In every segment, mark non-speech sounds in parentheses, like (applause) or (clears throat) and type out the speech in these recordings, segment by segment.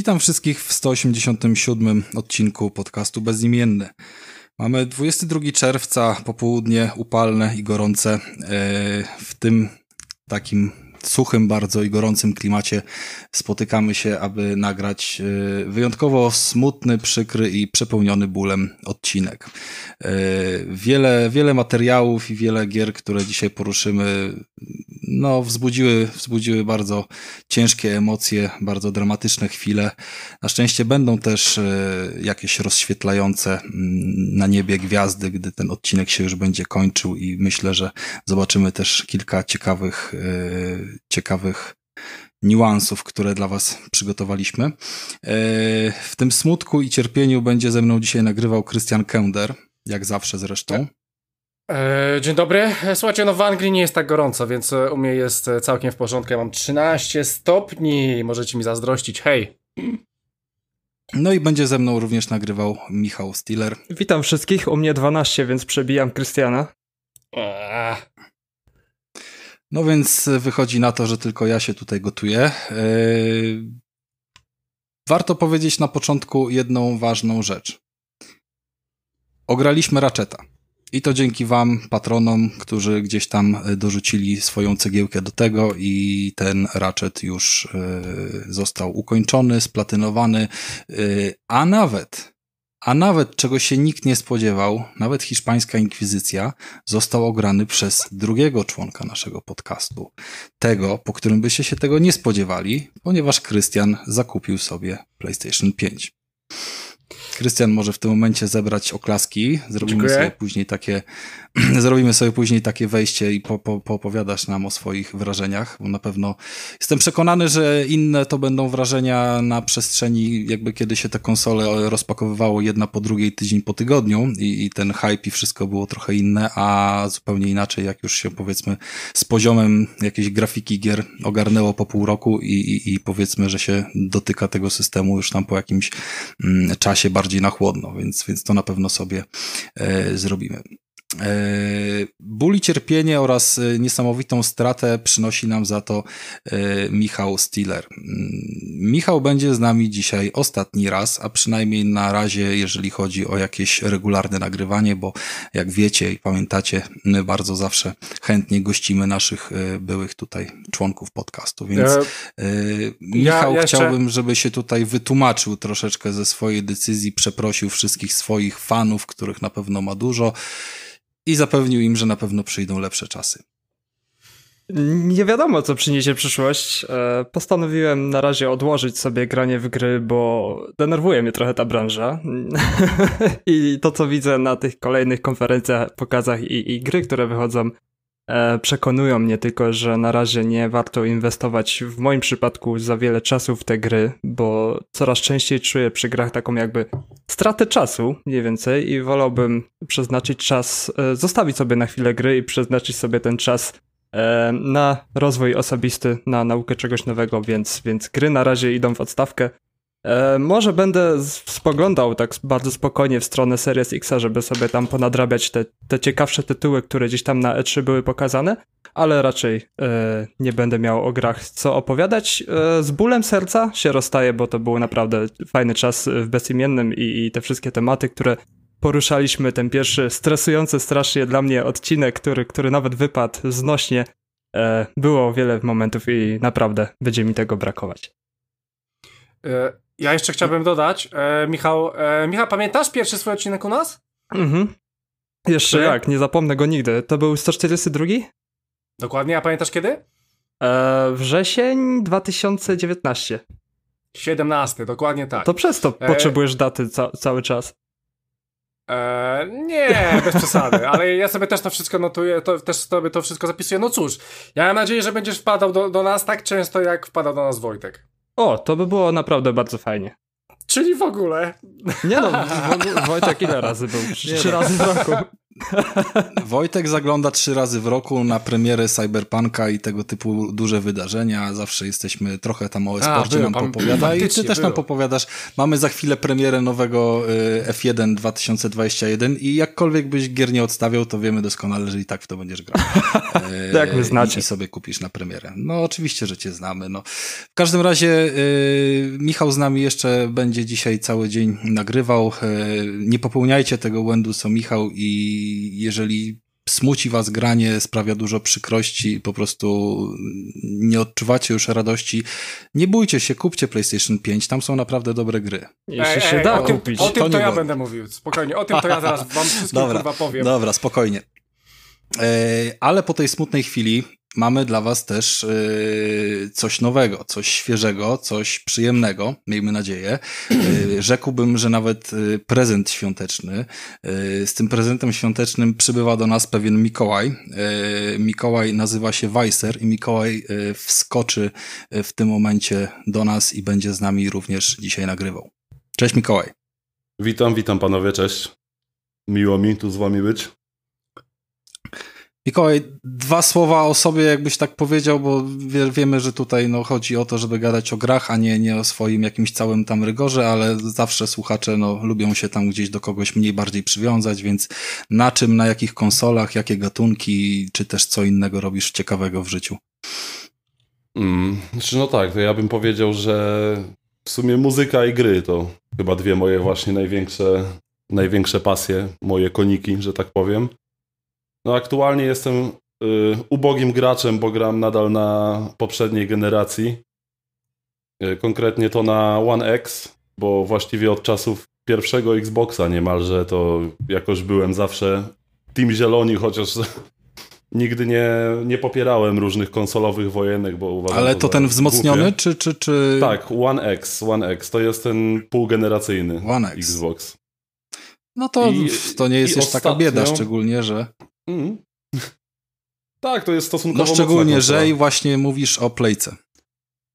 Witam wszystkich w 187 odcinku podcastu Bezimienny. Mamy 22 czerwca, popołudnie upalne i gorące. E, w tym takim suchym bardzo i gorącym klimacie spotykamy się, aby nagrać e, wyjątkowo smutny, przykry i przepełniony bólem odcinek. E, wiele, wiele materiałów i wiele gier, które dzisiaj poruszymy, no, wzbudziły, wzbudziły bardzo ciężkie emocje, bardzo dramatyczne chwile. Na szczęście będą też e, jakieś rozświetlające mm, na niebie gwiazdy, gdy ten odcinek się już będzie kończył i myślę, że zobaczymy też kilka ciekawych, ciekawych niuansów, które dla Was przygotowaliśmy. E, w tym smutku i cierpieniu będzie ze mną dzisiaj nagrywał Christian Kender, jak zawsze zresztą. E, dzień dobry. Słuchajcie, no w Anglii nie jest tak gorąco, więc u mnie jest całkiem w porządku. Ja mam 13 stopni. Możecie mi zazdrościć. Hej. No i będzie ze mną również nagrywał Michał Stiller. Witam wszystkich. U mnie 12, więc przebijam Krystiana. No więc wychodzi na to, że tylko ja się tutaj gotuję. Warto powiedzieć na początku jedną ważną rzecz. Ograliśmy Ratcheta. I to dzięki Wam, patronom, którzy gdzieś tam e, dorzucili swoją cegiełkę do tego i ten ratchet już został ukończony, splatynowany, a nawet, a nawet czego się nikt nie spodziewał, nawet hiszpańska inkwizycja, został ograny przez drugiego członka naszego podcastu. Tego, po którym byście się tego nie spodziewali, ponieważ Krystian zakupił sobie PlayStation 5. Krystian może w tym momencie zebrać oklaski. Zrobimy Dziękuję. sobie później takie, (clears throat) zrobimy sobie później takie wejście i po, po, poopowiadasz nam o swoich wrażeniach, bo na pewno jestem przekonany, że inne to będą wrażenia na przestrzeni, jakby kiedy się te konsole rozpakowywało jedna po drugiej, tydzień po tygodniu i, i ten hype i wszystko było trochę inne, a zupełnie inaczej, jak już się powiedzmy z poziomem jakiejś grafiki gier ogarnęło po pół roku i, i, i powiedzmy, że się dotyka tego systemu już tam po jakimś mm, czasie bardziej na chłodno, więc, więc to na pewno sobie e, zrobimy. E, ból i cierpienie oraz e, niesamowitą stratę przynosi nam za to e, Michał Stiller. Mm, Michał będzie z nami dzisiaj ostatni raz, a przynajmniej na razie, jeżeli chodzi o jakieś regularne nagrywanie, bo jak wiecie i pamiętacie, my bardzo zawsze chętnie gościmy naszych byłych tutaj członków podcastu, więc Michał ja jeszcze... chciałbym, żeby się tutaj wytłumaczył troszeczkę ze swojej decyzji, przeprosił wszystkich swoich fanów, których na pewno ma dużo i zapewnił im, że na pewno przyjdą lepsze czasy. Nie wiadomo, co przyniesie przyszłość. E, postanowiłem na razie odłożyć sobie granie w gry, bo denerwuje mnie trochę ta branża. (laughs) I to, co widzę na tych kolejnych konferencjach, pokazach i, i gry, które wychodzą, przekonują mnie tylko, że na razie nie warto inwestować w moim przypadku za wiele czasu w te gry, bo coraz częściej czuję przy grach taką jakby stratę czasu, mniej więcej, i wolałbym przeznaczyć czas, e, zostawić sobie na chwilę gry i przeznaczyć sobie ten czas e, na rozwój osobisty, na naukę czegoś nowego, więc, więc gry na razie idą w odstawkę. E, może będę spoglądał tak bardzo spokojnie w stronę Series X, żeby sobie tam ponadrabiać te, te ciekawsze tytuły, które gdzieś tam na E3 były pokazane, ale raczej e, nie będę miał o grach co opowiadać. E, z bólem serca się rozstaję, bo to był naprawdę fajny czas w bezimiennym i, i te wszystkie tematy, które poruszaliśmy, ten pierwszy stresujący strasznie dla mnie odcinek, który, który nawet wypadł znośnie, e, było wiele momentów i naprawdę będzie mi tego brakować. Ja jeszcze chciałbym dodać, e, Michał, e, Michał, pamiętasz pierwszy swój odcinek u nas? Mhm. Jeszcze Czy? jak, nie zapomnę go nigdy. To był 142? Dokładnie, a pamiętasz kiedy? E, wrzesień 2019. 17, dokładnie tak. To przez to e... potrzebujesz daty ca cały czas. E, nie, bez przesady, (laughs) ale ja sobie też to wszystko notuję, to, też sobie to wszystko zapisuję. No cóż, ja mam nadzieję, że będziesz wpadał do, do nas tak często, jak wpadał do nas Wojtek. O, to by było naprawdę bardzo fajnie. Czyli w ogóle. Nie no, (laughs) Wojtek ile razy był? Trzy, no. razy w roku. Wojtek zagląda trzy razy w roku na premierę Cyberpunka i tego typu duże wydarzenia. Zawsze jesteśmy trochę tam o e-sporcie nam popowiada i ty też było. nam popowiadasz. Mamy za chwilę premierę nowego y, F1 2021 i jakkolwiek byś gier nie odstawiał, to wiemy doskonale, że i tak w to będziesz grał. (laughs) Jak wy znacie. I sobie kupisz na premierę. No oczywiście, że cię znamy. No. W każdym razie y, Michał z nami jeszcze będzie dzisiaj cały dzień nagrywał. Y, nie popełniajcie tego błędu, co Michał i jeżeli smuci was granie, sprawia dużo przykrości, po prostu nie odczuwacie już radości, nie bójcie się, kupcie PlayStation 5, tam są naprawdę dobre gry. Jeśli się da o kupić. Tym, o tym to, to ja będę mówił, spokojnie, o tym to ja zaraz wam wszystkim (laughs) dobra, kurwa powiem. Dobra, spokojnie. E, ale po tej smutnej chwili mamy dla Was też yy, coś nowego, coś świeżego, coś przyjemnego, miejmy nadzieję. Yy, (clears throat) rzekłbym, że nawet yy, prezent świąteczny. Z tym prezentem świątecznym przybywa do nas pewien Mikołaj. Mikołaj nazywa się Weiser i Mikołaj wskoczy w tym momencie do nas i będzie z nami również dzisiaj nagrywał. Cześć Mikołaj. Witam, witam panowie, cześć. Miło mi tu z wami być. Mikołaj, dwa słowa o sobie, jakbyś tak powiedział, bo wie, wiemy, że tutaj no, chodzi o to, żeby gadać o grach, a nie, nie o swoim jakimś całym tam rygorze, ale zawsze słuchacze no, lubią się tam gdzieś do kogoś mniej bardziej przywiązać, więc na czym, na jakich konsolach, jakie gatunki, czy też co innego robisz ciekawego w życiu? Mm, znaczy no tak, to ja bym powiedział, że w sumie muzyka i gry to chyba dwie moje właśnie największe, największe pasje, moje koniki, że tak powiem. No aktualnie jestem y, ubogim graczem, bo gram nadal na poprzedniej generacji. Y, konkretnie to na One X, bo właściwie od czasów pierwszego Xboxa niemalże to jakoś byłem zawsze Team Zieloni, chociaż (laughs) nigdy nie, nie popierałem różnych konsolowych wojenek, bo uważam... Ale to, to ten wzmocniony, czy, czy, czy... Tak, One X, One X, to jest ten półgeneracyjny One X. Xbox. No to, I, to nie jest już ostatnio... taka bieda, szczególnie, że... Mm. (laughs) Tak, to jest stosunkowo No szczególnie, że i właśnie mówisz o playce.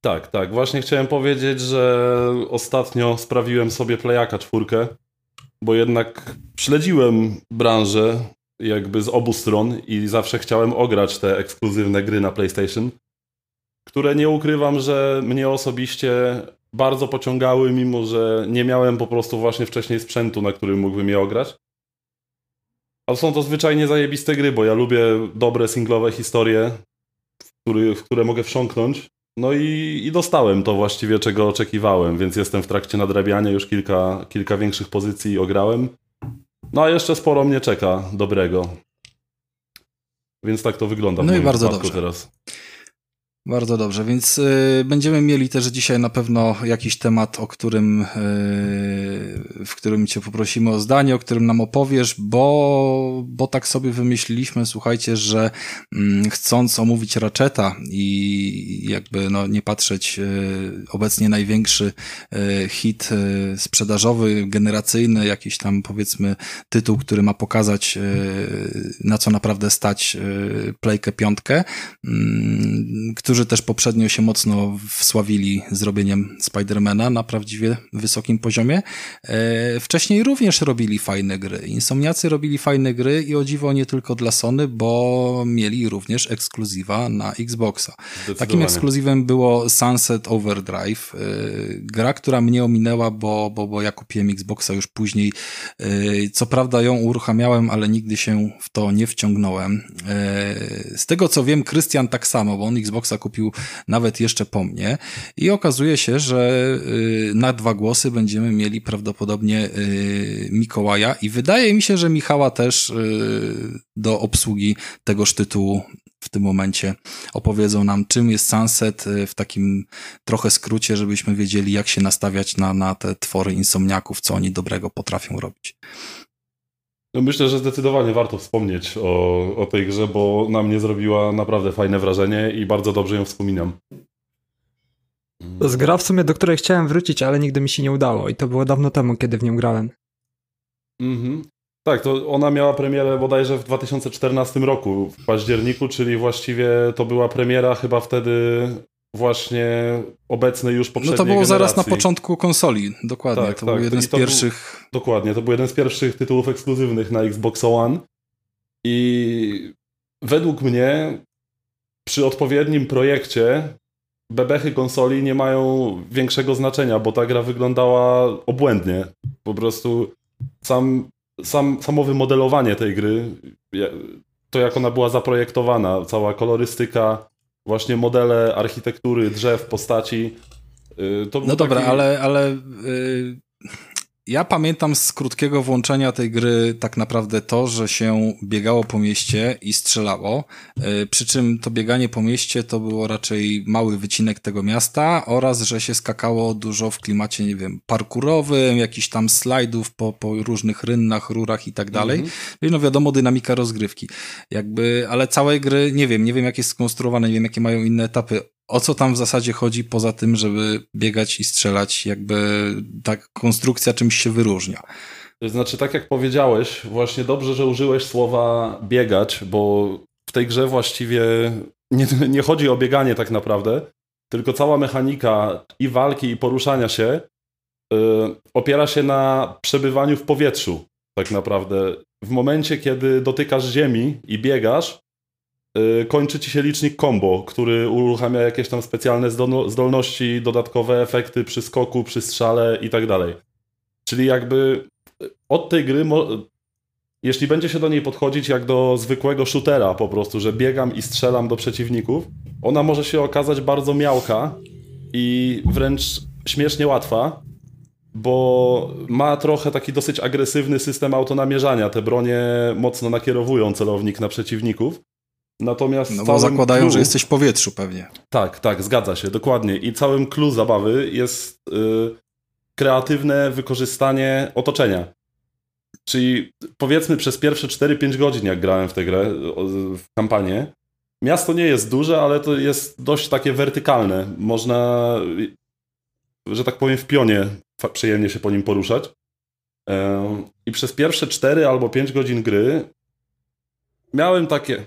Tak, tak. Właśnie chciałem powiedzieć, że ostatnio sprawiłem sobie playaka czwórkę, bo jednak śledziłem branżę jakby z obu stron i zawsze chciałem ograć te ekskluzywne gry na PlayStation, które nie ukrywam, że mnie osobiście bardzo pociągały, mimo że nie miałem po prostu właśnie wcześniej sprzętu, na którym mógłbym je ograć. Ale są to zwyczajnie zajebiste gry, bo ja lubię dobre singlowe historie, w, który, w które mogę wsiąknąć. No i, i, dostałem to właściwie, czego oczekiwałem, więc jestem w trakcie nadrabiania, już kilka, kilka większych pozycji ograłem. No a jeszcze sporo mnie czeka dobrego. Więc tak to wygląda w no i bardzo dobrze. teraz. Bardzo dobrze, więc y, będziemy mieli też dzisiaj na pewno jakiś temat, o którym, y, w którym cię poprosimy o zdanie, o którym nam opowiesz, bo, bo tak sobie wymyśliliśmy, słuchajcie, że y, chcąc omówić Ratcheta i jakby no, nie patrzeć y, obecnie największy y, hit y, sprzedażowy, generacyjny, jakiś tam powiedzmy tytuł, który ma pokazać na co naprawdę stać Playkę piątkę, mm, który którzy też poprzednio się mocno wsławili zrobieniem Spidermana na prawdziwie wysokim poziomie. E, wcześniej również robili fajne gry. Insomniacy robili fajne gry i o dziwo nie tylko dla Sony, bo mieli również ekskluzywa na Xboxa. Takim ekskluzywem było Sunset Overdrive, e, gra, która mnie ominęła, bo, bo, bo ja kupiłem Xboxa już później. E, co prawda ją uruchamiałem, ale nigdy się w to nie wciągnąłem. Z tego co wiem, Krystian tak samo, bo on Xboxa kupił nawet jeszcze po mnie i okazuje się, że y, na dwa głosy będziemy mieli prawdopodobnie y, Mikołaja i wydaje mi się, że Michała też y, do obsługi tegoż tytułu w tym momencie opowiedzą nam, czym jest Sunset w takim trochę skrócie, żebyśmy wiedzieli, jak się nastawiać na, na te twory insomniaków, co oni dobrego potrafią robić. No myślę, że zdecydowanie warto wspomnieć o, o tej grze, bo na mnie zrobiła naprawdę fajne wrażenie i bardzo dobrze ją wspominam. To jest gra w sumie, do której chciałem wrócić, ale nigdy mi się nie udało i to było dawno temu, kiedy w nią grałem. Mhm. Tak, to ona miała premierę bodajże w 2014 roku, w październiku, czyli właściwie to była premiera chyba wtedy właśnie obecny już poprzedniej No to było generacji. zaraz na początku konsoli, dokładnie. Tak, to tak, był jeden z pierwszych... Był, dokładnie, to był jeden z pierwszych tytułów ekskluzywnych na Xbox One. I według mnie przy odpowiednim projekcie bebechy konsoli nie mają większego znaczenia, bo ta gra wyglądała obłędnie. Po prostu sam, sam, samo wymodelowanie tej gry, to jak ona była zaprojektowana, cała kolorystyka, właśnie modele architektury, drzew, postaci. Y, no dobra, taki... ale, ale yy, ja pamiętam z krótkiego włączenia tej gry tak naprawdę to, że się biegało po mieście i strzelało. E, przy czym to bieganie po mieście to było raczej mały wycinek tego miasta oraz, że się skakało dużo w klimacie, nie wiem, parkurowym, jakichś tam slajdów po, po różnych rynnach, rurach i tak dalej. Mm -hmm. No wiadomo, dynamika rozgrywki. Jakby, ale całej gry nie wiem, nie wiem jak jest skonstruowane, nie wiem jakie mają inne etapy o co tam w zasadzie chodzi poza tym, żeby biegać i strzelać? Jakby ta konstrukcja czymś się wyróżnia. To znaczy, tak jak powiedziałeś, właśnie dobrze, że użyłeś słowa biegać, bo w tej grze właściwie nie, (laughs) nie chodzi o bieganie tak naprawdę, tylko cała mechanika i walki, i poruszania się yy, opiera się na przebywaniu w powietrzu, tak naprawdę. W momencie, kiedy dotykasz ziemi i biegasz, kończy ci się licznik combo, który uruchamia jakieś tam specjalne zdolności, dodatkowe efekty przy skoku, przy strzale i tak dalej. Czyli jakby od tej gry, jeśli będzie się do niej podchodzić jak do zwykłego shootera po prostu, że biegam i strzelam do przeciwników, ona może się okazać bardzo miałka i wręcz śmiesznie łatwa, bo ma trochę taki dosyć agresywny system autonamierzania. Te bronie mocno nakierowują celownik na przeciwników. Natomiast no bo zakładają, clue... że jesteś w powietrzu pewnie. Tak, tak, zgadza się, dokładnie. I całym clue zabawy jest yy, kreatywne wykorzystanie otoczenia. Czyli powiedzmy przez pierwsze 4-5 godzin, jak grałem w tę grę, w kampanię, miasto nie jest duże, ale to jest dość takie wertykalne. Można, że tak powiem, w pionie przyjemnie się po nim poruszać. I przez pierwsze 4 albo 5 godzin gry miałem takie,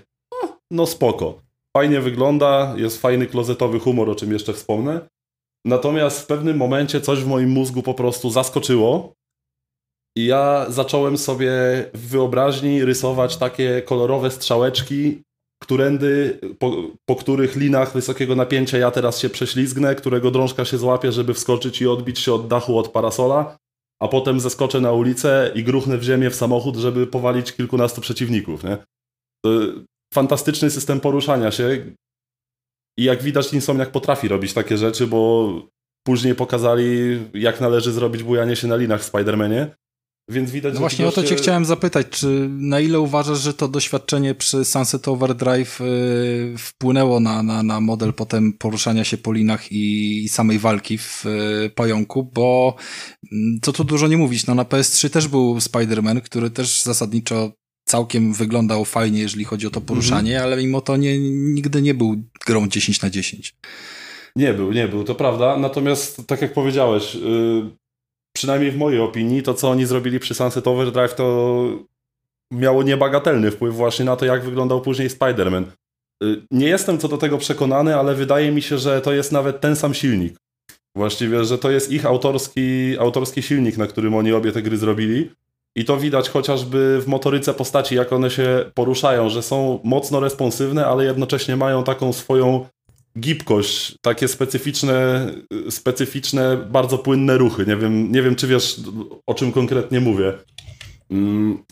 no spoko. Fajnie wygląda, jest fajny klozetowy humor, o czym jeszcze wspomnę. Natomiast w pewnym momencie coś w moim mózgu po prostu zaskoczyło i ja zacząłem sobie w wyobraźni rysować takie kolorowe strzałeczki, którędy, po, po, których linach wysokiego napięcia ja teraz się prześlizgnę, którego drążka się złapie, żeby wskoczyć i odbić się od dachu od parasola, a potem zeskoczę na ulicę i gruchnę w ziemię w samochód, żeby powalić kilkunastu przeciwników. Nie? Fantastyczny system poruszania się. I jak widać, Insomniak potrafi robić takie rzeczy, bo później pokazali, jak należy zrobić bujanie się na linach w Spider-Manie. Więc widać, no właśnie goście... o to cię chciałem zapytać, czy na ile uważasz, że to doświadczenie przy Sunset Overdrive yy, wpłynęło na, na, na model potem poruszania się po linach i, i samej walki w yy, pająku, bo mm, co tu dużo nie mówić, no na PS3 też był Spider-Man, który też zasadniczo całkiem wyglądał fajnie, jeżeli chodzi o to poruszanie, mm -hmm. ale mimo to nie, nigdy nie był grą 10 na 10. Nie był, nie był, to prawda. Natomiast tak jak powiedziałeś, yy, przynajmniej w mojej opinii, to co oni zrobili przy Sunset Overdrive to miało niebagatelny wpływ właśnie na to, jak wyglądał później Spider-Man. Yy, nie jestem co do tego przekonany, ale wydaje mi się, że to jest nawet ten sam silnik. Właściwie, że to jest ich autorski, autorski silnik, na którym oni obie te gry zrobili. I to widać chociażby w motoryce postaci, jak one się poruszają, że są mocno responsywne, ale jednocześnie mają taką swoją gibkość, takie specyficzne, specyficzne, bardzo płynne ruchy. Nie wiem, nie wiem czy wiesz, o czym konkretnie mówię. Mm.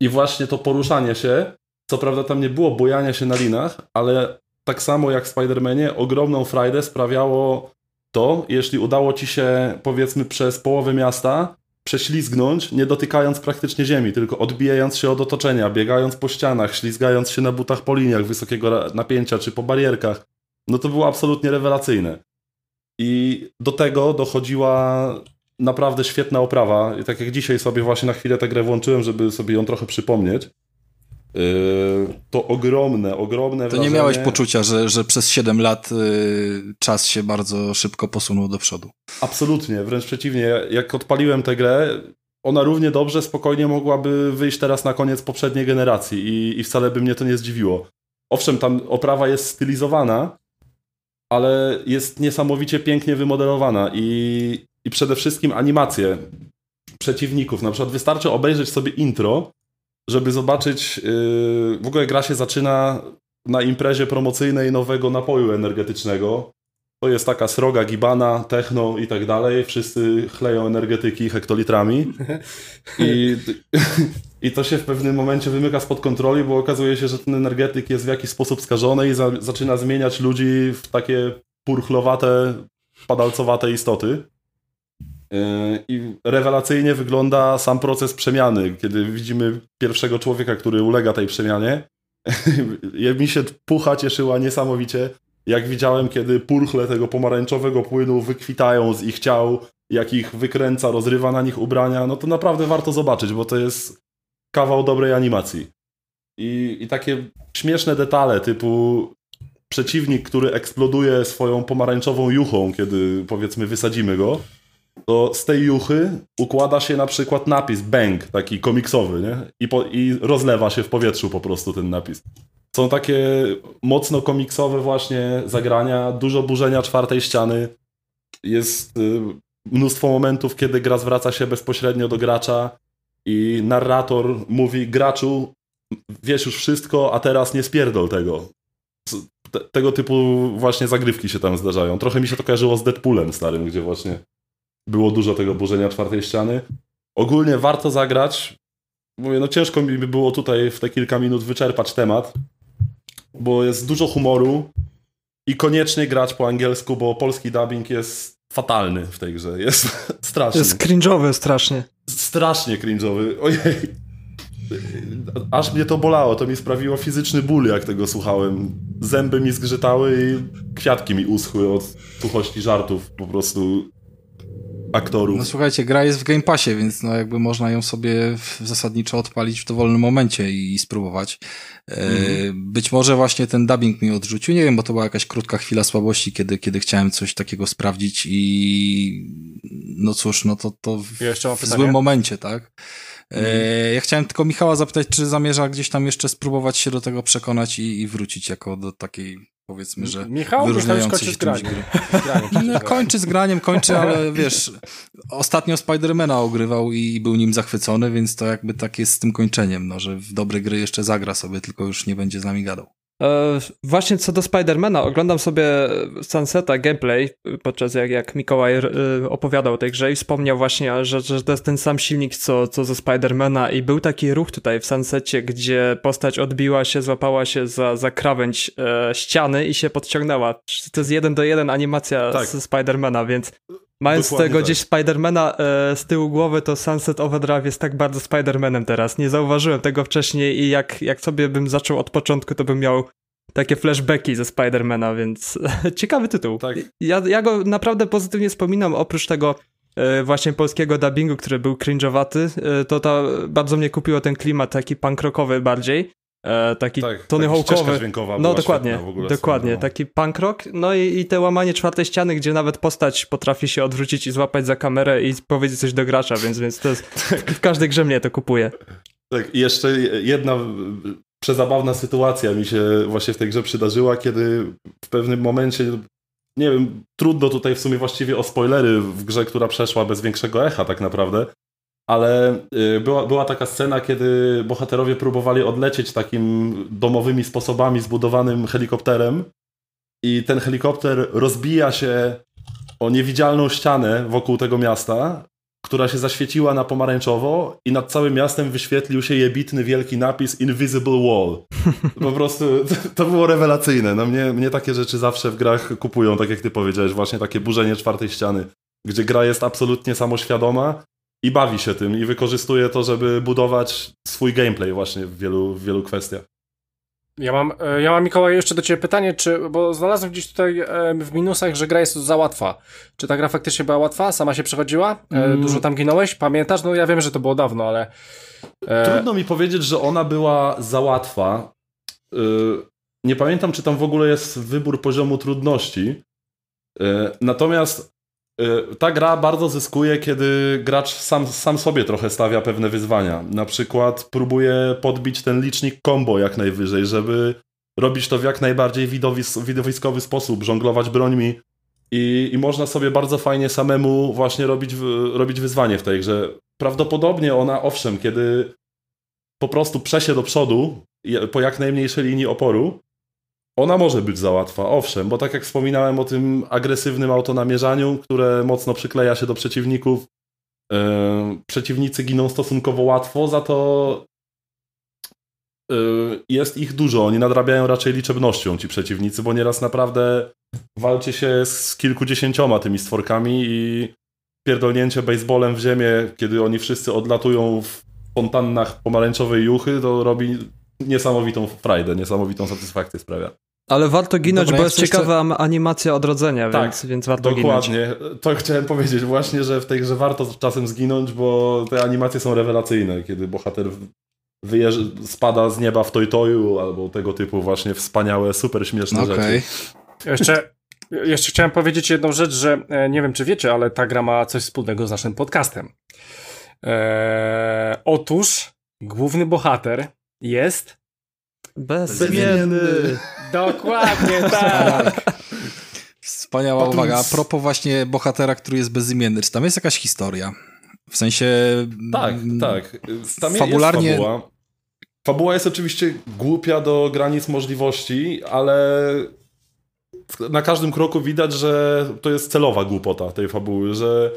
I właśnie to poruszanie się, co prawda tam nie było bojania się na linach, ale tak samo jak w Spider-Manie, ogromną frajdę sprawiało to, jeśli udało ci się, powiedzmy, przez połowę miasta prześlizgnąć, nie dotykając praktycznie ziemi, tylko odbijając się od otoczenia, biegając po ścianach, ślizgając się na butach po liniach wysokiego napięcia czy po barierkach. No to było absolutnie rewelacyjne. I do tego dochodziła naprawdę świetna oprawa. I tak jak dzisiaj sobie właśnie na chwilę tę grę włączyłem, żeby sobie ją trochę przypomnieć. Yy, to ogromne, ogromne To wrażenie. nie miałeś poczucia, że, że przez 7 lat yy, czas się bardzo szybko posunął do przodu. Absolutnie, wręcz przeciwnie. Jak odpaliłem tę grę, ona równie dobrze, spokojnie mogłaby wyjść teraz na koniec poprzedniej generacji i, i wcale by mnie to nie zdziwiło. Owszem, tam oprawa jest stylizowana, ale jest niesamowicie pięknie wymodelowana i, i przede wszystkim animacje przeciwników. Na przykład wystarczy obejrzeć sobie intro żeby zobaczyć, yy, w ogóle gra się zaczyna na imprezie promocyjnej nowego napoju energetycznego. To jest taka sroga gibana, techno i tak dalej. Wszyscy chleją energetyki hektolitrami. (laughs) I, I to się w pewnym momencie wymyka spod kontroli, bo okazuje się, że ten energetyk jest w jakiś sposób skażony i za, zaczyna zmieniać ludzi w takie purchlowate, padalcowate istoty. Yy, I rewelacyjnie wygląda sam proces przemiany, kiedy widzimy pierwszego człowieka, który ulega tej przemianie. (laughs) Mi się pucha cieszyła niesamowicie, jak widziałem, kiedy purchle tego pomarańczowego płynu wykwitają z ich ciał, jak ich wykręca, rozrywa na nich ubrania, no to naprawdę warto zobaczyć, bo to jest kawał dobrej animacji. I, i takie śmieszne detale, typu przeciwnik, który eksploduje swoją pomarańczową juchą, kiedy powiedzmy wysadzimy go, to z tej juchy układa się na przykład napis bang, taki komiksowy, nie? I, po, I rozlewa się w powietrzu po prostu ten napis. Są takie mocno komiksowe właśnie zagrania, dużo burzenia czwartej ściany. Jest y, mnóstwo momentów, kiedy gra zwraca się bezpośrednio do gracza i narrator mówi graczu, wiesz już wszystko, a teraz nie spierdol tego. Te, tego typu właśnie zagrywki się tam zdarzają. Trochę mi się to kojarzyło z Deadpoolem starym, gdzie właśnie było dużo tego burzenia czwartej ściany. Ogólnie warto zagrać. Mówię, no ciężko mi by było tutaj w te kilka minut wyczerpać temat, bo jest dużo humoru i koniecznie grać po angielsku, bo polski dubbing jest fatalny w tej grze. Jest (laughs) straszny. Jest cringe'owy strasznie. Strasznie cringe'owy. Ojej. Aż mnie to bolało, to mi sprawiło fizyczny ból, jak tego słuchałem. Zęby mi zgrzytały i kwiatki mi uschły od suchości żartów. Po prostu aktorów. No słuchajcie, gra jest w Game Passie, więc no jakby można ją sobie zasadniczo odpalić w dowolnym momencie i, spróbować. Mhm. Być może właśnie ten dubbing mi odrzucił, nie wiem, bo to była jakaś krótka chwila słabości, kiedy, kiedy chciałem coś takiego sprawdzić i no cóż, no to, to w, w złym momencie, tak? Mhm. Ja chciałem tylko Michała zapytać, czy zamierza gdzieś tam jeszcze spróbować się do tego przekonać i, i wrócić jako do takiej powiedzmy, że Michał, wyróżniający się z gry. (laughs) No, kończy z graniem, kończy, ale (laughs) wiesz, ostatnio Spidermana ogrywał i był nim zachwycony, więc to jakby tak jest z tym kończeniem, no, że w dobre gry jeszcze zagra sobie, tylko już nie będzie z nami gadał. E, właśnie co do Spidermana, oglądam sobie Sunseta gameplay, podczas jak, jak Mikołaj e, opowiadał o tej grze i wspomniał właśnie, że, że to jest ten sam silnik co, co ze Spidermana i był taki ruch tutaj w Sunsetie, gdzie postać odbiła się, złapała się za, za krawędź e, ściany i się podciągnęła. To jest jeden do jeden animacja tak. ze Spidermana, więc Mając Dokładnie tego tak. gdzieś Spidermana e, z tyłu głowy, to Sunset Overdrive jest tak bardzo Spidermanem teraz. Nie zauważyłem tego wcześniej i jak, jak sobie bym zaczął od początku, to bym miał takie flashbacki ze Spidermana, więc (laughs) ciekawy tytuł. Tak. Ja, ja go naprawdę pozytywnie wspominam, oprócz tego e, właśnie polskiego dubbingu, który był cringe'owaty, e, to, to bardzo mnie kupiło ten klimat taki punk rockowy bardziej. E, taki tak, Tony Hawkowy. No dokładnie, dokładnie, taki punk rock. No i, i te łamanie czwartej ściany, gdzie nawet postać potrafi się odwrócić i złapać za kamerę i powiedzieć coś do gracza, więc, więc to jest, w każdej grze mnie to kupuje. Tak, i jeszcze jedna przezabawna sytuacja mi się właśnie w tej grze przydarzyła, kiedy w pewnym momencie nie wiem, trudno tutaj w sumie właściwie o spoilery w grze, która przeszła bez większego echa tak naprawdę, ale y, była, była taka scena, kiedy bohaterowie próbowali odlecieć takim domowymi sposobami zbudowanym helikopterem i ten helikopter rozbija się o niewidzialną ścianę wokół tego miasta, która się zaświeciła na pomarańczowo i nad całym miastem wyświetlił się jebitny wielki napis Invisible Wall. (laughs) Po prostu to było rewelacyjne. No mnie, mnie takie rzeczy zawsze w grach kupują, tak jak ty powiedziałeś, właśnie takie burzenie czwartej ściany, gdzie gra jest absolutnie samoświadoma i bawi się tym i wykorzystuje to, żeby budować swój gameplay właśnie w wielu, w wielu kwestiach. Ja mam, e, ja mam Mikołaj jeszcze do Ciebie pytanie, czy, bo znalazłem gdzieś tutaj w minusach, że gra jest za łatwa. Czy ta gra faktycznie była łatwa? Sama się przechodziła? E, mm. Dużo tam ginąłeś? Pamiętasz? No ja wiem, że to było dawno, ale... E, Trudno mi powiedzieć, że ona była za łatwa. Nie pamiętam, czy tam w ogóle jest wybór poziomu trudności. Natomiast ta gra bardzo zyskuje, kiedy gracz sam, sam sobie trochę stawia pewne wyzwania. Na przykład próbuje podbić ten licznik combo jak najwyżej, żeby robić to w jak najbardziej widowis widowiskowy sposób, żonglować brońmi i, i można sobie bardzo fajnie samemu właśnie robić, robić wyzwanie w tej grze. Prawdopodobnie ona, owszem, kiedy po prostu przesie do przodu po jak najmniejszej linii oporu, ona może być za łatwa, owszem, bo tak jak wspominałem o tym agresywnym autonamierzaniu, które mocno przykleja się do przeciwników, yy, przeciwnicy giną stosunkowo łatwo, za to yy, jest ich dużo. Oni nadrabiają raczej liczebnością, ci przeciwnicy, bo nieraz naprawdę walczy się z kilkudziesięcioma tymi stworkami i pierdolnięcie baseballem w ziemię, kiedy oni wszyscy odlatują w fontannach pomarańczowej juchy, to robi niesamowitą frajdę, niesamowitą satysfakcję sprawia. Ale warto ginąć, Dobra, bo jest jeszcze... ciekawa animacja odrodzenia, tak, więc, więc warto dokładnie. ginąć. Dokładnie. To chciałem (laughs) powiedzieć właśnie, że w tej grze warto czasem zginąć, bo te animacje są rewelacyjne, kiedy bohater wyjeżdża, spada z nieba w toj-toju, albo tego typu właśnie wspaniałe, super śmieszne okay. rzeczy. Jeszcze, jeszcze chciałem powiedzieć jedną rzecz, że e, nie wiem, czy wiecie, ale ta gra ma coś wspólnego z naszym podcastem. Eee, otóż główny bohater jest bezimienny. Dokładnie, (laughs) tak. Wspaniała Potem... uwaga. A propos właśnie bohatera, który jest bezimienny. Czy tam jest jakaś historia? W sensie... Tak, mm, tak. Tam fabularnie... jest fabuła. Fabuła jest oczywiście głupia do granic możliwości, ale na każdym kroku widać, że to jest celowa głupota tej fabuły, że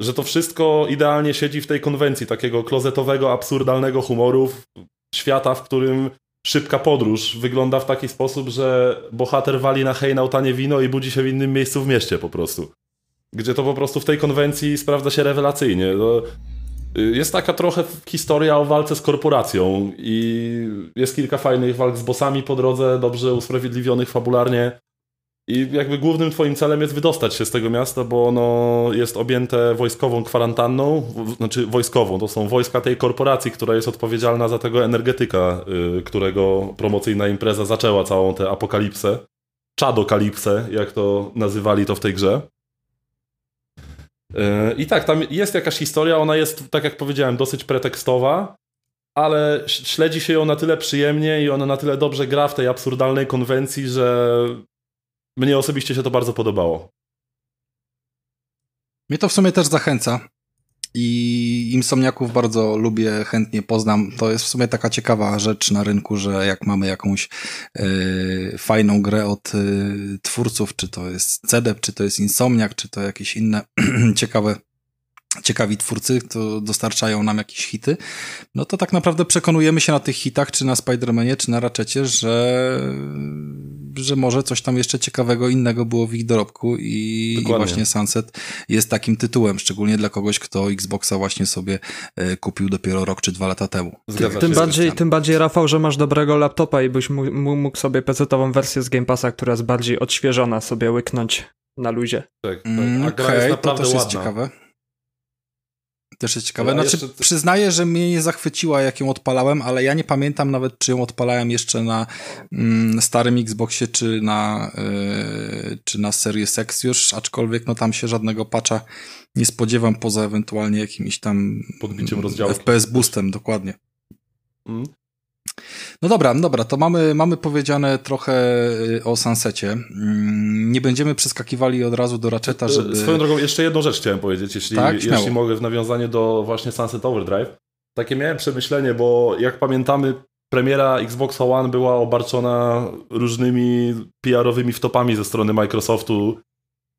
że to wszystko idealnie siedzi w tej konwencji takiego klozetowego, absurdalnego humoru świata, w którym szybka podróż wygląda w taki sposób, że bohater wali na hejnał tanie wino i budzi się w innym miejscu w mieście po prostu. Gdzie to po prostu w tej konwencji sprawdza się rewelacyjnie. Y, jest taka trochę historia o walce z korporacją i jest kilka fajnych walk z bossami po drodze, dobrze usprawiedliwionych fabularnie. I jakby głównym twoim celem jest wydostać się z tego miasta, bo ono jest objęte wojskową kwarantanną, znaczy wojskową, to są wojska tej korporacji, która jest odpowiedzialna za tego energetyka, yy, którego promocyjna impreza zaczęła całą tę apokalipsę. Czadokalipsę, jak to nazywali to w tej grze. Yy, I tak, tam jest jakaś historia, ona jest, tak jak powiedziałem, dosyć pretekstowa, ale śledzi się ją na tyle przyjemnie i ona na tyle dobrze gra w tej absurdalnej konwencji, że mnie osobiście się to bardzo podobało. Mnie to w sumie też zachęca. I Insomniaków bardzo lubię, chętnie poznam. To jest w sumie taka ciekawa rzecz na rynku, że jak mamy jakąś y, fajną grę od y, twórców, czy to jest CDEP, czy to jest Insomniak, czy to jakieś inne (clears throat) ciekawe ciekawi twórcy, to dostarczają nam jakieś hity, no to tak naprawdę przekonujemy się na tych hitach, czy na Spider-Manie, czy na Ratchetie, że, że może coś tam jeszcze ciekawego innego było w ich dorobku i, i właśnie Sunset jest takim tytułem, szczególnie dla kogoś, kto Xboxa właśnie sobie e, kupił dopiero rok czy dwa lata temu. Zgadza tym, bardziej, tym bardziej, Rafał, że masz dobrego laptopa i byś mógł sobie PC-ową wersję z Game Passa, która jest bardziej odświeżona, sobie łyknąć na luzie. Tak, tak. Mm, Okej, okay, to też ładna. jest ciekawe. Też jest ciekawe. Znaczy, jeszcze... przyznaję, że mnie nie zachwyciła, jak ją odpalałem, ale ja nie pamiętam nawet, czy ją odpalałem jeszcze na mm, starym Xboxie, czy na, yy, czy na Series X już, aczkolwiek no tam się żadnego patcha nie spodziewam, poza ewentualnie jakimś tam podbiciem rozdziału. FPS boostem, dokładnie. Mm. No dobra, no dobra, to mamy, mamy powiedziane trochę y, o Sunsecie. Mm, nie będziemy przeskakiwali od razu do Ratcheta, y, żeby... Swoją drogą, jeszcze jedną rzecz chciałem powiedzieć, jeśli, tak, jeśli mogę, w nawiązaniu do właśnie Sunset Overdrive. Takie miałem przemyślenie, bo jak pamiętamy, premiera Xbox One była obarczona różnymi PR-owymi wtopami ze strony Microsoftu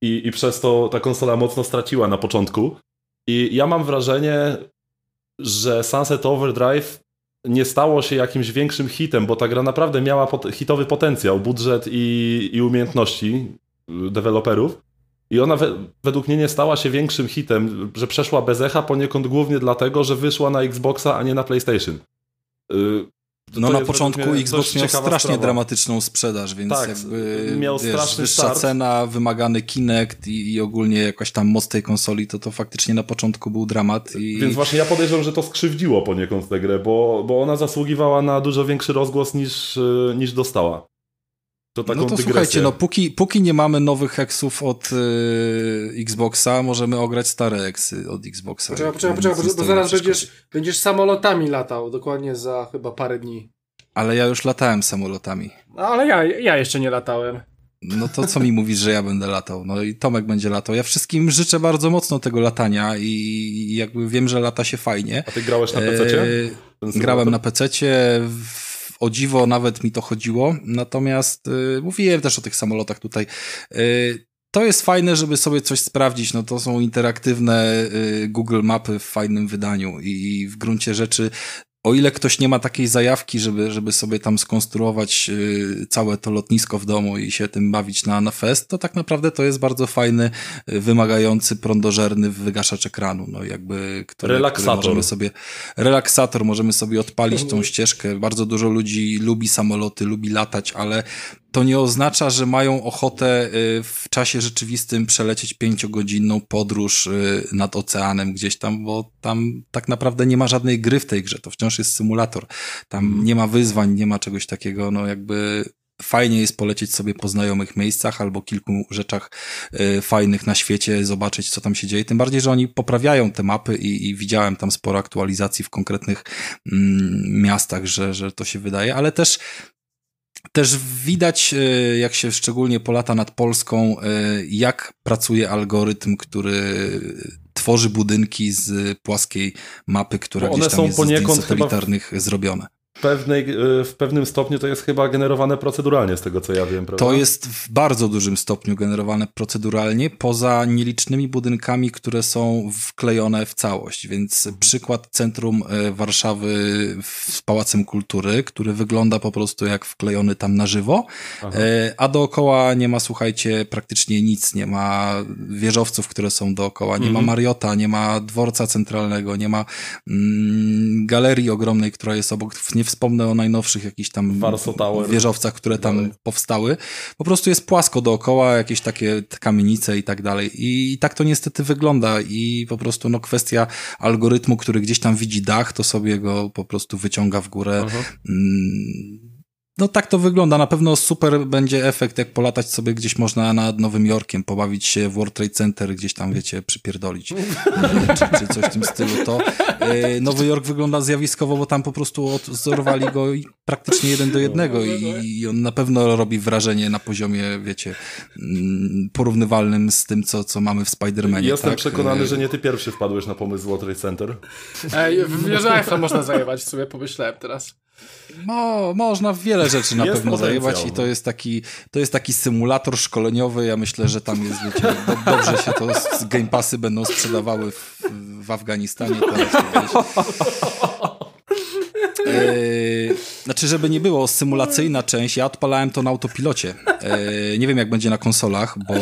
i, i przez to ta konsola mocno straciła na początku. I ja mam wrażenie, że Sunset Overdrive nie stało się jakimś większym hitem, bo ta gra naprawdę miała pot hitowy potencjał, budżet i, i umiejętności y, deweloperów. I ona we, według mnie nie stała się większym hitem, że przeszła bez echa poniekąd głównie dlatego, że wyszła na Xboxa, a nie na PlayStation. No na początku Xbox miał strasznie sprawa. dramatyczną sprzedaż, więc tak, jakby miał wiesz, straszny wyższa start. cena, wymagany Kinect i, i, ogólnie jakaś tam moc tej konsoli, to to faktycznie na początku był dramat. I... Więc właśnie ja podejrzewam, że to skrzywdziło poniekąd tę grę, bo, bo ona zasługiwała na dużo większy rozgłos niż, y, niż dostała. To no to dygresję. słuchajcie, no póki, póki nie mamy nowych heksów od y, Xboxa, możemy ograć stare heksy od Xboxa. Poczekaj, poczekaj, poczekaj, bo, bo zaraz będziesz, będziesz samolotami latał, dokładnie za chyba parę dni. Ale ja już latałem samolotami. No, ale ja, ja jeszcze nie latałem. No to co mi mówisz, że ja będę latał? No i Tomek będzie latał. Ja wszystkim życzę bardzo mocno tego latania i jakby wiem, że lata się fajnie. A ty grałeś na PC? E, grałem na PC. O dziwo nawet mi to chodziło. Natomiast y, mówiłem też o tych samolotach tutaj. Y, to jest fajne, żeby sobie coś sprawdzić. No to są interaktywne y, Google Mapy w fajnym wydaniu i w gruncie rzeczy o ile ktoś nie ma takiej zajawki, żeby, żeby sobie tam skonstruować y, całe to lotnisko w domu i się tym bawić na, na fest, to tak naprawdę to jest bardzo fajny, y, wymagający, prądożerny wygaszacz ekranu, no jakby, który, relaksator. Który możemy sobie, relaksator, możemy sobie odpalić tą (laughs) ścieżkę. Bardzo dużo ludzi lubi samoloty, lubi latać, ale to nie oznacza, że mają ochotę y, w czasie rzeczywistym przelecieć pięciogodzinną podróż y, nad oceanem gdzieś tam, bo tam tak naprawdę nie ma żadnej gry w tej grze, to wciąż jest symulator. Tam mm. nie ma wyzwań, nie ma czegoś takiego, no jakby fajnie jest polecieć sobie po znajomych miejscach albo kilku rzeczach y, fajnych na świecie, zobaczyć co tam się dzieje. Tym bardziej, że oni poprawiają te mapy i, i widziałem tam sporo aktualizacji w konkretnych mm, miastach, że, że to się wydaje, ale też też widać, e, jak się szczególnie polata nad Polską, e, jak pracuje algorytm, który tworzy budynki z płaskiej mapy, która gdzieś tam jest z zdjęć satelitarnych zrobione pewnej, e, w pewnym stopniu to jest chyba generowane proceduralnie, z tego co ja wiem, prawda? To jest w bardzo dużym stopniu generowane proceduralnie, poza nielicznymi budynkami, które są wklejone w całość. Więc przykład centrum e, Warszawy z Pałacem Kultury, który wygląda po prostu jak wklejony tam na żywo, Aha. E, a dookoła nie ma, słuchajcie, praktycznie nic. Nie ma wieżowców, które są dookoła, nie mhm. ma Mariota, nie ma dworca centralnego, nie ma mm, galerii ogromnej, która jest obok, nie wspomnę o najnowszych jakichś tam wieżowcach, które tam dalej. powstały. Po prostu jest płasko dookoła, jakieś takie kamienice i tak dalej. I, I tak to niestety wygląda i po prostu no kwestia algorytmu, który gdzieś tam widzi dach, to sobie go po prostu wyciąga w górę. Mm, no tak to wygląda. Na pewno super będzie efekt, jak polatać sobie gdzieś można nad Nowym Jorkiem, pobawić się w World Trade Center, gdzieś tam, wiecie, przypierdolić. czy, czy coś w tym stylu. To e, Nowy Jork wygląda zjawiskowo, bo tam po prostu odzorowali go praktycznie jeden do jednego i, i on na pewno robi wrażenie na poziomie, wiecie, mm, porównywalnym z tym, co, co mamy w Spider-Manie. Jestem tak? przekonany, że nie ty pierwszy wpadłeś na pomysł World Trade Center. Ej, w wieżę można zajebać, sobie pomyślałem teraz. Mo, można wiele rzeczy na jest pewno zajebać i to jest, taki, to jest taki symulator szkoleniowy. Ja myślę, że tam jest, wiecie, do, dobrze się to z Game Passy będą sprzedawały w, w Afganistanie. Teraz, Yy, (laughs) znaczy, żeby nie było symulacyjna część, ja odpalałem to na autopilocie. Yy, nie wiem, jak będzie na konsolach, bo,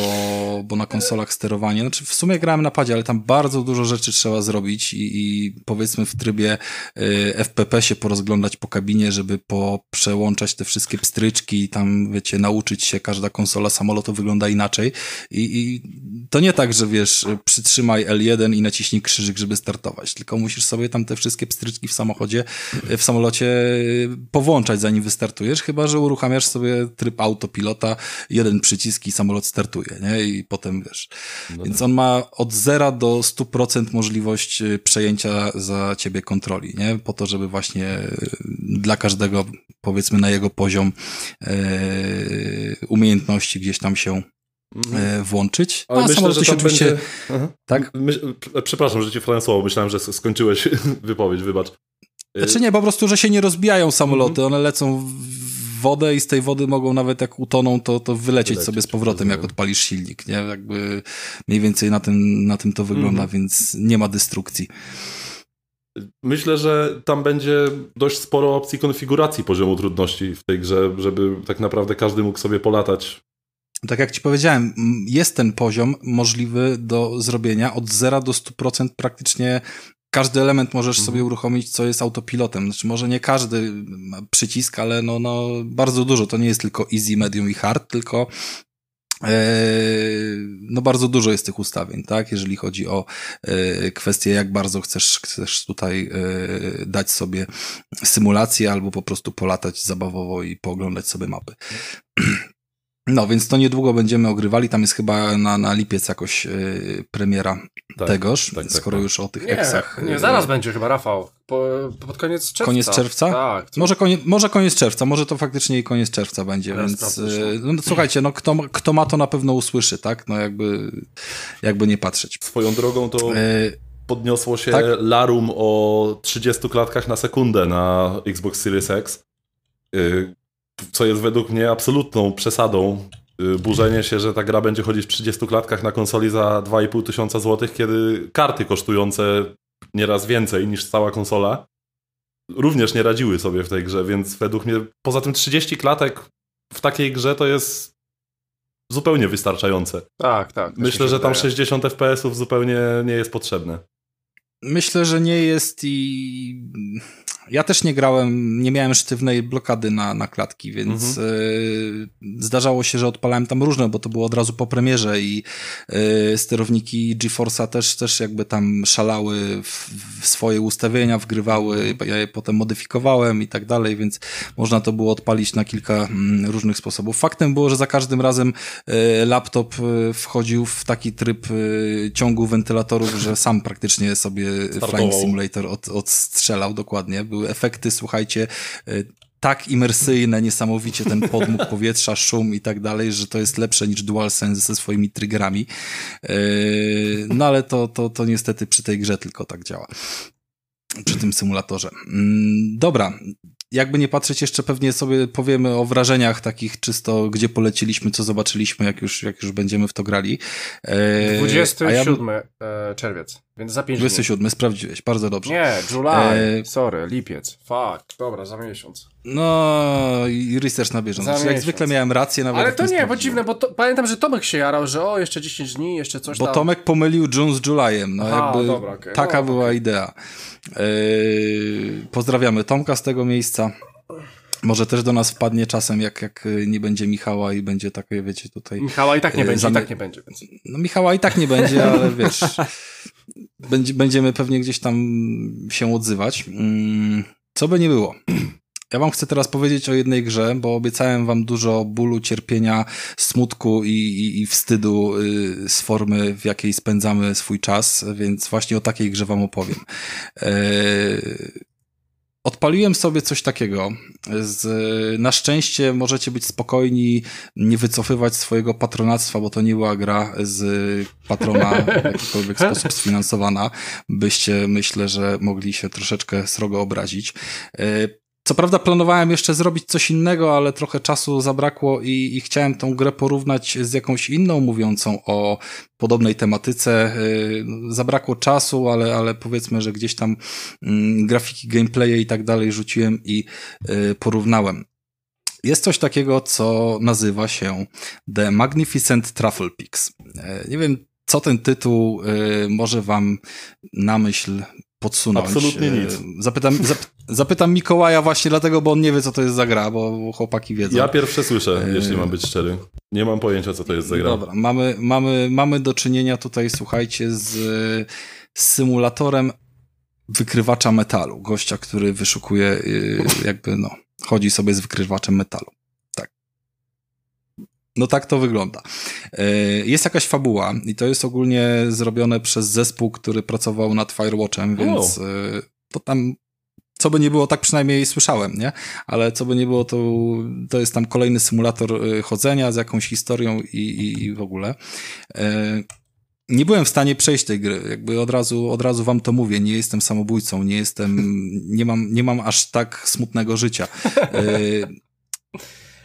bo na konsolach sterowanie. Znaczy, w sumie grałem na padzie, ale tam bardzo dużo rzeczy trzeba zrobić i, i powiedzmy w trybie yy, FPP się porozglądać po kabinie, żeby po przełączać te wszystkie pstryczki i tam, wiecie, nauczyć się, każda konsola samolotu wygląda inaczej. I, I to nie tak, że wiesz, przytrzymaj L1 i naciśnij krzyżyk, żeby startować, tylko musisz sobie tam te wszystkie pstryczki w samochodzie, w samolocie powłączać zanim wystartujesz, chyba że uruchamiasz sobie tryb autopilota, jeden przycisk i samolot startuje, nie? I potem wiesz. No Więc tak. on ma od 0 do 100% możliwość y, przejęcia za ciebie kontroli, nie? Po to, żeby właśnie y, dla każdego, powiedzmy na jego poziom umiejętności gdzieś tam się mhm. włączyć. Ale no, myślę, że tam oczywiście... będzie... Tak? Przepraszam, że ci wkładam słowo. Myślałem, że skończyłeś (laughs) wypowiedź, wybacz. Znaczy nie, po prostu, że się nie rozbijają samoloty, one lecą w wodę i z tej wody mogą nawet jak utoną, to, to wylecieć, wylecieć sobie z powrotem, jak odpalisz silnik, nie? Jakby mniej więcej na tym, na tym to wygląda, mhm. więc nie ma destrukcji. Myślę, że tam będzie dość sporo opcji konfiguracji poziomu trudności w tej grze, żeby tak naprawdę każdy mógł sobie polatać tak jak ci powiedziałem, jest ten poziom możliwy do zrobienia od 0 do 100% praktycznie każdy element możesz sobie mhm. uruchomić, co jest autopilotem. Znaczy, może nie każdy przycisk, ale no, no, bardzo dużo. To nie jest tylko easy, medium i hard, tylko e, no bardzo dużo jest tych ustawień, tak? Jeżeli chodzi o e, kwestię, jak bardzo chcesz, chcesz tutaj e, dać sobie symulację albo po prostu polatać zabawowo i pooglądać sobie mapy. No, więc to niedługo będziemy ogrywali. Tam jest chyba na, na lipiec jakoś yy, premiera Tak, tegoż, tak, tak, skoro tak. już o tych Nie, eksach. nie, yy, zaraz będzie chyba, Rafał. Po, pod koniec czerwca. Koniec czerwca? Tak. Może, konie, może koniec czerwca, może to faktycznie i koniec czerwca będzie, Teraz więc yy, no, słuchajcie, no kto, kto ma to na pewno usłyszy, tak? No jakby, jakby nie patrzeć. Swoją drogą to Yy, podniosło się tak? larum o 30 klatkach na sekundę na Xbox Series X, y, co jest według mnie absolutną przesadą. Y, Burzenie się, że ta gra będzie chodzić w 30 klatkach na konsoli za 2,5 tysiąca złotych, kiedy karty kosztujące nieraz więcej niż cała konsola również nie radziły sobie w tej grze, więc według mnie poza tym 30 klatek w takiej grze to jest zupełnie wystarczające. Tak, tak. Myślę, że tam wydaje. 60 FPS-ów zupełnie nie jest potrzebne. Myślę, że nie jest i ja też nie grałem, nie miałem sztywnej blokady na, na klatki, więc y, zdarzało się, że odpalałem tam różne, bo to było od razu po premierze i y, sterowniki GeForce'a też, też jakby tam szalały w, w swoje ustawienia, wgrywały, ja je potem modyfikowałem i tak dalej, więc można to było odpalić na kilka mm, różnych sposobów. Faktem było, że za każdym razem y, laptop wchodził w taki tryb ciągu wentylatorów, że sam praktycznie sobie Startował. Flying Simulator od, odstrzelał dokładnie. Były efekty, słuchajcie, y, tak imersyjne, niesamowicie ten podmuch (laughs) powietrza, szum i tak dalej, że to jest lepsze niż DualSense ze swoimi triggerami. Yy, No ale to, to, to niestety przy tej grze tylko tak działa. Przy tym symulatorze. Mm, Dobra. Jakby nie patrzeć, jeszcze pewnie sobie powiemy o wrażeniach takich czysto, gdzie poleciliśmy, co zobaczyliśmy, jak już, jak już będziemy w to grali. Ja bym- 27 e, czerwiec, więc za 5 dni. 27, sprawdziłeś, bardzo dobrze. Nie, July, E, sorry, lipiec. Fuck, dobra, za miesiąc. No i research na bieżąco. Znaczy, jak zwykle miałem rację, nawet Ale to nie, bo dziwne, bo to, pamiętam, że Tomek się jarał, że o, jeszcze 10 dni, jeszcze coś Bo tam. Tomek pomylił June z Julyem. No Aha, jakby dobra, okej. taka No, była okej. idea. Yy, pozdrawiamy Tomka z tego miejsca. Może też do nas wpadnie czasem, jak, jak nie będzie Michała i będzie takie, wiecie, tutaj... Michała i tak nie E, będzie, i zamy- tak nie będzie, więc... No Michała i tak nie będzie, ale wiesz, będzie, będziemy pewnie gdzieś tam się odzywać. Mm, Co by nie było. Ja wam chcę teraz powiedzieć o jednej grze, bo obiecałem wam dużo bólu, cierpienia, smutku i, i, i wstydu y, z formy, w jakiej spędzamy swój czas, więc właśnie o takiej grze wam opowiem. E, Odpaliłem sobie coś takiego. Z, na szczęście możecie być spokojni, nie wycofywać swojego patronactwa, bo to nie była gra z patrona w jakikolwiek (laughs) sposób sfinansowana. Byście, myślę, że mogli się troszeczkę srogo obrazić. Co prawda planowałem jeszcze zrobić coś innego, ale trochę czasu zabrakło i, i chciałem tą grę porównać z jakąś inną mówiącą o podobnej tematyce. Yy, Zabrakło czasu, ale, ale powiedzmy, że gdzieś tam mm, grafiki, gameplaye i tak dalej rzuciłem i yy, porównałem. Jest coś takiego, co nazywa się The Magnificent Truffle Pix. Yy, Nie wiem, co ten tytuł może wam na myśl podsunąć. Absolutnie Yy, nic. Zapytam, zap, zapytam Mikołaja właśnie dlatego, bo on nie wie, co to jest za gra, bo chłopaki wiedzą. Ja pierwsze słyszę, Yy. jeśli mam być szczery. Nie mam pojęcia, co to jest za gra. Dobra, mamy, mamy, mamy do czynienia tutaj, słuchajcie, z, z symulatorem wykrywacza metalu. Gościa, który wyszukuje, yy, jakby, no, chodzi sobie z wykrywaczem metalu. No tak to wygląda. Yy, Jest jakaś fabuła i to jest ogólnie zrobione przez zespół, który pracował nad Firewatchem, więc yy, to tam co by nie było, tak przynajmniej słyszałem, nie? Ale co by nie było, to, to jest tam kolejny symulator y, chodzenia z jakąś historią i, i, i w ogóle. E, nie byłem w stanie przejść tej gry, jakby od razu, od razu wam to mówię, nie jestem samobójcą, nie jestem, nie mam, nie mam aż tak smutnego życia.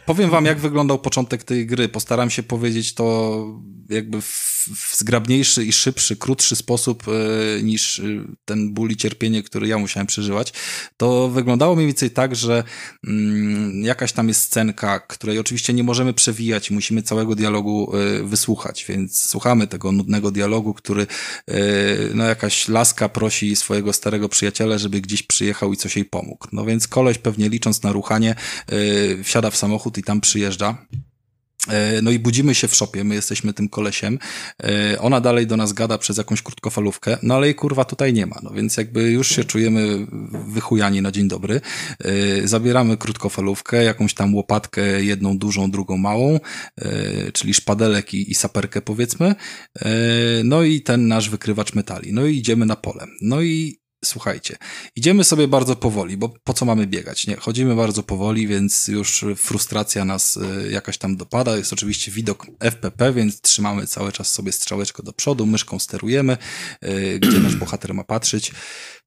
Powiem wam, jak wyglądał początek tej gry. Postaram się powiedzieć to jakby w, w zgrabniejszy i szybszy, krótszy sposób e, niż e, ten ból i cierpienie, który ja musiałem przeżywać. To wyglądało mniej więcej tak, że mm, jakaś tam jest scenka, której oczywiście nie możemy przewijać musimy całego dialogu e, wysłuchać, więc słuchamy tego nudnego dialogu, który no jakaś laska prosi swojego starego przyjaciela, żeby gdzieś przyjechał i coś jej pomógł. No więc koleś pewnie licząc na ruchanie wsiada w samochód i tam przyjeżdża. E, no i budzimy się w szopie, my jesteśmy tym kolesiem. E, ona dalej do nas gada przez jakąś krótkofalówkę, no ale jej kurwa tutaj nie ma. No więc jakby już się czujemy wychujani na dzień dobry. E, zabieramy krótkofalówkę, jakąś tam łopatkę, jedną dużą, drugą małą, czyli szpadelek i, i saperkę powiedzmy. No i ten nasz wykrywacz metali. No i idziemy na pole. No i słuchajcie, idziemy sobie bardzo powoli, bo po co mamy biegać? Nie, chodzimy bardzo powoli, więc już frustracja nas y, jakaś tam dopada. Jest oczywiście widok FPP, więc trzymamy cały czas sobie strzałeczkę do przodu, myszką sterujemy, y, gdzie nasz bohater ma patrzeć.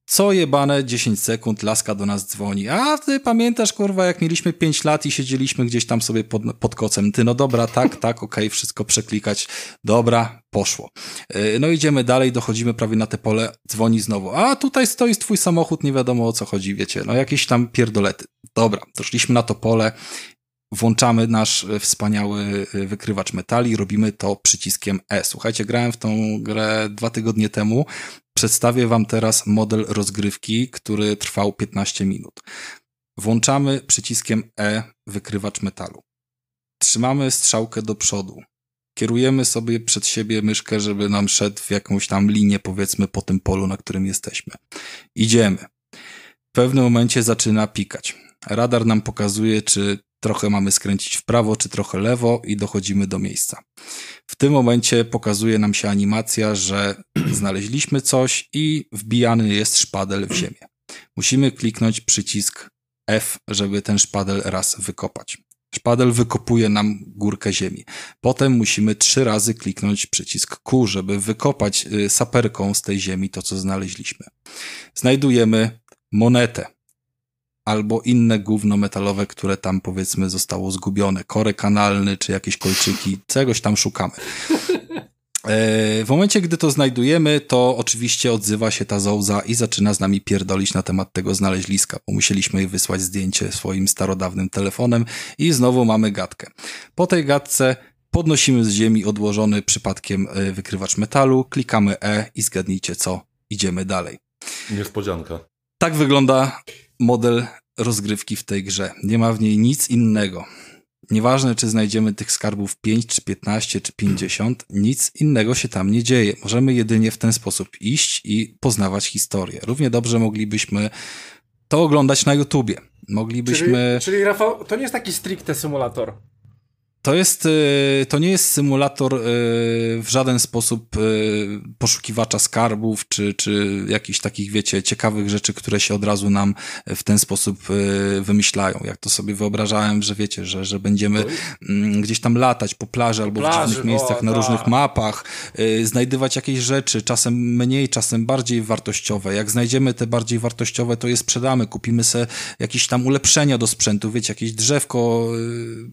Co jebane 10 sekund, laska do nas dzwoni. A ty pamiętasz, kurwa, jak mieliśmy 5 lat i siedzieliśmy gdzieś tam sobie pod, pod kocem. Ty, no dobra, tak, tak, okej, okay, wszystko przeklikać. Dobra, poszło. Yy, no idziemy dalej, dochodzimy prawie na te pole, dzwoni znowu. A tutaj stoi twój samochód, nie wiadomo o co chodzi, wiecie, no jakieś tam pierdolety. Dobra, doszliśmy na to pole, włączamy nasz e, wspaniały e, wykrywacz metali, robimy to przyciskiem E. Słuchajcie, grałem w tą grę dwa tygodnie temu. Przedstawię Wam teraz model rozgrywki, który trwał 15 minut. Włączamy przyciskiem E wykrywacz metalu. Trzymamy strzałkę do przodu. Kierujemy sobie przed siebie myszkę, żeby nam szedł w jakąś tam linię, powiedzmy, po tym polu, na którym jesteśmy. Idziemy. W pewnym momencie zaczyna pikać. Radar nam pokazuje, czy trochę mamy skręcić w prawo czy trochę lewo i dochodzimy do miejsca. W tym momencie pokazuje nam się animacja, że (clears throat) znaleźliśmy coś i wbijany jest szpadel w ziemię. Musimy kliknąć przycisk F, żeby ten szpadel raz wykopać. Szpadel wykopuje nam górkę ziemi. Potem musimy trzy razy kliknąć przycisk Q, żeby wykopać y, saperką z tej ziemi to, co znaleźliśmy. Znajdujemy monetę albo inne gówno metalowe, które tam powiedzmy zostało zgubione. Korek kanalny, czy jakieś kolczyki, czegoś tam szukamy. E, w momencie, gdy to znajdujemy, to oczywiście odzywa się ta Zouza i zaczyna z nami pierdolić na temat tego znaleźliska, bo musieliśmy jej wysłać zdjęcie swoim starodawnym telefonem i znowu mamy gadkę. Po tej gadce podnosimy z ziemi odłożony przypadkiem e, wykrywacz metalu, klikamy E i zgadnijcie co, idziemy dalej. Niespodzianka. Tak wygląda model rozgrywki w tej grze. Nie ma w niej nic innego. Nieważne, czy znajdziemy tych skarbów 5, czy 15, czy 50, nic innego się tam nie dzieje. Możemy jedynie w ten sposób iść i poznawać historię. Równie dobrze moglibyśmy to oglądać na YouTubie. Moglibyśmy. Czyli, czyli Rafał, to nie jest taki stricte symulator. To jest, y, to nie jest symulator y, w żaden sposób y, poszukiwacza skarbów, czy, czy jakichś takich, wiecie, ciekawych rzeczy, które się od razu nam w ten sposób wymyślają. Jak to sobie wyobrażałem, że wiecie, że, że będziemy mm, gdzieś tam latać po plaży albo plaży, w różnych miejscach, o, na różnych tak. mapach, znajdywać jakieś rzeczy, czasem mniej, czasem bardziej wartościowe. Jak znajdziemy te bardziej wartościowe, to je sprzedamy, kupimy sobie jakieś tam ulepszenia do sprzętu, wiecie, jakieś drzewko,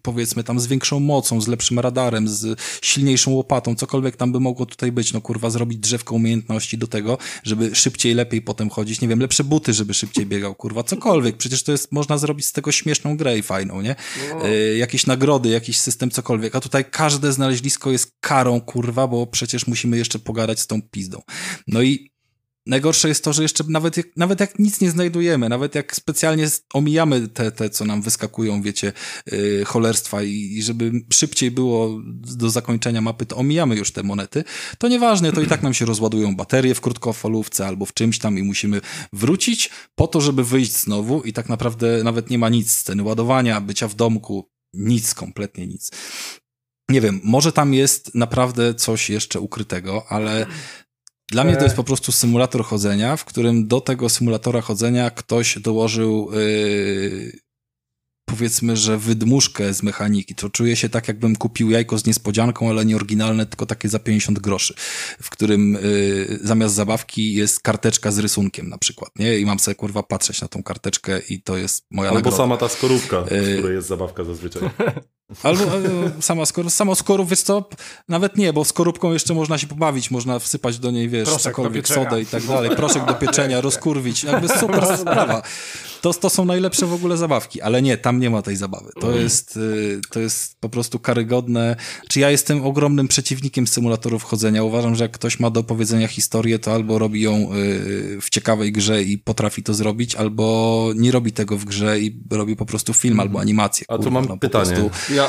powiedzmy tam z większą mocą, z lepszym radarem, z silniejszą łopatą, cokolwiek tam by mogło tutaj być, no kurwa, zrobić drzewko umiejętności do tego, żeby szybciej, lepiej potem chodzić, nie wiem, lepsze buty, żeby szybciej biegał, kurwa, cokolwiek, przecież to jest, można zrobić z tego śmieszną grę i fajną, nie? No. Y, jakieś nagrody, jakiś system, cokolwiek, a tutaj każde znaleźlisko jest karą, kurwa, bo przecież musimy jeszcze pogadać z tą pizdą. No i Najgorsze jest to, że jeszcze nawet, nawet jak nic nie znajdujemy, nawet jak specjalnie omijamy te, te co nam wyskakują, wiecie, yy, cholerstwa i, i żeby szybciej było do zakończenia mapy, to omijamy już te monety, to nieważne, to i tak nam się rozładują baterie w krótkofalówce albo w czymś tam i musimy wrócić po to, żeby wyjść znowu i tak naprawdę nawet nie ma nic, sceny ładowania, bycia w domku, nic, kompletnie nic. Nie wiem, może tam jest naprawdę coś jeszcze ukrytego, ale dla mnie to jest e. po prostu symulator chodzenia, w którym do tego symulatora chodzenia ktoś dołożył yy, powiedzmy, że wydmuszkę z mechaniki. To czuję się tak, jakbym kupił jajko z niespodzianką, ale nie oryginalne, tylko takie za 50 groszy, w którym y, zamiast zabawki jest karteczka z rysunkiem na przykład, nie? I mam sobie, kurwa, patrzeć na tą karteczkę i to jest moja Albo nagroda. sama ta skorupka, z y, której jest zabawka zazwyczaj. (laughs) Albo e, sama skor samo skorów, wiesz co, nawet nie, bo skorupką jeszcze można się pobawić, można wsypać do niej, wiesz, proszek cokolwiek, sodę i tak dalej, proszek do pieczenia, rozkurwić, jakby super sprawa. To, to są najlepsze w ogóle zabawki, ale nie, tam nie ma tej zabawy. To mm. jest, y, to jest po prostu karygodne. Czy ja jestem ogromnym przeciwnikiem symulatorów chodzenia. Uważam, że jak ktoś ma do powiedzenia historię, to albo robi ją y, w ciekawej grze i potrafi to zrobić, albo nie robi tego w grze i robi po prostu film albo animację. A tu mam no, pytanie. Prostu... Ja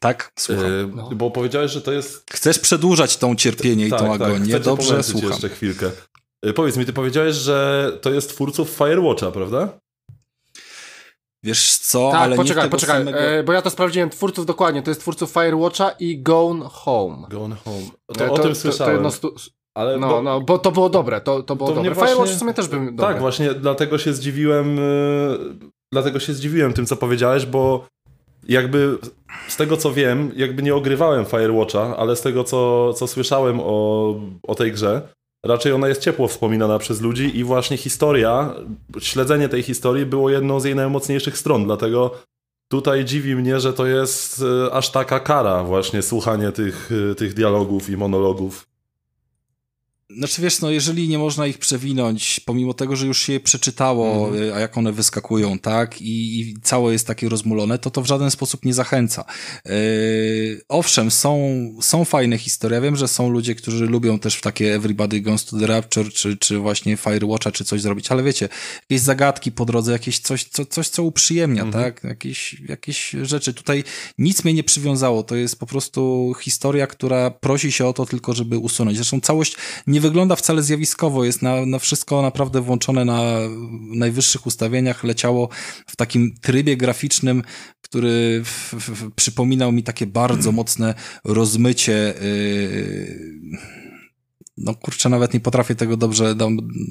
Tak, słucham. E, No. Bo powiedziałeś, że to jest... Chcesz przedłużać tą cierpienie i tak, tą tak, agonię. cię Dobrze, słucham. jeszcze chwilkę. E, Powiedz mi, ty powiedziałeś, że to jest twórców Firewatcha, prawda? Wiesz co, Tak, ale poczekaj, nie poczekaj, samego... e, bo ja to sprawdziłem, twórców dokładnie, to jest twórców Firewatcha i Gone Home. Gone Home. E, To, o tym słyszałem. no, stu, ale no, bo- no, bo to było dobre, to, to było To dobre. właśnie- Firewatch w sumie też dobry. Tak, właśnie dlatego się zdziwiłem, dlatego się zdziwiłem tym, co powiedziałeś, bo jakby z tego, co wiem, jakby nie ogrywałem Firewatcha, ale z tego, co, co słyszałem o, o tej grze, raczej ona jest ciepło wspominana przez ludzi i właśnie historia, śledzenie tej historii było jedną z jej najmocniejszych stron, dlatego tutaj dziwi mnie, że to jest y, aż taka kara właśnie słuchanie tych, y, tych dialogów i monologów. Znaczy wiesz, no jeżeli nie można ich przewinąć, pomimo tego, że już się je przeczytało, Mhm. y, a jak one wyskakują, tak, i, i całe jest takie rozmulone, to to w żaden sposób nie zachęca. Yy, owszem, są, są fajne historie. Ja wiem, że są ludzie, którzy lubią też w takie Everybody Goes to the Rapture, czy, czy właśnie Firewatcha, czy coś zrobić, ale wiecie, jakieś zagadki po drodze, jakieś coś, co, coś co uprzyjemnia, Mhm. tak, jakieś, jakieś rzeczy. Tutaj nic mnie nie przywiązało, to jest po prostu historia, która prosi się o to tylko, żeby usunąć. Zresztą całość nie wygląda wcale zjawiskowo, jest na, na wszystko naprawdę włączone na najwyższych ustawieniach, leciało w takim trybie graficznym, który w, w, przypominał mi takie bardzo mocne rozmycie. Yy, no kurczę, nawet nie potrafię tego dobrze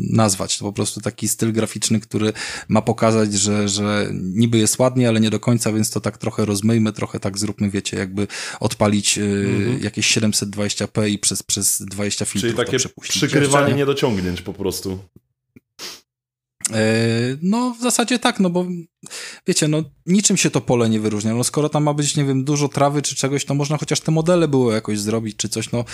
nazwać. To po prostu taki styl graficzny, który ma pokazać, że, że niby jest ładnie, ale nie do końca, więc to tak trochę rozmyjmy, trochę tak zróbmy, wiecie, jakby odpalić yy, Mhm. jakieś 720p i przez, przez 20 filtrów Czyli takie przykrywanie niedociągnięć po prostu. E, No, w zasadzie tak, no bo wiecie, no niczym się to pole nie wyróżnia. No skoro tam ma być, nie wiem, dużo trawy czy czegoś, to można chociaż te modele było jakoś zrobić czy coś, no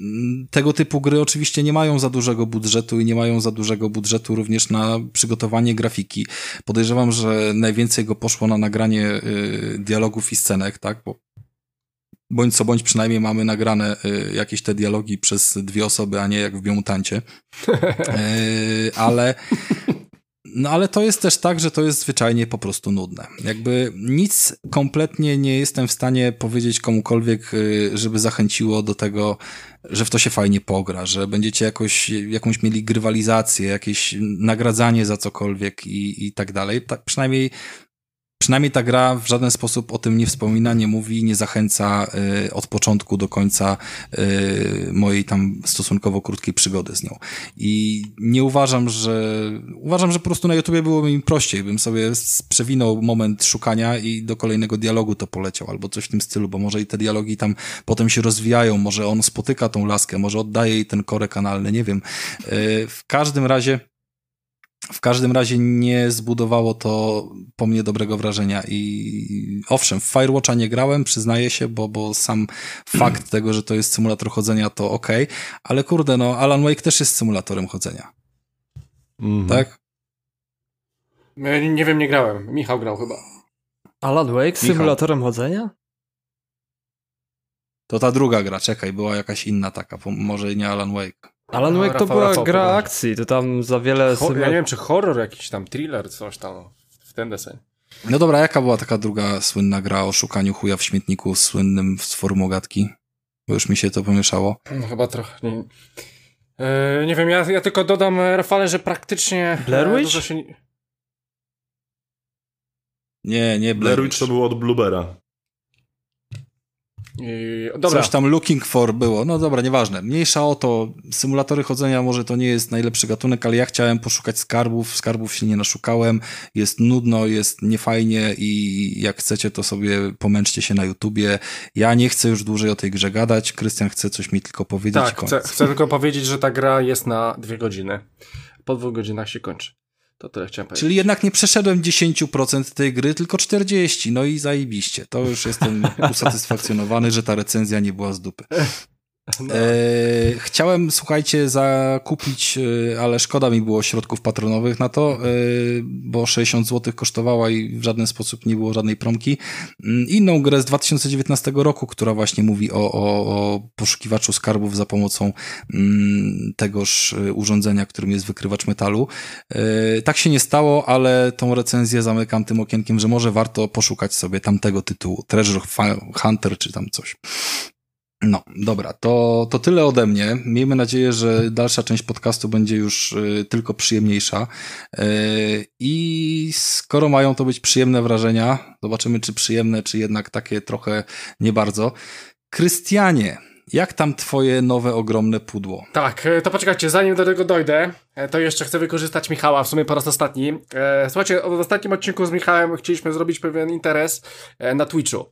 mm, tego typu gry oczywiście nie mają za dużego budżetu i nie mają za dużego budżetu również na przygotowanie grafiki. Podejrzewam, że najwięcej go poszło na nagranie y, dialogów i scenek, tak, bo bądź co bądź przynajmniej mamy nagrane y, jakieś te dialogi przez dwie osoby, a nie jak w Biomutancie. Y, ale no ale to jest też tak, że to jest zwyczajnie po prostu nudne. Jakby nic kompletnie nie jestem w stanie powiedzieć komukolwiek, y, żeby zachęciło do tego, że w to się fajnie pogra, że będziecie jakoś, jakąś mieli grywalizację, jakieś nagradzanie za cokolwiek i, i tak dalej. Tak przynajmniej Przynajmniej ta gra w żaden sposób o tym nie wspomina, nie mówi, nie zachęca y, od początku do końca y, mojej tam stosunkowo krótkiej przygody z nią. I nie uważam, że. Uważam, że po prostu na YouTubie byłoby mi prościej, bym sobie przewinął moment szukania i do kolejnego dialogu to poleciał, albo coś w tym stylu, bo może i te dialogi tam potem się rozwijają, może on spotyka tą laskę, może oddaje jej ten korek analny, nie wiem. Y, w każdym razie. W każdym razie nie zbudowało to po mnie dobrego wrażenia i owszem, w Firewatcha nie grałem, przyznaję się, bo, bo sam (clears throat) fakt tego, że to jest symulator chodzenia to ok, ale kurde, no Alan Wake też jest symulatorem chodzenia, Mhm. tak? Ja nie wiem, nie grałem. Michał grał chyba. Alan Wake Michał. symulatorem chodzenia? To ta druga gra, czekaj, była jakaś inna taka, może nie Alan Wake. Alan No, Wake to Rafał, była Rafał, gra akcji, to tam za wiele... Ho- ja nie wiem, czy horror jakiś tam, thriller, coś tam w ten deseń. No dobra, jaka była taka druga słynna gra o szukaniu chuja w śmietniku słynnym z formułogatki? Bo już mi się to pomieszało. No, chyba trochę. Nie, E, nie wiem, ja, ja tylko dodam, e, Rafale, że praktycznie. Blair e, Witch? dużo się nie- Nie, Blair Blair Witch to było od Bluebera. I, dobra, Coś tam looking for było. No dobra, nieważne. Mniejsza o to. Symulatory chodzenia może to nie jest najlepszy gatunek, ale ja chciałem poszukać skarbów. Skarbów się nie naszukałem. Jest nudno, jest niefajnie i jak chcecie, to sobie pomęczcie się na YouTubie. Ja nie chcę już dłużej o tej grze gadać. Krystian chce coś mi tylko powiedzieć. tak, chcę, chcę tylko powiedzieć, że ta gra jest na dwie godziny. Po dwóch godzinach się kończy. To tyle chciałem powiedzieć. Czyli jednak nie przeszedłem 10% tej gry, tylko 40%. No i zajebiście. To już jestem (laughs) usatysfakcjonowany, że ta recenzja nie była z dupy. No. E, chciałem, słuchajcie, zakupić, e, ale szkoda mi było środków patronowych na to, e, bo 60 zł kosztowała i w żaden sposób nie było żadnej promki. Mm, inną grę z 2019 roku, która właśnie mówi o, o, o poszukiwaczu skarbów za pomocą mm, tegoż e, urządzenia, którym jest wykrywacz metalu. E, tak się nie stało, ale tą recenzję zamykam tym okienkiem, że może warto poszukać sobie tamtego tytułu. Treasure Hunter czy tam coś. No, dobra, to, to tyle ode mnie. Miejmy nadzieję, że dalsza część podcastu będzie już y, tylko przyjemniejsza. Y, I skoro mają to być przyjemne wrażenia, zobaczymy, czy przyjemne, czy jednak takie trochę nie bardzo. Krystianie, jak tam twoje nowe, ogromne pudło? Tak, e, to poczekajcie, zanim do tego dojdę, e, to jeszcze chcę wykorzystać Michała, w sumie po raz ostatni. E, słuchajcie, w ostatnim odcinku z Michałem chcieliśmy zrobić pewien interes na Twitchu.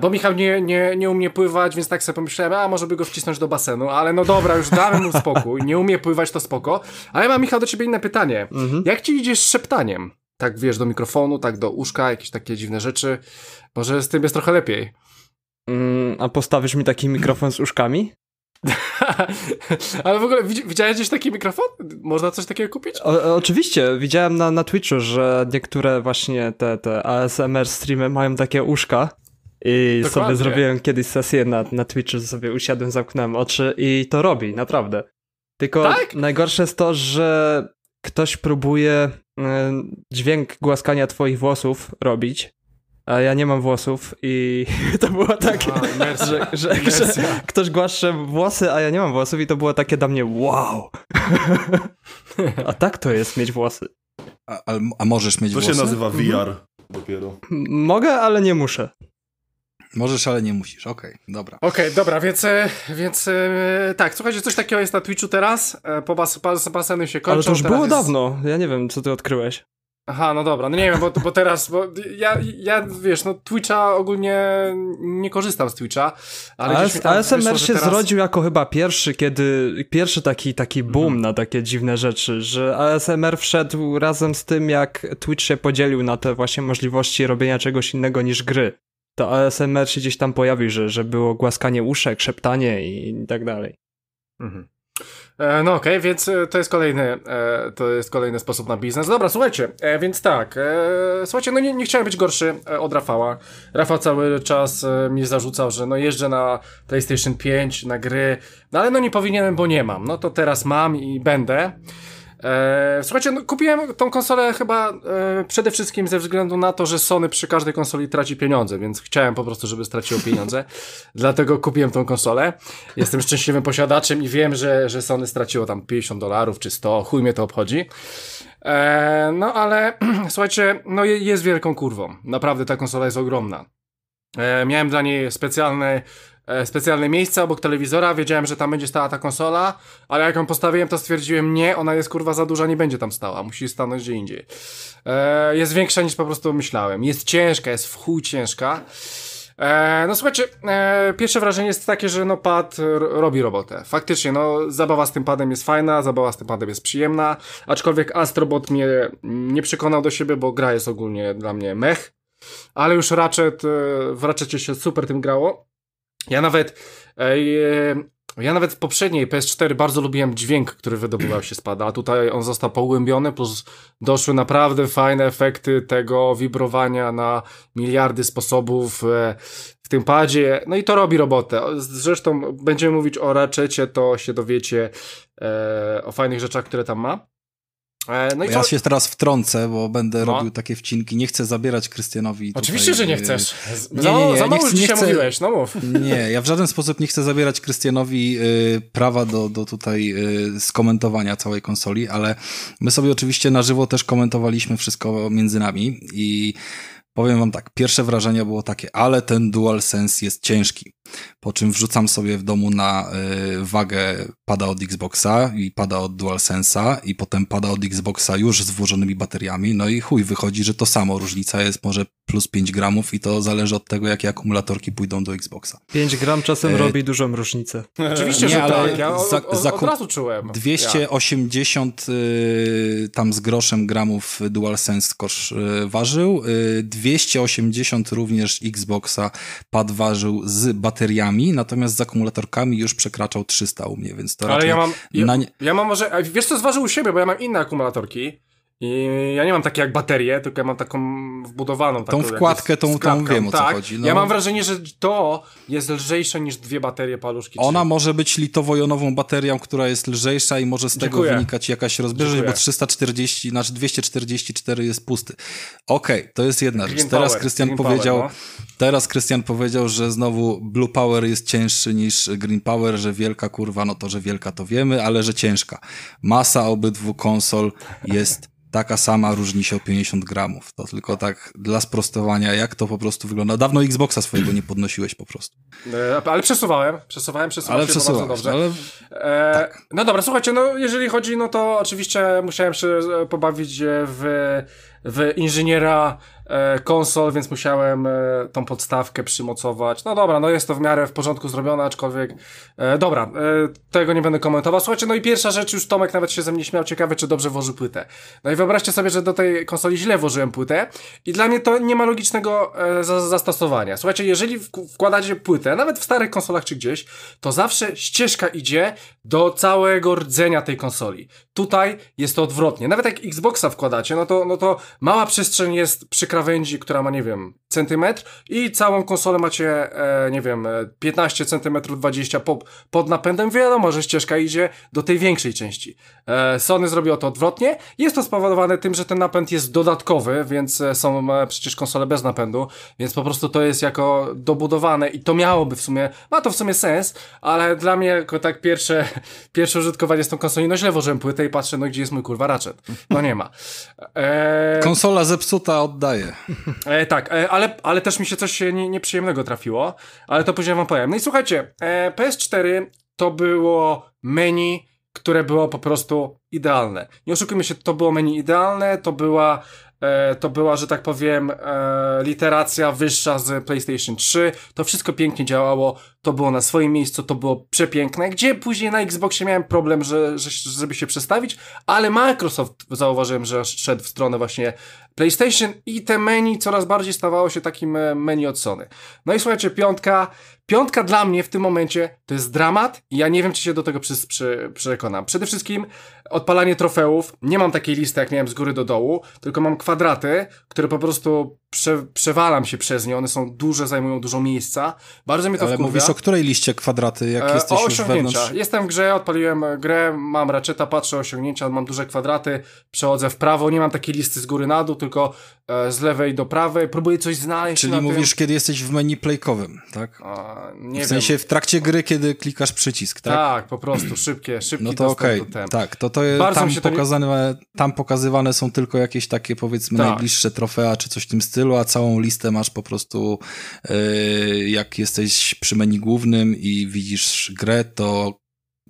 Bo Michał nie, nie, nie umie pływać, więc tak sobie pomyślałem, a może by go wcisnąć do basenu, ale no dobra, już damy mu spokój, nie umie pływać, to spoko. Ale mam, Michał, do ciebie inne pytanie. Mhm. Jak ci idziesz z szeptaniem? Tak, wiesz, do mikrofonu, tak do uszka, jakieś takie dziwne rzeczy. Może z tym jest trochę lepiej. Mm, a postawisz mi taki mikrofon z uszkami? (laughs) Ale w ogóle widziałeś gdzieś taki mikrofon? Można coś takiego kupić? O, oczywiście, widziałem na, na Twitchu, że niektóre właśnie te, te ASMR streamy mają takie uszka. I Dokładnie. sobie zrobiłem kiedyś sesję na, na Twitchu, sobie usiadłem, zamknąłem oczy i to robi, naprawdę. Tylko tak? najgorsze jest to, że ktoś próbuje y, dźwięk głaskania twoich włosów robić a ja nie mam włosów i (laughs) to było takie, a, że, że, że, ktoś głaszcze włosy, a ja nie mam włosów i to było takie dla mnie wow. a tak to jest mieć włosy. A, a, a możesz mieć to włosy? To się nazywa VR mhm. dopiero. Mogę, ale nie muszę. Możesz, ale nie musisz. Okej, okay, dobra. Okej, okay, dobra, więc, e, więc e, tak, słuchajcie, coś takiego jest na Twitchu teraz. E, po bas, bas, baseny się kończą. Ale to już było jest... dawno. Ja nie wiem, co ty odkryłeś. Aha, no dobra, no nie wiem, bo, bo teraz, bo ja, ja, wiesz, no Twitcha ogólnie nie korzystam z Twitcha, ale AS, ASMR wyszło, się teraz... zrodził jako chyba pierwszy, kiedy, pierwszy taki, taki boom mhm. na takie dziwne rzeczy, że ASMR wszedł razem z tym, jak Twitch się podzielił na te właśnie możliwości robienia czegoś innego niż gry. To ASMR się gdzieś tam pojawił, że, że było głaskanie uszek, szeptanie i, i tak dalej. Mhm. E, no okej, okay, więc e, to jest kolejny, e, to jest kolejny sposób na biznes. Dobra, słuchajcie, więc tak, słuchajcie, no nie, nie chciałem być gorszy od Rafała. Rafał cały czas mi zarzucał, że no jeżdżę na PlayStation 5, na gry, no ale no nie powinienem, bo nie mam. No to teraz mam i będę. E, słuchajcie, no, kupiłem tą konsolę chyba e, przede wszystkim ze względu na to, że Sony przy każdej konsoli traci pieniądze, więc chciałem po prostu, żeby straciło pieniądze. (laughs) Dlatego kupiłem tą konsolę. Jestem szczęśliwym posiadaczem i wiem, że, że Sony straciło tam 50 dolarów czy 100, chuj mnie to obchodzi. E, no ale (clears throat) słuchajcie, no jest wielką kurwą. Naprawdę ta konsola jest ogromna. E, miałem dla niej specjalny specjalne miejsce obok telewizora, wiedziałem, że tam będzie stała ta konsola, ale jak ją postawiłem, to stwierdziłem, nie, ona jest kurwa za duża, nie będzie tam stała, musi stanąć gdzie indziej. E, jest większa niż po prostu myślałem. Jest ciężka, jest w chuj ciężka. E, no słuchajcie, e, pierwsze wrażenie jest takie, że no pad robi robotę. Faktycznie, no zabawa z tym padem jest fajna, zabawa z tym padem jest przyjemna, aczkolwiek Astrobot mnie nie przekonał do siebie, bo gra jest ogólnie dla mnie mech, ale już Ratchet, e, w Ratchetie się super tym grało. Ja nawet, e, ja nawet w poprzedniej PS4 bardzo lubiłem dźwięk, który wydobywał się z pada, a tutaj on został pogłębiony, plus doszły naprawdę fajne efekty tego wibrowania na miliardy sposobów e, w tym padzie, no i to robi robotę. Zresztą będziemy mówić o Ratchetie, to się dowiecie e, o fajnych rzeczach, które tam ma. E, no ja co... się teraz wtrącę, bo będę no. robił takie wcinki. Nie chcę zabierać Krystianowi. Oczywiście, tutaj, że nie chcesz. Nie, nie, nie, za, mało chcę, nie chcę, mówiłeś, no mów. (laughs) Nie, ja w żaden sposób nie chcę zabierać Krystianowi y, prawa do, do tutaj y, skomentowania całej konsoli, ale my sobie oczywiście na żywo też komentowaliśmy wszystko między nami i Powiem wam tak, pierwsze wrażenie było takie, ale ten DualSense jest ciężki. Po czym wrzucam sobie w domu na y, wagę pada od Xboxa i pada od DualSense'a i potem pada od Xboxa już z włożonymi bateriami. No i chuj, wychodzi, że to samo. Różnica jest może plus 5 gramów i to zależy od tego, jakie akumulatorki pójdą do Xboxa. 5 gram czasem e... robi dużą różnicę. Oczywiście, że ale tak. Ja za, od, od razu czułem. 280 ja. y, tam z groszem gramów DualSense kosz y, ważył. Y, 280 również Xboxa pad ważył z baterią bateriami, natomiast z akumulatorkami już przekraczał 300 u mnie, więc to Ale raczej ja mam, ja, na ja mam może, wiesz co zważył u siebie, bo ja mam inne akumulatorki i ja nie mam takie jak baterie, tylko ja mam taką wbudowaną. Taką Tą wkładkę, tą- tą wiem, o co tak. chodzi, no. Ja mam wrażenie, że to jest lżejsze niż dwie baterie paluszki. Ona może być litowo-jonową baterią, która jest lżejsza i może z tego Dziękuję. wynikać jakaś rozbieżność, bo 340, znaczy 244 jest pusty. Okej, to jest jedna rzecz. Teraz Power, Krystian Green powiedział, Power, teraz Krystian powiedział, że znowu Blue Power jest cięższy niż Green Power, że wielka kurwa, no to, że wielka to wiemy, ale że ciężka. Masa obydwu konsol jest taka sama, różni się o 50 gramów. To tylko tak dla sprostowania, jak to po prostu wygląda. Dawno Xboxa swojego nie podnosiłeś po prostu. E, Ale przesuwałem, przesuwałem, przesuwałem Ale się dobrze. ale E, No dobra, słuchajcie, no jeżeli chodzi, no to oczywiście musiałem się e, pobawić e, w, w inżyniera konsol, więc musiałem e, tą podstawkę przymocować. No dobra, no jest to w miarę w porządku zrobione, aczkolwiek e, dobra, e, tego nie będę komentował. Słuchajcie, no i pierwsza rzecz, już Tomek nawet się ze mnie śmiał, ciekawe czy dobrze włoży płytę. No i wyobraźcie sobie, że do tej konsoli źle włożyłem płytę i dla mnie to nie ma logicznego e, za, zastosowania. Słuchajcie, jeżeli wk- wkładacie płytę, nawet w starych konsolach czy gdzieś, to zawsze ścieżka idzie do całego rdzenia tej konsoli. Tutaj jest to odwrotnie. Nawet jak Xboxa wkładacie, no to, no to mała przestrzeń jest przy krawędzi, która ma, nie wiem, centymetr i całą konsolę macie, e, nie wiem, e, 15 centymetrów, 20 po, pod napędem. Wiadomo, że ścieżka idzie do tej większej części. E, Sony zrobiło to odwrotnie. Jest to spowodowane tym, że ten napęd jest dodatkowy, więc e, są e, przecież konsole bez napędu, więc po prostu to jest jako dobudowane i to miałoby w sumie, ma to w sumie sens, ale dla mnie jako tak pierwsze, (laughs) pierwsze użytkowanie z tą konsolą, no źle włożyłem płytę i patrzę, no gdzie jest mój kurwa ratchet? No nie ma. E, konsola zepsuta oddaje. E, tak, e, ale, ale też mi się coś e, nie, nieprzyjemnego trafiło, ale to później wam powiem. No i słuchajcie, e, PS4 to było menu, które było po prostu idealne. Nie oszukujmy się, to było menu idealne, to była, e, to była, że tak powiem, e, literacja wyższa z PlayStation 3, to wszystko pięknie działało, to było na swoim miejscu, to było przepiękne, gdzie później na Xboxie miałem problem, że, że, żeby się przestawić, ale Microsoft zauważyłem, że szedł w stronę właśnie PlayStation i te menu coraz bardziej stawało się takim e, menu od Sony. No i słuchajcie, piątka, piątka dla mnie w tym momencie to jest dramat i ja nie wiem, czy się do tego przy, przy, przekonam. Przede wszystkim odpalanie trofeów. Nie mam takiej listy, jak miałem z góry do dołu, tylko mam kwadraty, które po prostu prze, przewalam się przez nie. One są duże, zajmują dużo miejsca. Bardzo mnie to Ale wkurwia. mówisz o której liście kwadraty, jak E, jesteś o już osiągnięcia. wewnątrz? Jestem w grze, odpaliłem grę, mam raczeta, patrzę osiągnięcia, mam duże kwadraty, przechodzę w prawo, nie mam takiej listy z góry na dół, tylko e, z lewej do prawej, próbuję coś znaleźć Czyli mówisz, kiedy jesteś w menu playkowym, tak? tym. A, nie w wiem. sensie w trakcie gry, kiedy klikasz przycisk, tak? Tak, po prostu, szybkie, szybki No to okej, temp. tak, to, to jest, Bardzo tam, się to pokazane, tam pokazywane są tylko jakieś takie powiedzmy Tak. najbliższe trofea czy coś w tym stylu, a całą listę masz po prostu yy, jak jesteś przy menu głównym i widzisz grę, to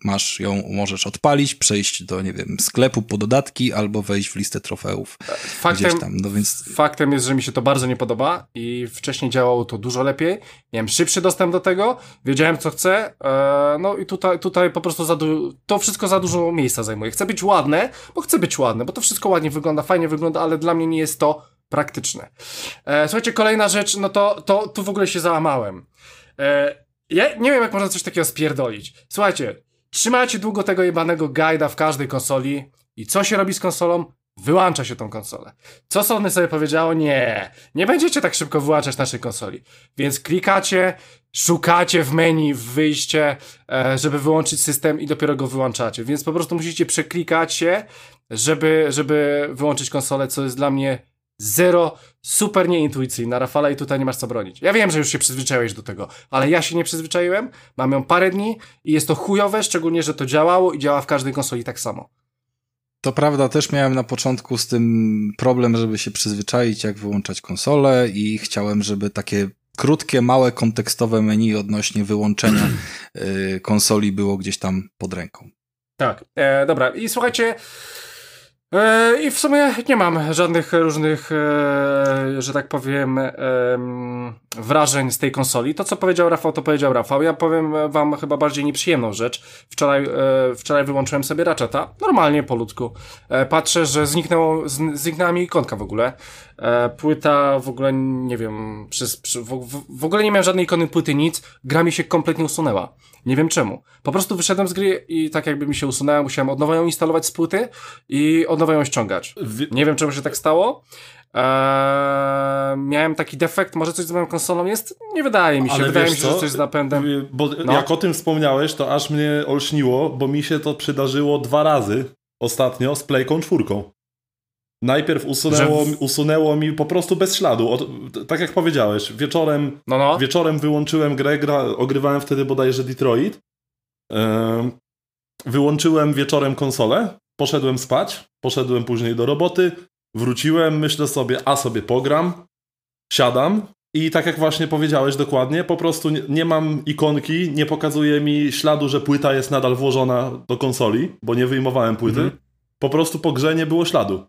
masz ją, możesz odpalić, przejść do, nie wiem, sklepu po dodatki albo wejść w listę trofeów Faktem, gdzieś tam, no więc Faktem jest, że mi się to bardzo nie podoba i wcześniej działało to dużo lepiej. Miałem szybszy dostęp do tego, wiedziałem co chcę, e, no i tutaj, tutaj po prostu za du- to wszystko za dużo miejsca zajmuje. Chcę być ładne, bo chcę być ładne, bo to wszystko ładnie wygląda, fajnie wygląda, ale dla mnie nie jest to praktyczne. E, słuchajcie, kolejna rzecz, no to, to tu w ogóle się załamałem. E, ja nie wiem, jak można coś takiego spierdolić. Słuchajcie, trzymacie długo tego jebanego guida w każdej konsoli i co się robi z konsolą? Wyłącza się tą konsolę. Co Sony sobie powiedziało? Nie, nie będziecie tak szybko wyłączać naszej konsoli. Więc klikacie, szukacie w menu, w wyjście, żeby wyłączyć system i dopiero go wyłączacie. Więc po prostu musicie przeklikać się, żeby, żeby wyłączyć konsolę, co jest dla mnie zero, super nieintuicyjna. Rafala i tutaj nie masz co bronić. Ja wiem, że już się przyzwyczaiłeś do tego, ale ja się nie przyzwyczaiłem, mam ją parę dni i jest to chujowe, szczególnie, że to działało i działa w każdej konsoli tak samo. To prawda, też miałem na początku z tym problem, żeby się przyzwyczaić, jak wyłączać konsolę i chciałem, żeby takie krótkie, małe, kontekstowe menu odnośnie wyłączenia (clears throat) y, konsoli było gdzieś tam pod ręką. Tak, e, dobra. I słuchajcie, I w sumie nie mam żadnych różnych, e, że tak powiem, e, wrażeń z tej konsoli. To, co powiedział Rafał, to powiedział Rafał. Ja powiem wam chyba bardziej nieprzyjemną rzecz. Wczoraj, e, wczoraj wyłączyłem sobie Ratcheta, normalnie po ludzku. E, patrzę, że zniknęło, zniknęła mi ikonka w ogóle. E, płyta w ogóle, nie wiem, w, w ogóle nie miałem żadnej ikony płyty, nic. Gra mi się kompletnie usunęła. Nie wiem czemu. Po prostu wyszedłem z gry i tak jakby mi się usunęła, musiałem od nowa ją instalować z płyty i od nowa ją ściągać. Nie wiem czemu się tak stało. Eee, miałem taki defekt, może coś z moją konsolą jest? Nie wydaje mi się. Ale wydaje mi się, co? że coś z napędem. Bo No. jak o tym wspomniałeś, to aż mnie olśniło, bo mi się to przydarzyło dwa razy ostatnio z Playką czwórką. Najpierw usunęło, Że usunęło mi po prostu bez śladu. Od, tak jak powiedziałeś, wieczorem, No, no. wieczorem wyłączyłem grę, gra, ogrywałem wtedy bodajże Detroit. Em, wyłączyłem wieczorem konsolę, poszedłem spać, poszedłem później do roboty, wróciłem, myślę sobie, a sobie pogram, siadam i tak jak właśnie powiedziałeś dokładnie, po prostu nie, nie mam ikonki, nie pokazuje mi śladu, że płyta jest nadal włożona do konsoli, bo nie wyjmowałem płyty. Mhm. Po prostu po grze nie było śladu.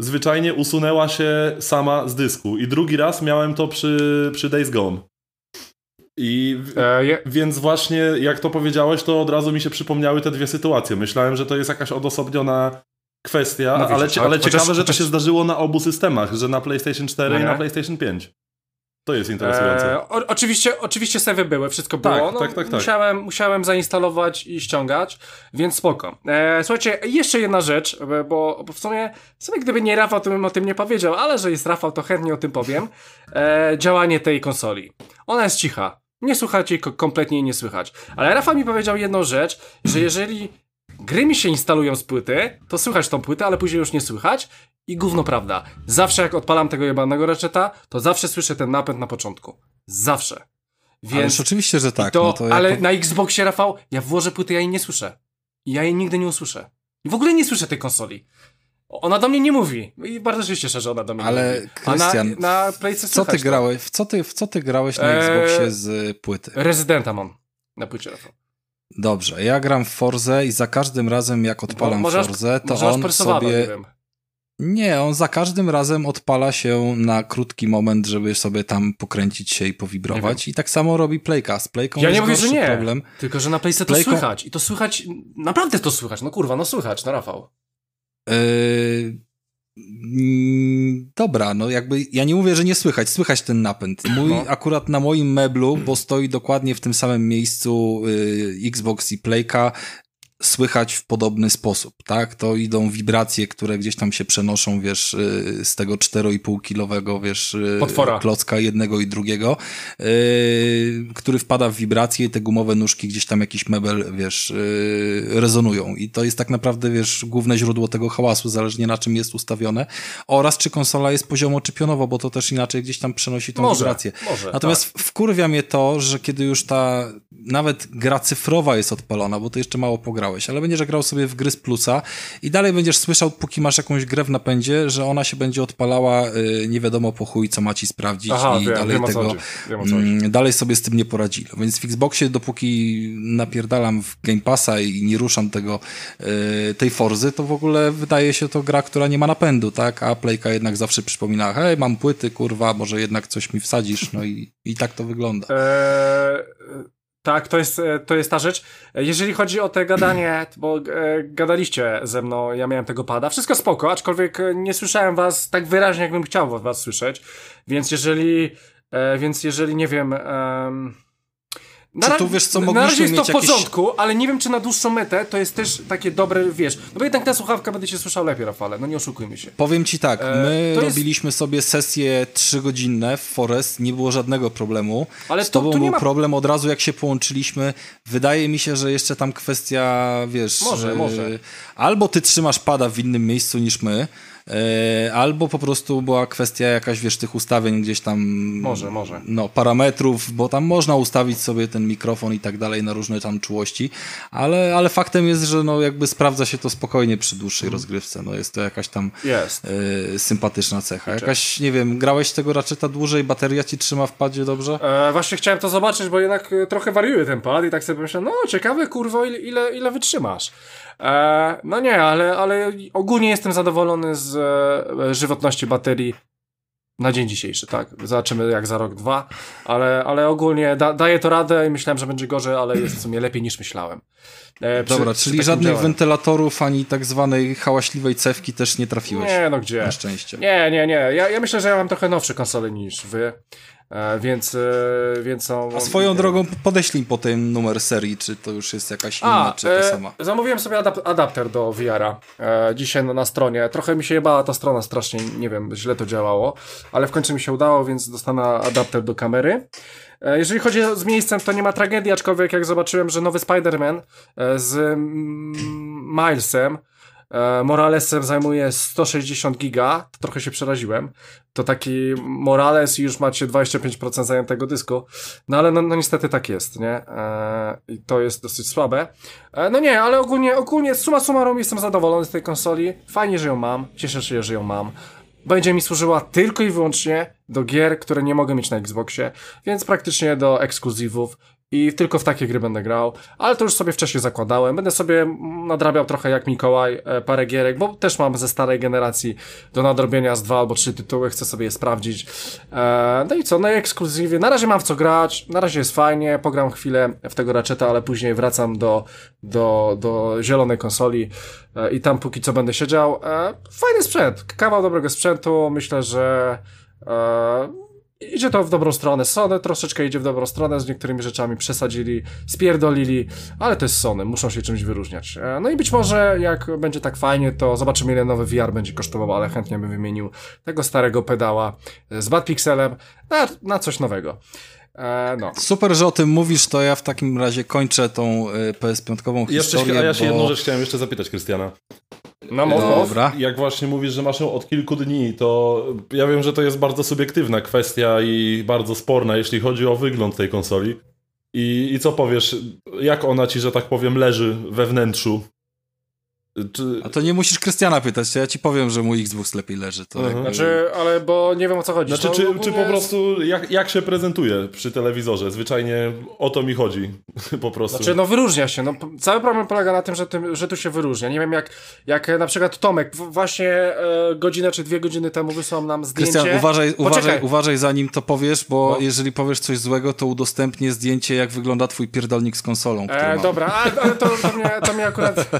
Zwyczajnie usunęła się sama z dysku. I drugi raz miałem to przy, przy Days Gone. I E, je, więc właśnie jak to powiedziałeś, to od razu mi się przypomniały te dwie sytuacje. Myślałem, że to jest jakaś odosobniona kwestia, No ale, cie- ale ale chociaż- ciekawe, że to się zdarzyło na obu systemach, że na PlayStation 4 No i na PlayStation 5. To jest interesujące. E, o, oczywiście, oczywiście save były, wszystko Tak, było. No, tak, tak, tak. Musiałem, musiałem zainstalować i ściągać, więc spoko. E, słuchajcie, jeszcze jedna rzecz, e, bo, bo w sumie, w sumie gdyby nie Rafał, to bym o tym nie powiedział, ale że jest Rafał, to chętnie o tym powiem. E, działanie tej konsoli. Ona jest cicha. Nie słuchacie, ko- kompletnie nie słychać. Ale Rafał mi powiedział jedną rzecz, że jeżeli gry mi się instalują z płyty, to słychać tą płytę, ale później już nie słychać. I gówno prawda. Zawsze jak odpalam tego jebanego Ratcheta, to zawsze słyszę ten napęd na początku. Zawsze. Ależ Więc oczywiście, że tak. to, no to ale na Xboxie, Rafał, ja włożę płytę, ja jej nie słyszę. Ja jej nigdy nie usłyszę. I w ogóle nie słyszę tej konsoli. Ona do mnie nie mówi. I bardzo się cieszę, że ona do mnie nie Ale, mówi. A na, Krystian, na w co ty słychać to. grałeś? W co ty, w co ty grałeś na Eee, Xboxie z płyty? Rezydenta mam na płycie, Rafał. Dobrze, ja gram w Forzę i za każdym razem jak odpalam Może aż- Forzę, to on nie sobie... Nie, on za każdym razem odpala się na krótki moment, żeby sobie tam pokręcić się i powibrować. I tak samo robi Playka. Z Playką Ja nie mówię, że nie. problem. Tylko, że na Playce to Playką- słychać. I to słychać, naprawdę to słychać. No kurwa, no słychać, no Rafał. Yy, mm, Dobra, no jakby ja nie mówię, że nie słychać, słychać ten napęd. Mój, No. akurat na moim meblu, bo stoi dokładnie w tym samym miejscu yy, Xbox i Playka, słychać w podobny sposób, tak? To idą wibracje, które gdzieś tam się przenoszą, wiesz, yy, z tego 4,5 kilowego, wiesz, yy, Potwora. klocka jednego i drugiego, yy, który wpada w wibracje i te gumowe nóżki gdzieś tam jakiś mebel, wiesz, yy, rezonują. I to jest tak naprawdę, wiesz, główne źródło tego hałasu, zależnie na czym jest ustawione oraz czy konsola jest poziomo czy pionowo, bo to też inaczej gdzieś tam przenosi tą Może, wibrację. może, Natomiast wkurwia mnie to, że kiedy już ta nawet gra cyfrowa jest odpalona, bo to jeszcze mało pograłeś, ale będziesz grał sobie w gry z plusa i dalej będziesz słyszał, póki masz jakąś grę w napędzie, że ona się będzie odpalała y, nie wiadomo po chuj, co ma ci sprawdzić Aha, i wiem, dalej wiem tego. Wiem mm, dalej sobie z tym nie poradzili. Więc w Xboxie, dopóki napierdalam w Game Passa i nie ruszam tego, y, tej Forzy, to w ogóle wydaje się to gra, która nie ma napędu, tak? A Playka jednak zawsze przypomina, hej, mam płyty, kurwa, może jednak coś mi wsadzisz, no i, i tak to wygląda. Eee, tak, to jest, e, to jest ta rzecz. Jeżeli chodzi o te gadanie, bo e, gadaliście ze mną, ja miałem tego pada, wszystko spoko, aczkolwiek e, nie słyszałem was tak wyraźnie, jakbym chciał was, słyszeć, więc jeżeli, więc jeżeli, nie wiem... em, Czy tu, wiesz co, na mogliśmy razie jest to w mieć jakieś- porządku, ale nie wiem, czy na dłuższą metę to jest też takie dobre, wiesz, no bo jednak ta słuchawka będzie się słyszał lepiej, Rafale, no nie oszukujmy się. Powiem ci tak, E, my to jest- robiliśmy sobie sesję trzygodzinne w Forest, nie było żadnego problemu. Ale Z tobą tu nie był ma- problem od razu, jak się połączyliśmy. Wydaje mi się, że jeszcze tam kwestia, wiesz... Może, e, może. Albo ty trzymasz pada w innym miejscu niż my, E, albo po prostu była kwestia jakaś, wiesz, tych ustawień gdzieś tam... Może, może. No, parametrów, bo tam można ustawić sobie ten mikrofon i tak dalej na różne tam czułości, ale, ale faktem jest, że no jakby sprawdza się to spokojnie przy dłuższej rozgrywce. No jest to jakaś tam Jest. e, sympatyczna cecha. Jakaś, nie wiem, grałeś tego raczeta dłużej, bateria ci trzyma w padzie dobrze? E, właśnie chciałem to zobaczyć, bo jednak e, trochę wariuje ten pad i tak sobie myślałem, no ciekawe kurwo, ile, ile, ile wytrzymasz. E, no nie, ale, ale ogólnie jestem zadowolony z e, żywotności baterii na dzień dzisiejszy, tak. Zobaczymy jak za rok, dwa, ale, ale ogólnie da, daje to radę i myślałem, że będzie gorzej, ale jest w sumie lepiej niż myślałem. E, przy- Dobra, przy czyli żadnych działaniu. wentylatorów ani tak zwanej hałaśliwej cewki też nie trafiłeś. Nie, no gdzie? Na szczęście. Nie, nie, nie. Ja, ja myślę, że ja mam trochę nowsze konsole niż wy, więc, e, więc są... A swoją drogą podeślij po ten numer serii, czy to już jest jakaś inna, A, czy ta e, sama. zamówiłem sobie adap adapter do VR-a e, dzisiaj na, na stronie. Trochę mi się jebała ta strona strasznie, nie wiem, źle to działało, ale w końcu mi się udało, więc dostanę adapter do kamery. E, jeżeli chodzi z miejscem, to nie ma tragedii, aczkolwiek jak zobaczyłem, że nowy Spider-Man e, z mm, Milesem e, Moralesem zajmuje 160 giga, trochę się przeraziłem. To taki Morales i już macie 25% zajętego dysku. No ale no, no niestety tak jest, nie? E, I to jest dosyć słabe. E, no nie, ale ogólnie, ogólnie suma summarum jestem zadowolony z tej konsoli. Fajnie, że ją mam. Cieszę się, że ją mam. Będzie mi służyła tylko i wyłącznie do gier, które nie mogę mieć na Xboxie, więc praktycznie do ekskluzywów i tylko w takie gry będę grał, ale to już sobie wcześniej zakładałem. Będę sobie nadrabiał trochę jak Mikołaj e, parę gierek, bo też mam ze starej generacji do nadrobienia z dwa albo trzy tytuły, chcę sobie je sprawdzić. E, no i co, no i ekskluzywie. Na razie mam w co grać, na razie jest fajnie, pogram chwilę w tego Ratcheta, ale później wracam do, do, do zielonej konsoli e, i tam póki co będę siedział. Fajny sprzęt, kawał dobrego sprzętu, myślę, że idzie to w dobrą stronę. Sony troszeczkę idzie w dobrą stronę, z niektórymi rzeczami przesadzili, spierdolili, ale to jest Sony, muszą się czymś wyróżniać. E, No i być może jak będzie tak fajnie, to zobaczymy ile nowy VR będzie kosztował, ale chętnie bym wymienił tego starego pedała z Bad Pixelem na, na coś nowego. E, no. Super, że o tym mówisz, to ja w takim razie kończę tą y, PS5 Jeszcze, historię, a ja się bo... jedną rzecz chciałem jeszcze zapytać Krystiana. No, mów, mów. Dobra. Jak właśnie mówisz, że masz ją od kilku dni, to ja wiem, że to jest bardzo subiektywna kwestia i bardzo sporna, jeśli chodzi o wygląd tej konsoli. I, I co powiesz, jak ona ci, że tak powiem, leży we wnętrzu? Czy... A to nie musisz Krystiana pytać, to ja ci powiem, że mój Xbox lepiej leży. To Mhm. Znaczy, ale bo nie wiem o co chodzi. Znaczy, czy, czy po prostu jak, jak się prezentuje przy telewizorze? Zwyczajnie o to mi chodzi, (laughs) po prostu. Znaczy, no wyróżnia się. No, cały problem polega na tym, że, tym, że tu się wyróżnia. Nie wiem, jak, jak e, na przykład Tomek właśnie e, godzinę czy dwie godziny temu wysłał nam zdjęcie. Krystian, uważaj, uważaj, Poczekaj. uważaj zanim to powiesz, bo No. jeżeli powiesz coś złego, to udostępnię zdjęcie, jak wygląda twój pierdolnik z konsolą, E, dobra, ale to, to, mnie, to, mnie akurat,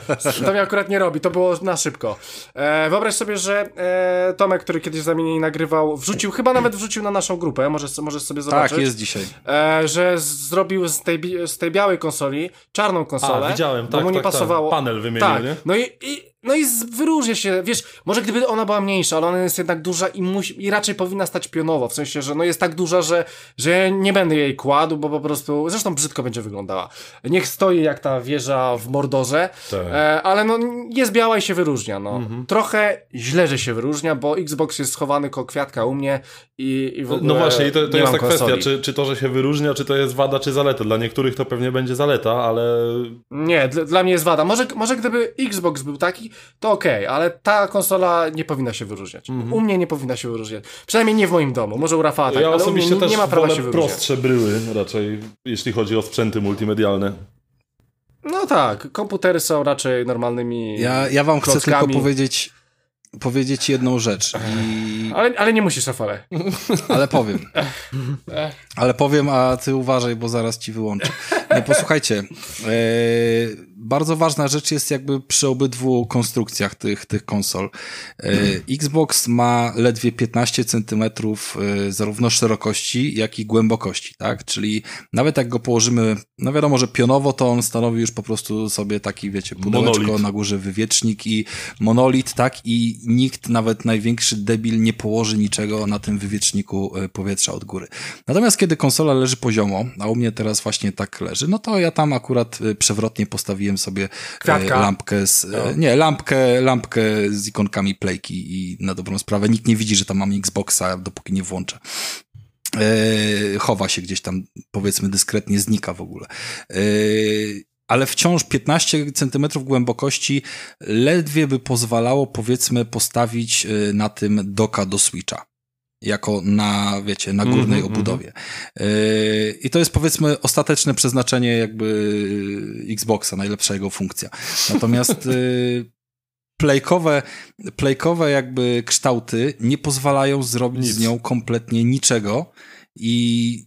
to mnie akurat nie robi, to było na szybko. E, wyobraź sobie, że e, Tomek, który kiedyś za mnie nagrywał, wrzucił, chyba nawet wrzucił na naszą grupę, możesz, możesz sobie zobaczyć. Tak, jest dzisiaj. E, że zrobił z tej, z tej białej konsoli czarną konsolę. A, widziałem, bo tak, mu nie tak, tak. pasowało. Panel wymienił, tak. nie? No i, i, no i wyróżnia się, wiesz, może gdyby ona była mniejsza, ale ona jest jednak duża i, musi, i raczej powinna stać pionowo, w sensie, że no jest tak duża, że, że nie będę jej kładł, bo po prostu, zresztą brzydko będzie wyglądała. Niech stoi jak ta wieża w Mordorze, Tak. e, ale no jest biała i się wyróżnia, no. Mhm. Trochę źle, że się wyróżnia, bo Xbox jest schowany koło kwiatka u mnie i, i w ogóle No właśnie, i to, to jest ta kwestia, czy, czy to, że się wyróżnia, czy to jest wada, czy zaleta. Dla niektórych to pewnie będzie zaleta, ale Nie, dla, dla mnie jest wada. Może, może gdyby Xbox był taki, to okej, ale ta konsola nie powinna się wyróżniać. U mnie nie powinna się wyróżniać. Przynajmniej nie w moim domu. Może u Rafała tak, ja ale u mnie osobiście nie, nie ma prawa się wyróżniać. prostsze bryły raczej, jeśli chodzi o sprzęty multimedialne. No tak, komputery są raczej normalnymi Ja, ja wam chcę klockami. tylko powiedzieć, powiedzieć jedną rzecz, i... (laughs) Ale, ale nie musisz, Rafale. ale powiem. (laughs) Ale powiem, a ty uważaj, bo zaraz ci wyłączę. Nie, posłuchajcie. E, bardzo ważna rzecz jest jakby przy obydwu konstrukcjach tych, tych konsol. E, Xbox ma ledwie 15 centymetrów e, zarówno szerokości, jak i głębokości, tak? Czyli nawet jak go położymy, no wiadomo, że pionowo, to on stanowi już po prostu sobie taki, wiecie, pudełeczko Monolit. na górze wywiecznik i monolit, tak? I nikt, nawet największy debil, nie położy niczego na tym wywieczniku e, powietrza od góry. Natomiast kiedy konsola leży poziomo, a u mnie teraz właśnie tak leży, no to ja tam akurat przewrotnie postawiłem kupiłem sobie Kwiatka. lampkę z, No. nie, lampkę, lampkę z ikonkami playki i na dobrą sprawę nikt nie widzi, że tam mam Xboxa, dopóki nie włączę. E, chowa się gdzieś tam, powiedzmy, dyskretnie znika w ogóle. E, ale wciąż 15 centymetrów głębokości ledwie by pozwalało, powiedzmy, postawić e, na tym doka do Switcha. Jako na, wiecie, na górnej Mhm, obudowie. E, I to jest, powiedzmy, ostateczne przeznaczenie jakby Xboxa, najlepsza jego funkcja. Natomiast e, playkowe, playkowe jakby kształty nie pozwalają zrobić Nic. z nią kompletnie niczego i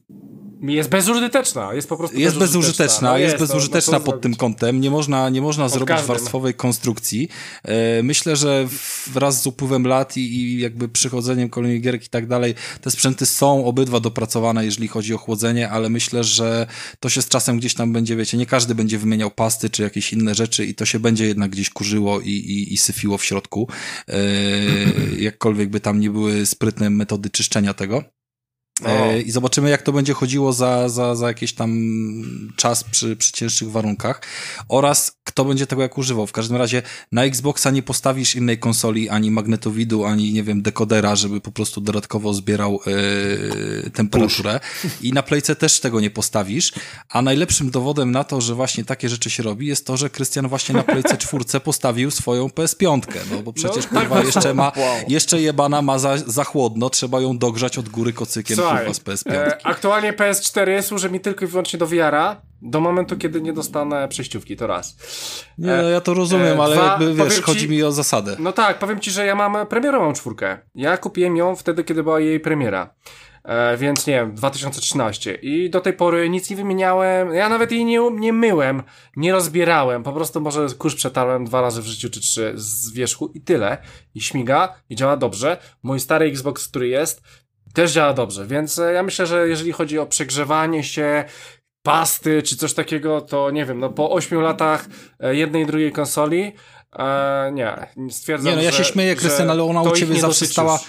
Jest bezużyteczna, jest po prostu jest bezużyteczna, No jest, no, bezużyteczna no co pod tym kątem. Nie można, nie można zrobić każdym. warstwowej konstrukcji. E, Myślę, że wraz z upływem lat i, i jakby przychodzeniem kolejnych gierek i tak dalej, te sprzęty są obydwa dopracowane, jeżeli chodzi o chłodzenie, ale myślę, że to się z czasem gdzieś tam będzie, wiecie, nie każdy będzie wymieniał pasty czy jakieś inne rzeczy i to się będzie jednak gdzieś kurzyło i, i, i syfiło w środku. E, jakkolwiek by tam nie były sprytne metody czyszczenia tego. E, I zobaczymy, jak to będzie chodziło za, za, za jakiś tam czas przy, przy cięższych warunkach oraz kto będzie tego jak używał. W każdym razie na Xboxa nie postawisz innej konsoli, ani magnetowidu, ani nie wiem, dekodera, żeby po prostu dodatkowo zbierał e, temperaturę. I na Playce też tego nie postawisz. A najlepszym dowodem na to, że właśnie takie rzeczy się robi, jest to, że Krystian właśnie na Playce (laughs) 4 postawił swoją PS5. No bo przecież No, (laughs) kurwa jeszcze ma, jeszcze jebana ma za, za chłodno, trzeba ją dogrzać od góry kocykiem Słuchaj, kurwa z PS5. e, aktualnie PS4 służy mi tylko i wyłącznie do VR-a, do momentu, kiedy nie dostanę przejściówki, to raz. Nie, no ja to rozumiem, e, ale dwa, jakby wiesz, ci- chodzi mi o zasadę. No tak, powiem ci, że ja mam premierową czwórkę. Ja kupiłem ją wtedy, kiedy była jej premiera. E, więc nie wiem, 2013. I do tej pory nic nie wymieniałem. Ja nawet jej nie, nie myłem, nie rozbierałem. Po prostu może kurz przetarłem dwa razy w życiu, czy trzy z wierzchu i tyle. I śmiga, i działa dobrze. Mój stary Xbox, który jest, też działa dobrze. Więc e, ja myślę, że jeżeli chodzi o przegrzewanie się, pasty, czy coś takiego, to nie wiem, no po 8 latach e, jednej i drugiej konsoli, e, nie, stwierdzam, Nie, no ja że, się śmieję, że Krystian, ale ona u ciebie zawsze stała,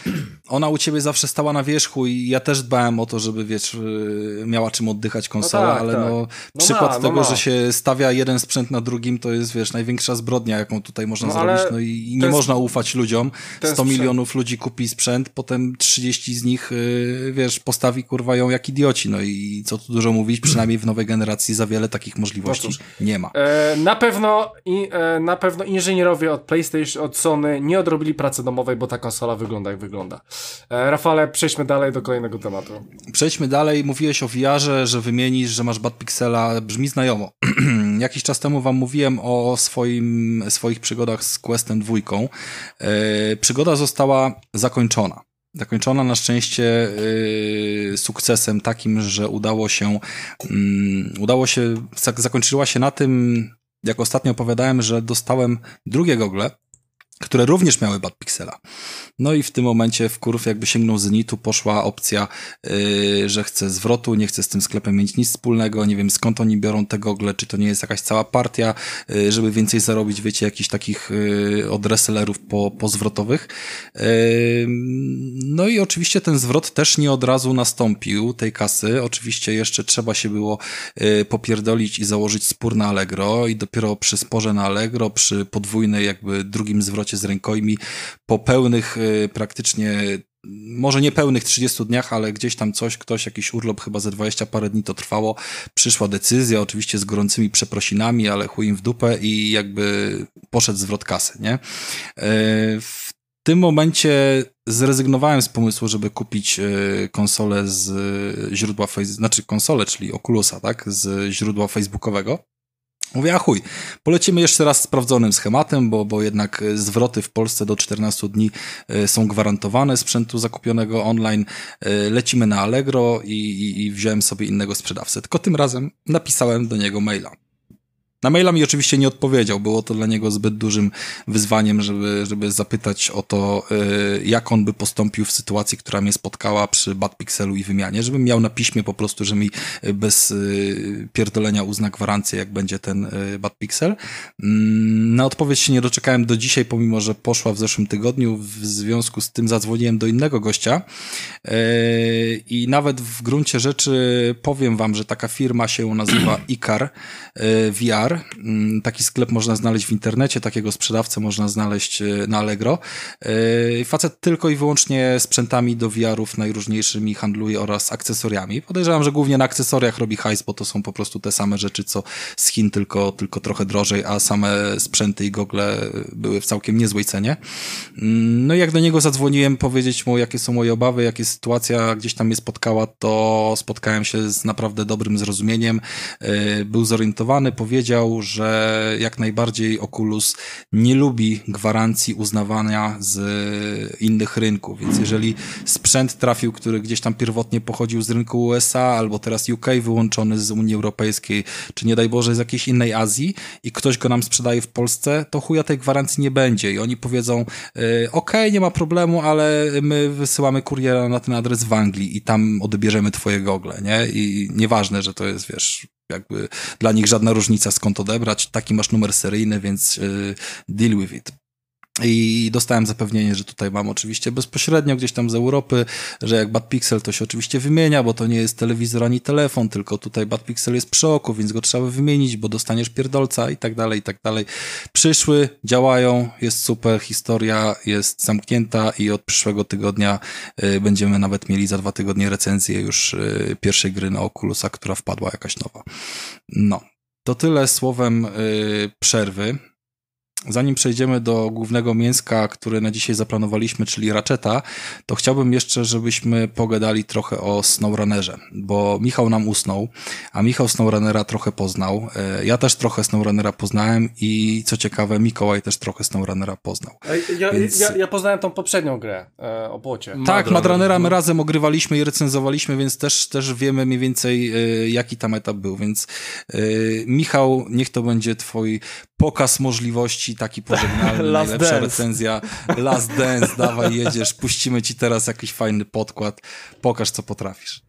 ona u ciebie zawsze stała na wierzchu i ja też dbałem o to, żeby wiesz, yy, miała czym oddychać konsola, tak, ale tak. no, No przykład ma, no tego, ma. że się stawia jeden sprzęt na drugim, to jest wiesz, największa zbrodnia, jaką tutaj można No, zrobić, no i, nie można ufać ludziom. ten 100 sprzęt- milionów ludzi kupi sprzęt, potem 30 z nich, yy, wiesz, postawi kurwa ją jak idioci, no i co tu dużo mówić, przynajmniej w nowej generacji za wiele takich możliwości No nie ma. E, na pewno i, e, na pewno inżynierowie od PlayStation, od Sony nie odrobili pracy domowej, bo ta konsola wygląda jak wygląda. E, Rafale, przejdźmy dalej do kolejnego tematu. Przejdźmy dalej. Mówiłeś o VR-ze, że wymienisz, że masz Bad Pixela. Brzmi znajomo. (clears throat) Jakiś czas temu wam mówiłem o swoim, swoich przygodach z Questem dwójką. E, przygoda została zakończona. Zakończona na szczęście e, sukcesem takim, że udało się, mm, udało się, zak- zakończyła się na tym, jak ostatnio opowiadałem, że dostałem drugie gogle, które również miały Bad Pixela. No i w tym momencie w kurw jakby sięgnął zenitu, poszła opcja, yy, że chce zwrotu, nie chce z tym sklepem mieć nic wspólnego, nie wiem skąd oni biorą te gogle, czy to nie jest jakaś cała partia, yy, żeby więcej zarobić, wiecie, jakichś takich yy, od po, pozwrotowych. Yy, no i oczywiście ten zwrot też nie od razu nastąpił, tej kasy. Oczywiście jeszcze trzeba się było yy, popierdolić i założyć spór na Allegro i dopiero przy sporze na Allegro, przy podwójnej jakby drugim zwrocie z rękojmi, po pełnych y, praktycznie może nie pełnych 30 dniach, ale gdzieś tam coś, ktoś, jakiś urlop chyba ze 20 parę dni to trwało, przyszła decyzja, oczywiście z gorącymi przeprosinami, ale chuj im w dupę i jakby poszedł zwrot kasy, nie? Y, W tym momencie zrezygnowałem z pomysłu, żeby kupić y, konsolę z źródła, znaczy konsolę, czyli Oculusa, tak, z źródła facebookowego. Mówię, a chuj, polecimy jeszcze raz sprawdzonym schematem, bo, bo jednak y, zwroty w Polsce do 14 dni y, są gwarantowane sprzętu zakupionego online. Y, Lecimy na Allegro i, i, i wziąłem sobie innego sprzedawcę. Tylko tym razem napisałem do niego maila. Na maila mi oczywiście nie odpowiedział, było to dla niego zbyt dużym wyzwaniem, żeby, żeby zapytać o to, y, jak on by postąpił w sytuacji, która mnie spotkała przy Bad Pixelu i wymianie, żebym miał na piśmie po prostu, że mi y, bez y, pierdolenia uzna gwarancję, jak będzie ten y, Bad Pixel. Mm, Na odpowiedź się nie doczekałem do dzisiaj, pomimo, że poszła w zeszłym tygodniu. W związku z tym zadzwoniłem do innego gościa i nawet w gruncie rzeczy powiem wam, że taka firma się nazywa Icar y, VR Mm, taki sklep można znaleźć w internecie, takiego sprzedawcę można znaleźć na Allegro. Facet tylko i wyłącznie sprzętami do VR-ów najróżniejszymi handluje oraz akcesoriami. Podejrzewam, że głównie na akcesoriach robi hajs, bo to są po prostu te same rzeczy, co z Chin, tylko, tylko trochę drożej, a same sprzęty i gogle były w całkiem niezłej cenie. Mm, no i jak do niego zadzwoniłem powiedzieć mu, jakie są moje obawy, jakie sytuacja gdzieś tam mnie spotkała, to spotkałem się z naprawdę dobrym zrozumieniem. E, był zorientowany, powiedział, że jak najbardziej Oculus nie lubi gwarancji uznawania z innych rynków, więc jeżeli sprzęt trafił, który gdzieś tam pierwotnie pochodził z rynku USA, albo teraz UK wyłączony z Unii Europejskiej, czy nie daj Boże z jakiejś innej Azji i ktoś go nam sprzedaje w Polsce, to chuja tej gwarancji nie będzie i oni powiedzą, e, ok, nie ma problemu, ale my wysyłamy kuriera na ten adres w Anglii i tam odbierzemy twoje gogle, nie? I nieważne, że to jest, wiesz, jakby dla nich żadna różnica skąd odebrać, taki masz numer seryjny, więc y, deal with it. I dostałem zapewnienie, że tutaj mam oczywiście bezpośrednio gdzieś tam z Europy, że jak Bad Pixel to się oczywiście wymienia, bo to nie jest telewizor ani telefon, tylko tutaj Bad Pixel jest przy oku, więc go trzeba wymienić, bo dostaniesz pierdolca i tak dalej, i tak dalej. Przyszły, działają, jest super, historia jest zamknięta i od przyszłego tygodnia y, będziemy nawet mieli za dwa tygodnie recenzję już y, pierwszej gry na Oculusa, która wpadła jakaś nowa. No. To tyle słowem y, przerwy. Zanim przejdziemy do głównego mięska, które na dzisiaj zaplanowaliśmy, czyli Ratcheta, to chciałbym jeszcze, żebyśmy pogadali trochę o SnowRunnerze, bo Michał nam usnął, a Michał SnowRunnera trochę poznał. E, ja też trochę SnowRunnera poznałem i co ciekawe, Mikołaj też trochę SnowRunnera poznał. Ja, Więc... ja, ja poznałem tą poprzednią grę e, o błocie. Tak, Madrunnera my razem ogrywaliśmy i recenzowaliśmy, więc też, też wiemy mniej więcej, e, jaki tam etap był. Więc e, Michał, niech to będzie twój pokaz możliwości taki pożegnalny, (laughs) Last najlepsza dance. recenzja. Last Dance, (laughs) dawaj jedziesz, puścimy ci teraz jakiś fajny podkład, pokaż co potrafisz.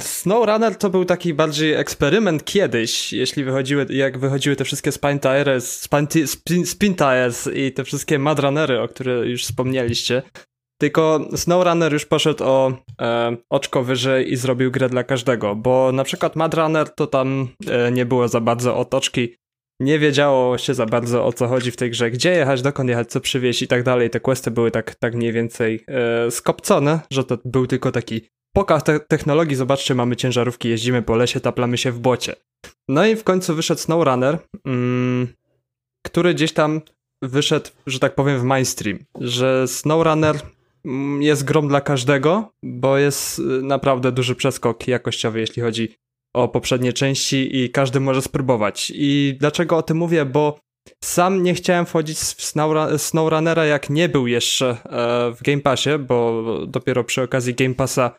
SnowRunner to był taki bardziej eksperyment kiedyś, jeśli wychodziły, jak wychodziły te wszystkie Spin Tires, spin, spin Tires i te wszystkie Madrunnery, o których już wspomnieliście. Tylko SnowRunner już poszedł o e, oczko wyżej i zrobił grę dla każdego, bo na przykład Madrunner to tam e, nie było za bardzo otoczki, nie wiedziało się za bardzo o co chodzi w tej grze, gdzie jechać, dokąd jechać, co przywieźć i tak dalej. Te questy były tak, tak mniej więcej e, skopcone, że to był tylko taki pokaz te technologii. Zobaczcie, mamy ciężarówki, jeździmy po lesie, taplamy się w bocie. No i w końcu wyszedł SnowRunner, mm, który gdzieś tam wyszedł, że tak powiem, w mainstream, że SnowRunner mm, jest grom dla każdego, bo jest y, naprawdę duży przeskok jakościowy, jeśli chodzi o poprzednie części i każdy może spróbować. I dlaczego o tym mówię? Bo sam nie chciałem wchodzić w SnowRunnera jak nie był jeszcze e, w Game Passie, bo dopiero przy okazji Game Passa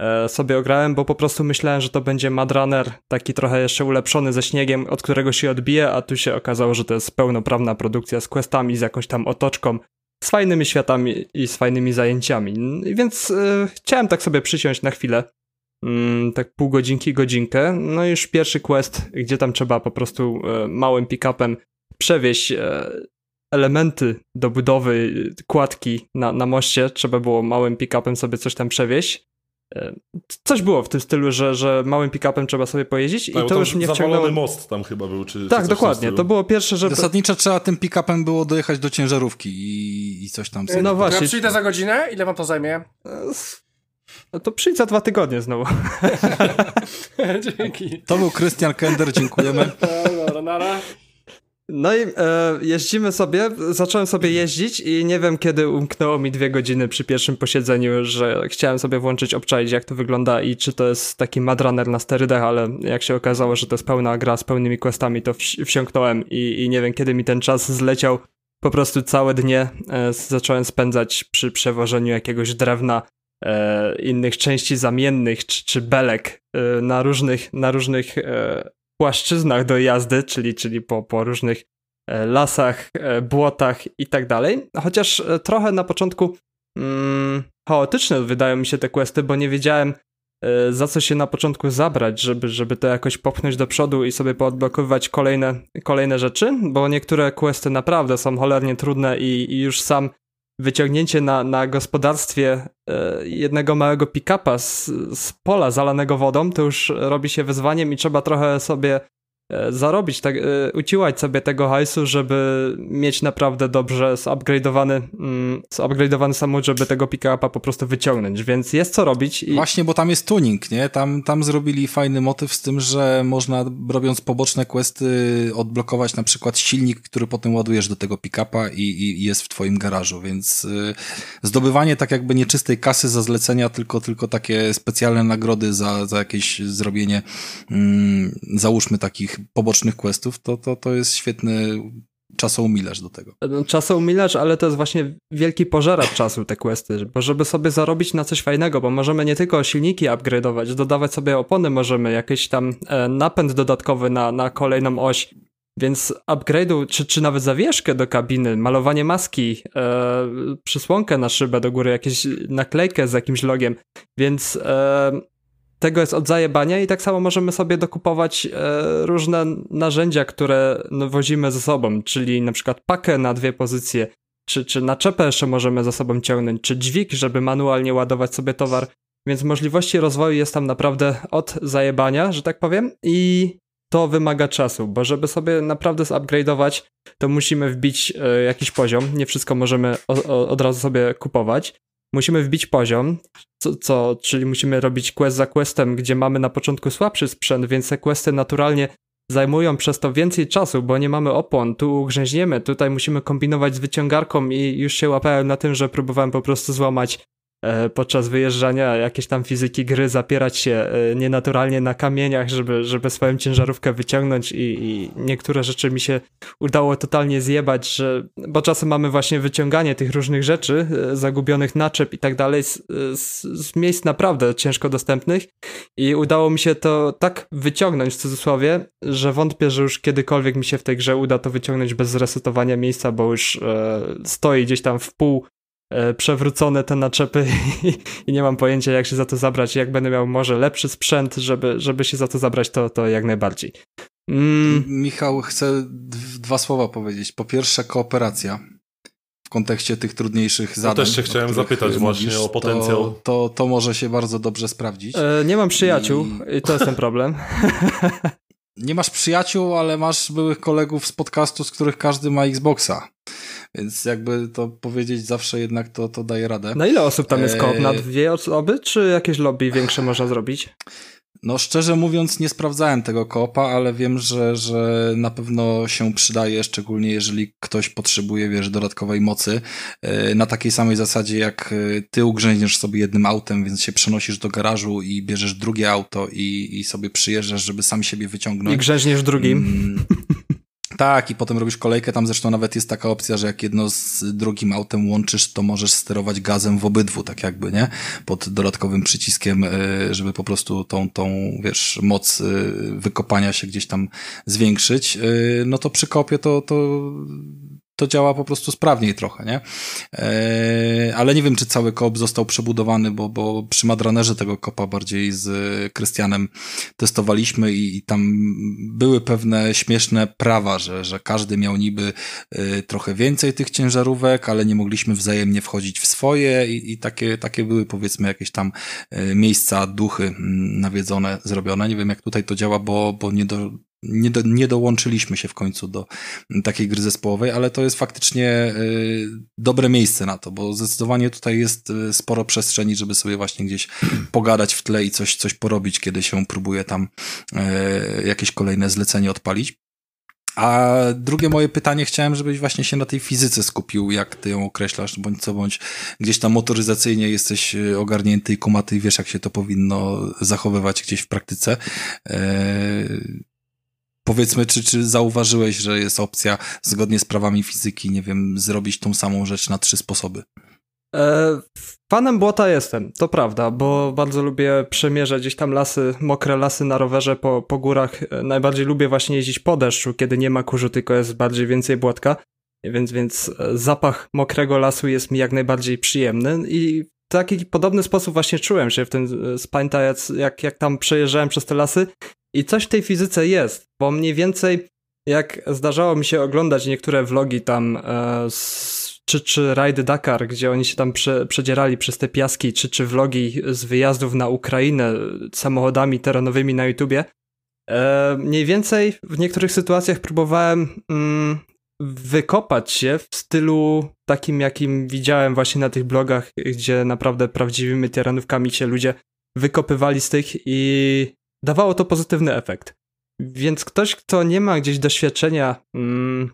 e, sobie ograłem, bo po prostu myślałem, że to będzie Madrunner taki trochę jeszcze ulepszony ze śniegiem, od którego się odbije, a tu się okazało, że to jest pełnoprawna produkcja z questami, z jakąś tam otoczką, z fajnymi światami i z fajnymi zajęciami. Więc e, chciałem tak sobie przysiąść na chwilę tak pół godzinki, godzinkę. No i już pierwszy quest, gdzie tam trzeba po prostu e, małym pick-upem przewieźć e, elementy do budowy kładki na, na moście. Trzeba było małym pick-upem sobie coś tam przewieźć. E, coś było w tym stylu, że, że małym pick-upem trzeba sobie pojeździć tak, i to już mnie wciągnęło. most tam chyba był, czy Tak, czy dokładnie. To było pierwsze, że... Zasadniczo trzeba tym pick-upem było dojechać do ciężarówki i, i coś tam sobie. No właśnie. Ja przyjdę za godzinę? Ile wam to zajmie? No to przyjdź za dwa tygodnie znowu. (laughs) Dzięki. To był Krystian Kender, dziękujemy. (laughs) Dobra, nara. No i e, jeździmy sobie, zacząłem sobie jeździć i nie wiem kiedy umknęło mi dwie godziny przy pierwszym posiedzeniu, że chciałem sobie włączyć, obczaić jak to wygląda i czy to jest taki madrunner na sterydach, ale jak się okazało, że to jest pełna gra z pełnymi questami, to wsiąknąłem i, i nie wiem kiedy mi ten czas zleciał. Po prostu całe dnie e, zacząłem spędzać przy przewożeniu jakiegoś drewna e, innych części zamiennych czy, czy belek e, na różnych, na różnych e, płaszczyznach do jazdy, czyli, czyli po, po różnych e, lasach, e, błotach i tak dalej. Chociaż e, trochę na początku mm, chaotyczne wydają mi się te questy, bo nie wiedziałem za co się na początku zabrać, żeby, żeby to jakoś popchnąć do przodu i sobie poodblokowywać kolejne, kolejne rzeczy, bo niektóre questy naprawdę są cholernie trudne i, i już sam wyciągnięcie na, na gospodarstwie e, jednego małego pick-upa z, z pola zalanego wodą, to już robi się wyzwaniem i trzeba trochę sobie zarobić, tak, e, uciłać sobie tego hajsu, żeby mieć naprawdę dobrze zupgrade'owany, mm, zupgrade'owany samochód, żeby tego pick-upa po prostu wyciągnąć, więc jest co robić. I... Właśnie, bo tam jest tuning, nie? Tam, tam zrobili fajny motyw z tym, że można robiąc poboczne questy odblokować na przykład silnik, który potem ładujesz do tego pick-upa i, i jest w twoim garażu, więc y, zdobywanie tak jakby nieczystej kasy za zlecenia, tylko, tylko takie specjalne nagrody za, za jakieś zrobienie, mm, załóżmy takich pobocznych questów, to, to, to jest świetny czasoumilarz do tego. No, czasoumilarz, ale to jest właśnie wielki pożeracz czasu te questy, bo żeby sobie zarobić na coś fajnego, bo możemy nie tylko silniki upgrade'ować, dodawać sobie opony możemy, jakiś tam e, napęd dodatkowy na, na kolejną oś, więc upgrade'u, czy, czy nawet zawieszkę do kabiny, malowanie maski, e, przysłonkę na szybę do góry, jakieś naklejkę z jakimś logiem, więc e, tego jest od zajebania i tak samo możemy sobie dokupować e, różne narzędzia, które no, wozimy ze sobą, czyli na przykład pakę na dwie pozycje, czy, czy naczepę jeszcze możemy za sobą ciągnąć, czy dźwig, żeby manualnie ładować sobie towar, więc możliwości rozwoju jest tam naprawdę od zajebania, że tak powiem i to wymaga czasu, bo żeby sobie naprawdę zupgrade'ować, to musimy wbić e, jakiś poziom, nie wszystko możemy o, o, od razu sobie kupować, musimy wbić poziom, co, co, czyli musimy robić quest za questem, gdzie mamy na początku słabszy sprzęt, więc te questy naturalnie zajmują przez to więcej czasu, bo nie mamy opon, tu ugrzęźniemy, tutaj musimy kombinować z wyciągarką i już się łapałem na tym, że próbowałem po prostu złamać podczas wyjeżdżania jakieś tam fizyki gry zapierać się e, nienaturalnie na kamieniach, żeby, żeby swoją ciężarówkę wyciągnąć i, i niektóre rzeczy mi się udało totalnie zjebać, że, bo czasem mamy właśnie wyciąganie tych różnych rzeczy, e, zagubionych naczep i tak dalej z, z, z miejsc naprawdę ciężko dostępnych i udało mi się to tak wyciągnąć w cudzysłowie, że wątpię, że już kiedykolwiek mi się w tej grze uda to wyciągnąć bez zresetowania miejsca, bo już e, stoi gdzieś tam w pół E, przewrócone te naczepy (laughs) i, nie mam pojęcia jak się za to zabrać. Jak będę miał może lepszy sprzęt, żeby, żeby się za to zabrać, to, to jak najbardziej. Mm. Michał, chcę dwa słowa powiedzieć. Po pierwsze, kooperacja w kontekście tych trudniejszych zadań. Ja też się chciałem zapytać mówisz, właśnie o potencjał. To, to, to, może się bardzo dobrze sprawdzić. E, nie mam przyjaciół i... i to jest ten problem. (laughs) nie masz przyjaciół, ale masz byłych kolegów z podcastu, z których każdy ma Xboxa. Więc jakby to powiedzieć zawsze jednak to, to daje radę. Na ile osób tam jest koop? Na e, dwie osoby, czy jakieś lobby większe można zrobić? No szczerze mówiąc nie sprawdzałem tego koopa, ale wiem, że, że na pewno się przydaje, szczególnie jeżeli ktoś potrzebuje, wiesz, dodatkowej mocy. E, na takiej samej zasadzie jak e, ty ugrzęźniesz sobie jednym autem, więc się przenosisz do garażu i bierzesz drugie auto i, i sobie przyjeżdżasz, żeby sam siebie wyciągnąć. I grzęźniesz drugim. Mm, tak, i potem robisz kolejkę. Tam zresztą nawet jest taka opcja, że jak jedno z drugim autem łączysz, to możesz sterować gazem w obydwu, tak jakby, nie? Pod dodatkowym przyciskiem, e, żeby po prostu tą, tą, wiesz, moc e, wykopania się gdzieś tam zwiększyć. E, no to przy kopie to, to to działa po prostu sprawniej trochę, nie? E, ale nie wiem, czy cały kop został przebudowany, bo, bo przy Madranerze tego kopa bardziej z Krystianem testowaliśmy i, i, tam były pewne śmieszne prawa, że, że każdy miał niby e, trochę więcej tych ciężarówek, ale nie mogliśmy wzajemnie wchodzić w swoje i, i takie, takie były powiedzmy jakieś tam e, miejsca, duchy mm, nawiedzone, zrobione. Nie wiem, jak tutaj to działa, bo, bo nie do, nie, do, nie dołączyliśmy się w końcu do takiej gry zespołowej, ale to jest faktycznie y, dobre miejsce na to, bo zdecydowanie tutaj jest y, sporo przestrzeni, żeby sobie właśnie gdzieś (clears throat) pogadać w tle i coś, coś porobić, kiedy się próbuje tam y, jakieś kolejne zlecenie odpalić. A drugie moje pytanie chciałem, żebyś właśnie się na tej fizyce skupił, jak ty ją określasz, bądź co bądź gdzieś tam motoryzacyjnie jesteś ogarnięty i kumaty i wiesz, jak się to powinno zachowywać gdzieś w praktyce. Powiedzmy, czy, czy zauważyłeś, że jest opcja zgodnie z prawami fizyki, nie wiem, zrobić tą samą rzecz na trzy sposoby? E, fanem błota jestem, to prawda, bo bardzo lubię przemierzać gdzieś tam lasy, mokre lasy na rowerze po, po górach. E, najbardziej lubię właśnie jeździć po deszczu, kiedy nie ma kurzu, tylko jest bardziej więcej błotka. Więc, więc e, zapach mokrego lasu jest mi jak najbardziej przyjemny i w taki podobny sposób właśnie czułem się w tym Spine jak, jak tam przejeżdżałem przez te lasy i coś w tej fizyce jest, bo mniej więcej jak zdarzało mi się oglądać niektóre vlogi tam e, z, czy, czy rajdy Dakar, gdzie oni się tam prze, przedzierali przez te piaski, czy, czy vlogi z wyjazdów na Ukrainę samochodami terenowymi na YouTubie, E, mniej więcej w niektórych sytuacjach próbowałem mm, wykopać się w stylu takim, jakim widziałem właśnie na tych blogach, gdzie naprawdę prawdziwymi terenówkami się ludzie wykopywali z tych i dawało to pozytywny efekt. Więc ktoś, kto nie ma gdzieś doświadczenia mm,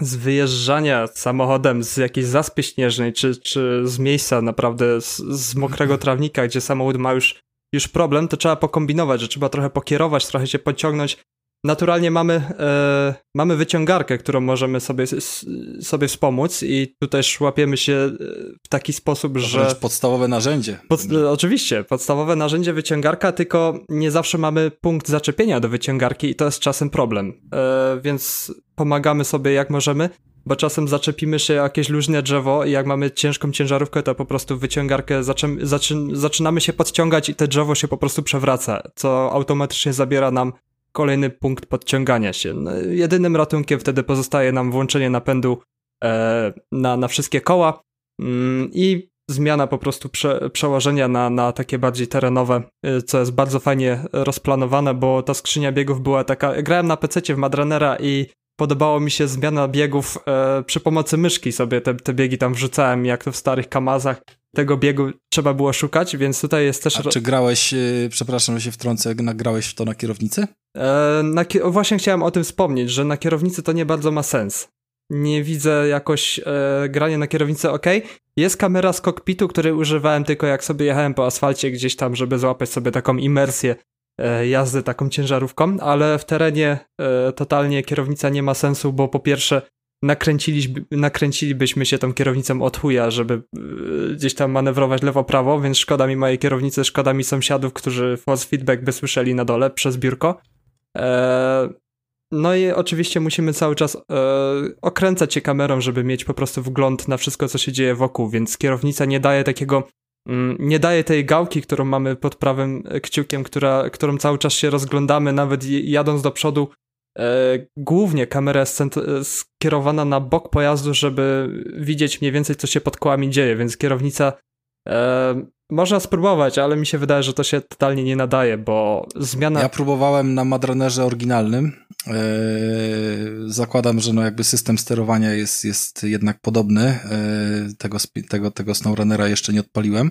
z wyjeżdżania samochodem z jakiejś zaspy śnieżnej, czy, czy z miejsca naprawdę z, z mokrego trawnika, gdzie samochód ma już, już problem, to trzeba pokombinować, że trzeba trochę pokierować, trochę się pociągnąć, naturalnie mamy, e, mamy wyciągarkę, którą możemy sobie, sobie wspomóc i tu też łapiemy się e, w taki sposób, to że... podstawowe narzędzie. Pod, oczywiście, podstawowe narzędzie wyciągarka, tylko nie zawsze mamy punkt zaczepienia do wyciągarki i to jest czasem problem. E, więc pomagamy sobie jak możemy, bo czasem zaczepimy się jakieś luźne drzewo i jak mamy ciężką ciężarówkę, to po prostu wyciągarkę zaczyn, zaczyn, zaczynamy się podciągać i te drzewo się po prostu przewraca, co automatycznie zabiera nam kolejny punkt podciągania się. No, jedynym ratunkiem wtedy pozostaje nam włączenie napędu e, na, na wszystkie koła mm, i zmiana po prostu prze, przełożenia na, na takie bardziej terenowe, e, co jest bardzo fajnie rozplanowane, bo ta skrzynia biegów była taka. Grałem na PC w Madranera i podobało mi się zmiana biegów e, przy pomocy myszki sobie te, te biegi tam wrzucałem, jak to w starych kamazach. Tego biegu trzeba było szukać, więc tutaj jest też. A czy grałeś, e, przepraszam, że się wtrącę, nagrałeś to na kierownicy? E, na, właśnie chciałem o tym wspomnieć, że na kierownicy to nie bardzo ma sens. Nie widzę jakoś e, grania na kierownicy ok. Jest kamera z kokpitu, której używałem tylko jak sobie jechałem po asfalcie gdzieś tam, żeby złapać sobie taką imersję jazdy taką ciężarówką, ale w terenie e, totalnie kierownica nie ma sensu, bo po pierwsze nakręciliby, nakręcilibyśmy się tą kierownicą od chuja, żeby e, gdzieś tam manewrować lewo-prawo, więc szkoda mi mojej kierownicy, szkoda mi sąsiadów, którzy force feedback by słyszeli na dole przez biurko. E, no i oczywiście musimy cały czas e, okręcać się kamerą, żeby mieć po prostu wgląd na wszystko, co się dzieje wokół, więc kierownica nie daje takiego, nie daje tej gałki, którą mamy pod prawym kciukiem, która, którą cały czas się rozglądamy, nawet jadąc do przodu. E, głównie kamera jest skierowana na bok pojazdu, żeby widzieć mniej więcej, co się pod kołami dzieje, więc kierownica można spróbować, ale mi się wydaje, że to się totalnie nie nadaje, bo zmiana... Ja próbowałem na Madrunnerze oryginalnym. Eee, zakładam, że no jakby system sterowania jest, jest jednak podobny. Eee, tego, tego, tego SnowRunnera jeszcze nie odpaliłem.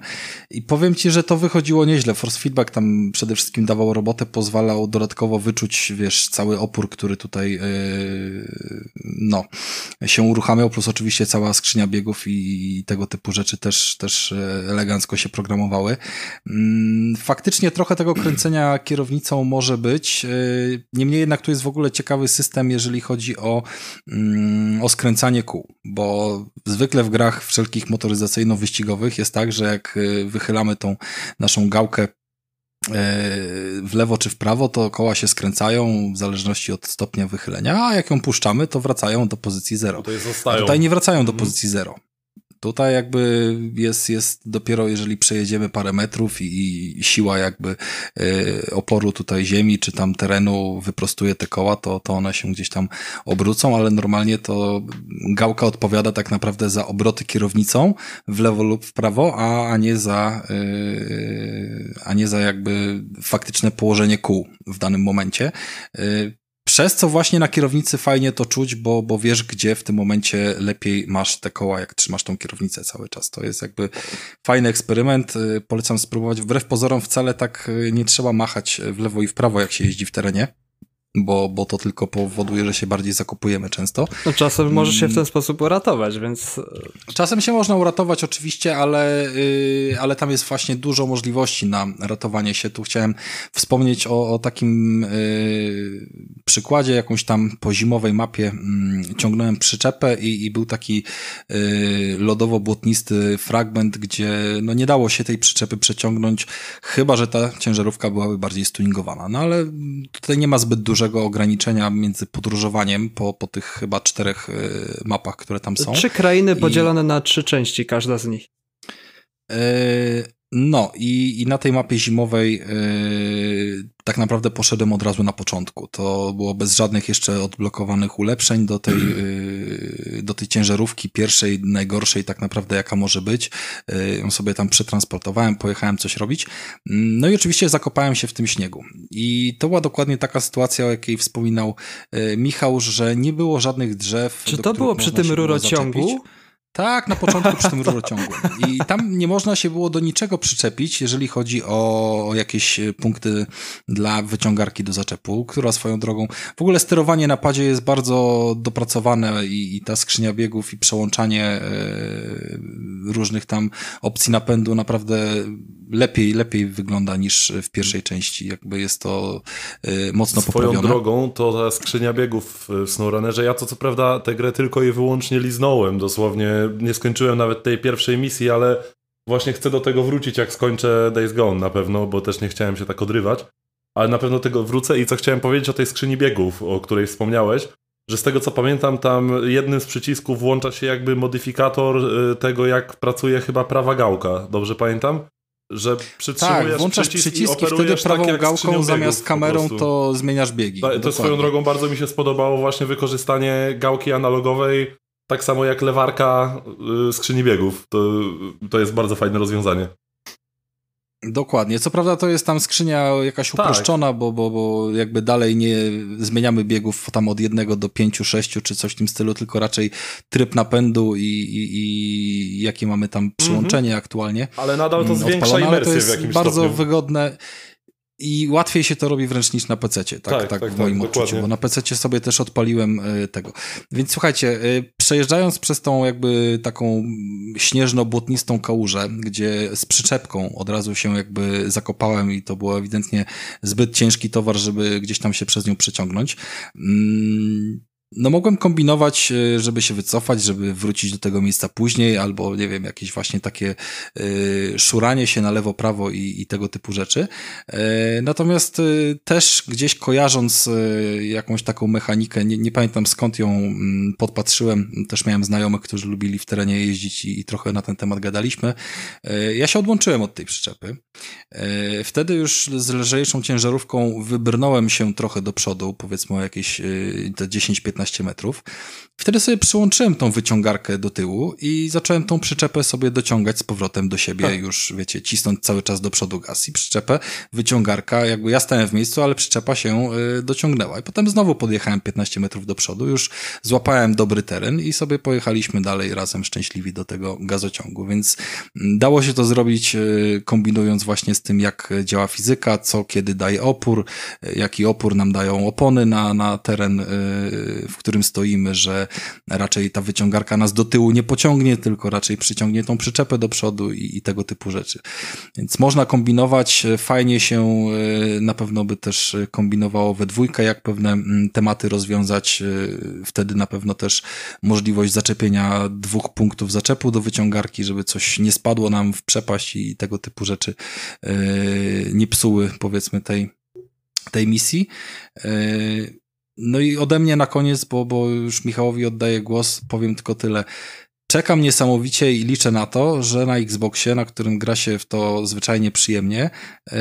I powiem ci, że to wychodziło nieźle. Force feedback tam przede wszystkim dawał robotę, pozwalał dodatkowo wyczuć, wiesz, cały opór, który tutaj eee, no, się uruchamiał, plus oczywiście cała skrzynia biegów i tego typu rzeczy też, też e, elegancko się programowały. Mm, faktycznie trochę tego kręcenia kierownicą może być. Niemniej jednak tu jest w ogóle ciekawy system, jeżeli chodzi o, mm, o skręcanie kół, bo zwykle w grach wszelkich motoryzacyjno-wyścigowych jest tak, że jak y, wychylamy tą naszą gałkę y, w lewo czy w prawo, to koła się skręcają w zależności od stopnia wychylenia, a jak ją puszczamy, to wracają do pozycji zero. Tutaj, tutaj nie wracają do mhm. pozycji zero. Tutaj jakby jest, jest dopiero jeżeli przejedziemy parę metrów i, i siła jakby y, oporu tutaj ziemi czy tam terenu wyprostuje te koła, to, to one się gdzieś tam obrócą, ale normalnie to gałka odpowiada tak naprawdę za obroty kierownicą w lewo lub w prawo, a, a nie za y, a nie za jakby faktyczne położenie kół w danym momencie. Y, przez co właśnie na kierownicy fajnie to czuć, bo, bo wiesz, gdzie w tym momencie lepiej masz te koła, jak trzymasz tą kierownicę cały czas. To jest jakby fajny eksperyment. Y, polecam spróbować. Wbrew pozorom wcale tak y, nie trzeba machać w lewo i w prawo, jak się jeździ w terenie bo, bo to tylko powoduje, że się bardziej zakupujemy często. No, czasem może się w ten sposób uratować, więc... Czasem się można uratować oczywiście, ale, yy, ale tam jest właśnie dużo możliwości na ratowanie się. Tu chciałem wspomnieć o, o takim yy, przykładzie, jakąś tam po zimowej mapie yy, ciągnąłem przyczepę i, i był taki yy, lodowo-błotnisty fragment, gdzie no nie dało się tej przyczepy przeciągnąć, chyba, że ta ciężarówka byłaby bardziej stuningowana. No ale tutaj nie ma zbyt dużo dużego ograniczenia między podróżowaniem po, po tych chyba czterech y, mapach, które tam są. Trzy krainy podzielone I... na trzy części, każda z nich. Yy, No i, i na tej mapie zimowej yy, tak naprawdę poszedłem od razu na początku. To było bez żadnych jeszcze odblokowanych ulepszeń do tej, yy, do tej ciężarówki pierwszej, najgorszej tak naprawdę jaka może być. Yy, ją sobie tam przetransportowałem, pojechałem coś robić. No i oczywiście zakopałem się w tym śniegu. I to była dokładnie taka sytuacja, o jakiej wspominał Michał, że nie było żadnych drzew. Czy to było przy tym rurociągu? Tak, na początku przy tym (laughs) rurociągu. I tam nie można się było do niczego przyczepić, jeżeli chodzi o jakieś punkty dla wyciągarki do zaczepu, która swoją drogą. W ogóle sterowanie na padzie jest bardzo dopracowane i, i ta skrzynia biegów i przełączanie e, różnych tam opcji napędu naprawdę lepiej, lepiej wygląda niż w pierwszej części. Jakby jest to y, mocno Swoją poprawione. Swoją drogą to ta skrzynia biegów w SnowRunnerze, ja to co prawda tę grę tylko i wyłącznie liznąłem, dosłownie nie skończyłem nawet tej pierwszej misji, ale właśnie chcę do tego wrócić jak skończę Days Gone na pewno, bo też nie chciałem się tak odrywać, ale na pewno tego wrócę i co chciałem powiedzieć o tej skrzyni biegów, o której wspomniałeś, że z tego co pamiętam, tam jednym z przycisków włącza się jakby modyfikator y, tego, jak pracuje chyba prawa gałka. Dobrze pamiętam? że przytrzymujesz tak, włączasz przycisk przyciski, wtedy tak prawą tak gałką zamiast kamerą to zmieniasz biegi. Ta, to swoją drogą bardzo mi się spodobało właśnie wykorzystanie gałki analogowej, tak samo jak lewarka y, skrzyni biegów. To, to jest bardzo fajne rozwiązanie. Dokładnie. Co prawda to jest tam skrzynia jakaś tak. uproszczona, tak. bo, bo, bo jakby dalej nie zmieniamy biegów tam od jednego do pięciu, sześciu czy coś w tym stylu, tylko raczej tryb napędu i, i, i jakie mamy tam przyłączenie mm -hmm. aktualnie. Ale nadal to zwiększa imersję to jest w jakimś bardzo stopniu. wygodne. I łatwiej się to robi wręcz niż na PC, tak, tak, tak, tak w moim tak, odczuciu, dokładnie. bo na PC sobie też odpaliłem y, tego. Więc słuchajcie, y, przejeżdżając przez tą jakby taką śnieżno-błotnistą kałużę, gdzie z przyczepką od razu się jakby zakopałem i to było ewidentnie zbyt ciężki towar, żeby gdzieś tam się przez nią przeciągnąć. No mogłem kombinować, e, żeby się wycofać, żeby wrócić do tego miejsca później, albo nie wiem, jakieś właśnie takie y, szuranie się na lewo, prawo i, i tego typu rzeczy. Y, natomiast y, też gdzieś kojarząc jakąś taką mechanikę, nie, nie pamiętam skąd ją mm, podpatrzyłem, też miałem znajomych, którzy lubili w terenie jeździć i, i trochę na ten temat gadaliśmy. Ja się odłączyłem od tej przyczepy. Wtedy już z lżejszą ciężarówką wybrnąłem się trochę do przodu, powiedzmy o jakieś te 10-15 15 metrów. Wtedy sobie przyłączyłem tą wyciągarkę do tyłu i zacząłem tą przyczepę sobie dociągać z powrotem do siebie, tak. już wiecie, cisnąć cały czas do przodu gaz i przyczepę, wyciągarka, jakby ja stałem w miejscu, ale przyczepa się y, dociągnęła. I potem znowu podjechałem 15 metrów do przodu, już złapałem dobry teren i sobie pojechaliśmy dalej razem szczęśliwi do tego gazociągu, więc mm, dało się to zrobić y, kombinując właśnie z tym, jak działa fizyka, co kiedy daje opór, y, jaki opór nam dają opony na, na teren, w którym stoimy, że raczej ta wyciągarka nas do tyłu nie pociągnie, tylko raczej przyciągnie tą przyczepę do przodu i, i tego typu rzeczy. Więc można kombinować, fajnie się e, na pewno by też kombinowało we dwójkę, jak pewne mm, tematy rozwiązać. E, wtedy na pewno też możliwość zaczepienia dwóch punktów zaczepu do wyciągarki, żeby coś nie spadło nam w przepaść i tego typu rzeczy e, nie psuły powiedzmy tej tej misji. No i ode mnie na koniec, bo, bo już Michałowi oddaję głos, powiem tylko tyle. Czekam niesamowicie i liczę na to, że na Xboxie, na którym gra się w to zwyczajnie przyjemnie, yy,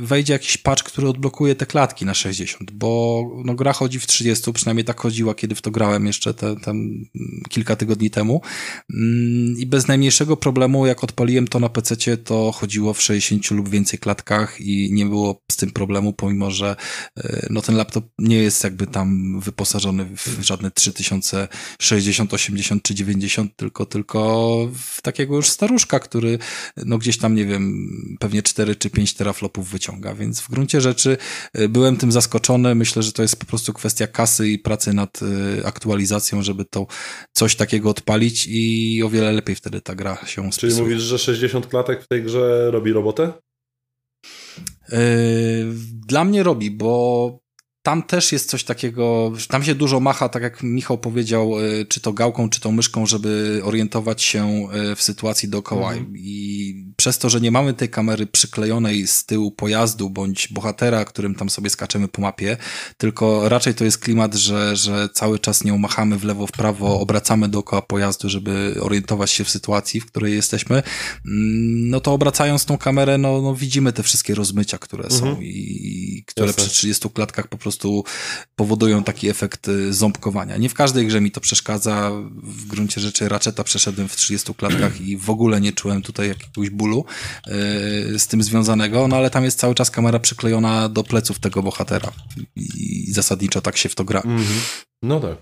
wejdzie jakiś patch, który odblokuje te klatki na 60, bo no, gra chodzi w 30, przynajmniej tak chodziła, kiedy w to grałem jeszcze te, te kilka tygodni temu. Yy, I bez najmniejszego problemu, jak odpaliłem to na PC, to chodziło w 60 lub więcej klatkach i nie było z tym problemu, pomimo że yy, no, ten laptop nie jest jakby tam wyposażony w żadne 3060, 80 czy 90 tylko, tylko w takiego już staruszka, który no gdzieś tam, nie wiem, pewnie 4 czy 5 teraflopów wyciąga, więc w gruncie rzeczy y, byłem tym zaskoczony. Myślę, że to jest po prostu kwestia kasy i pracy nad y, aktualizacją, żeby to coś takiego odpalić i o wiele lepiej wtedy ta gra się spisuje. Czyli mówisz, że 60 klatek w tej grze robi robotę? Y, dla mnie robi, bo tam też jest coś takiego, tam się dużo macha, tak jak Michał powiedział, e, czy to gałką, czy to myszką, żeby orientować się e, w sytuacji dookoła. Mhm. I przez to, że nie mamy tej kamery przyklejonej z tyłu pojazdu bądź bohatera, którym tam sobie skaczemy po mapie, tylko raczej to jest klimat, że, że cały czas nie machamy w lewo, w prawo, obracamy dookoła pojazdu, żeby orientować się w sytuacji, w której jesteśmy, mm, no to obracając tą kamerę, no, no widzimy te wszystkie rozmycia, które mhm. są i które Jasne. przy 30 klatkach po prostu powodują taki efekt y, ząbkowania. Nie w każdej grze mi to przeszkadza, w gruncie rzeczy Ratcheta przeszedłem w 30 klatkach i w ogóle nie czułem tutaj jakiegoś bólu yy, z tym związanego, no ale tam jest cały czas kamera przyklejona do pleców tego bohatera i zasadniczo tak się w to gra. Mm -hmm. No tak.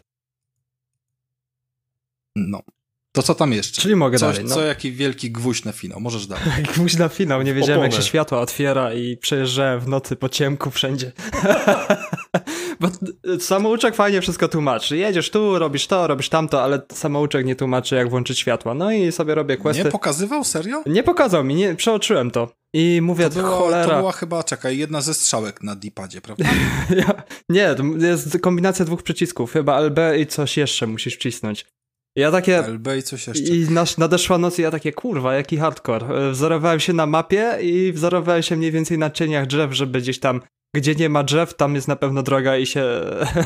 No. To co tam jeszcze? Czyli mogę Coś, dalej. No. Co, jaki wielki gwóźdź na finał. Możesz dalej. (laughs) gwóźdź na finał. Nie wiedziałem, Oponę. jak się światło otwiera i przejeżdżałem w nocy po ciemku wszędzie. (laughs) Bo samouczek fajnie wszystko tłumaczy. Jedziesz tu, robisz to, robisz tamto, ale samouczek nie tłumaczy, jak włożyć światła. No i sobie robię questy. Nie pokazywał? Serio? Nie pokazał mi, nie, przeoczyłem to. I mówię, to było, cholera. To była chyba, czekaj, jedna ze strzałek na D-padzie, prawda? (laughs) nie, to jest kombinacja dwóch przycisków. Chyba LB i coś jeszcze musisz wcisnąć. Ja takie... LB i coś jeszcze. I nadeszła noc i ja takie, kurwa, jaki hardcore. Wzorowałem się na mapie i wzorowałem się mniej więcej na cieniach drzew, żeby gdzieś tam gdzie nie ma drzew, tam jest na pewno droga i się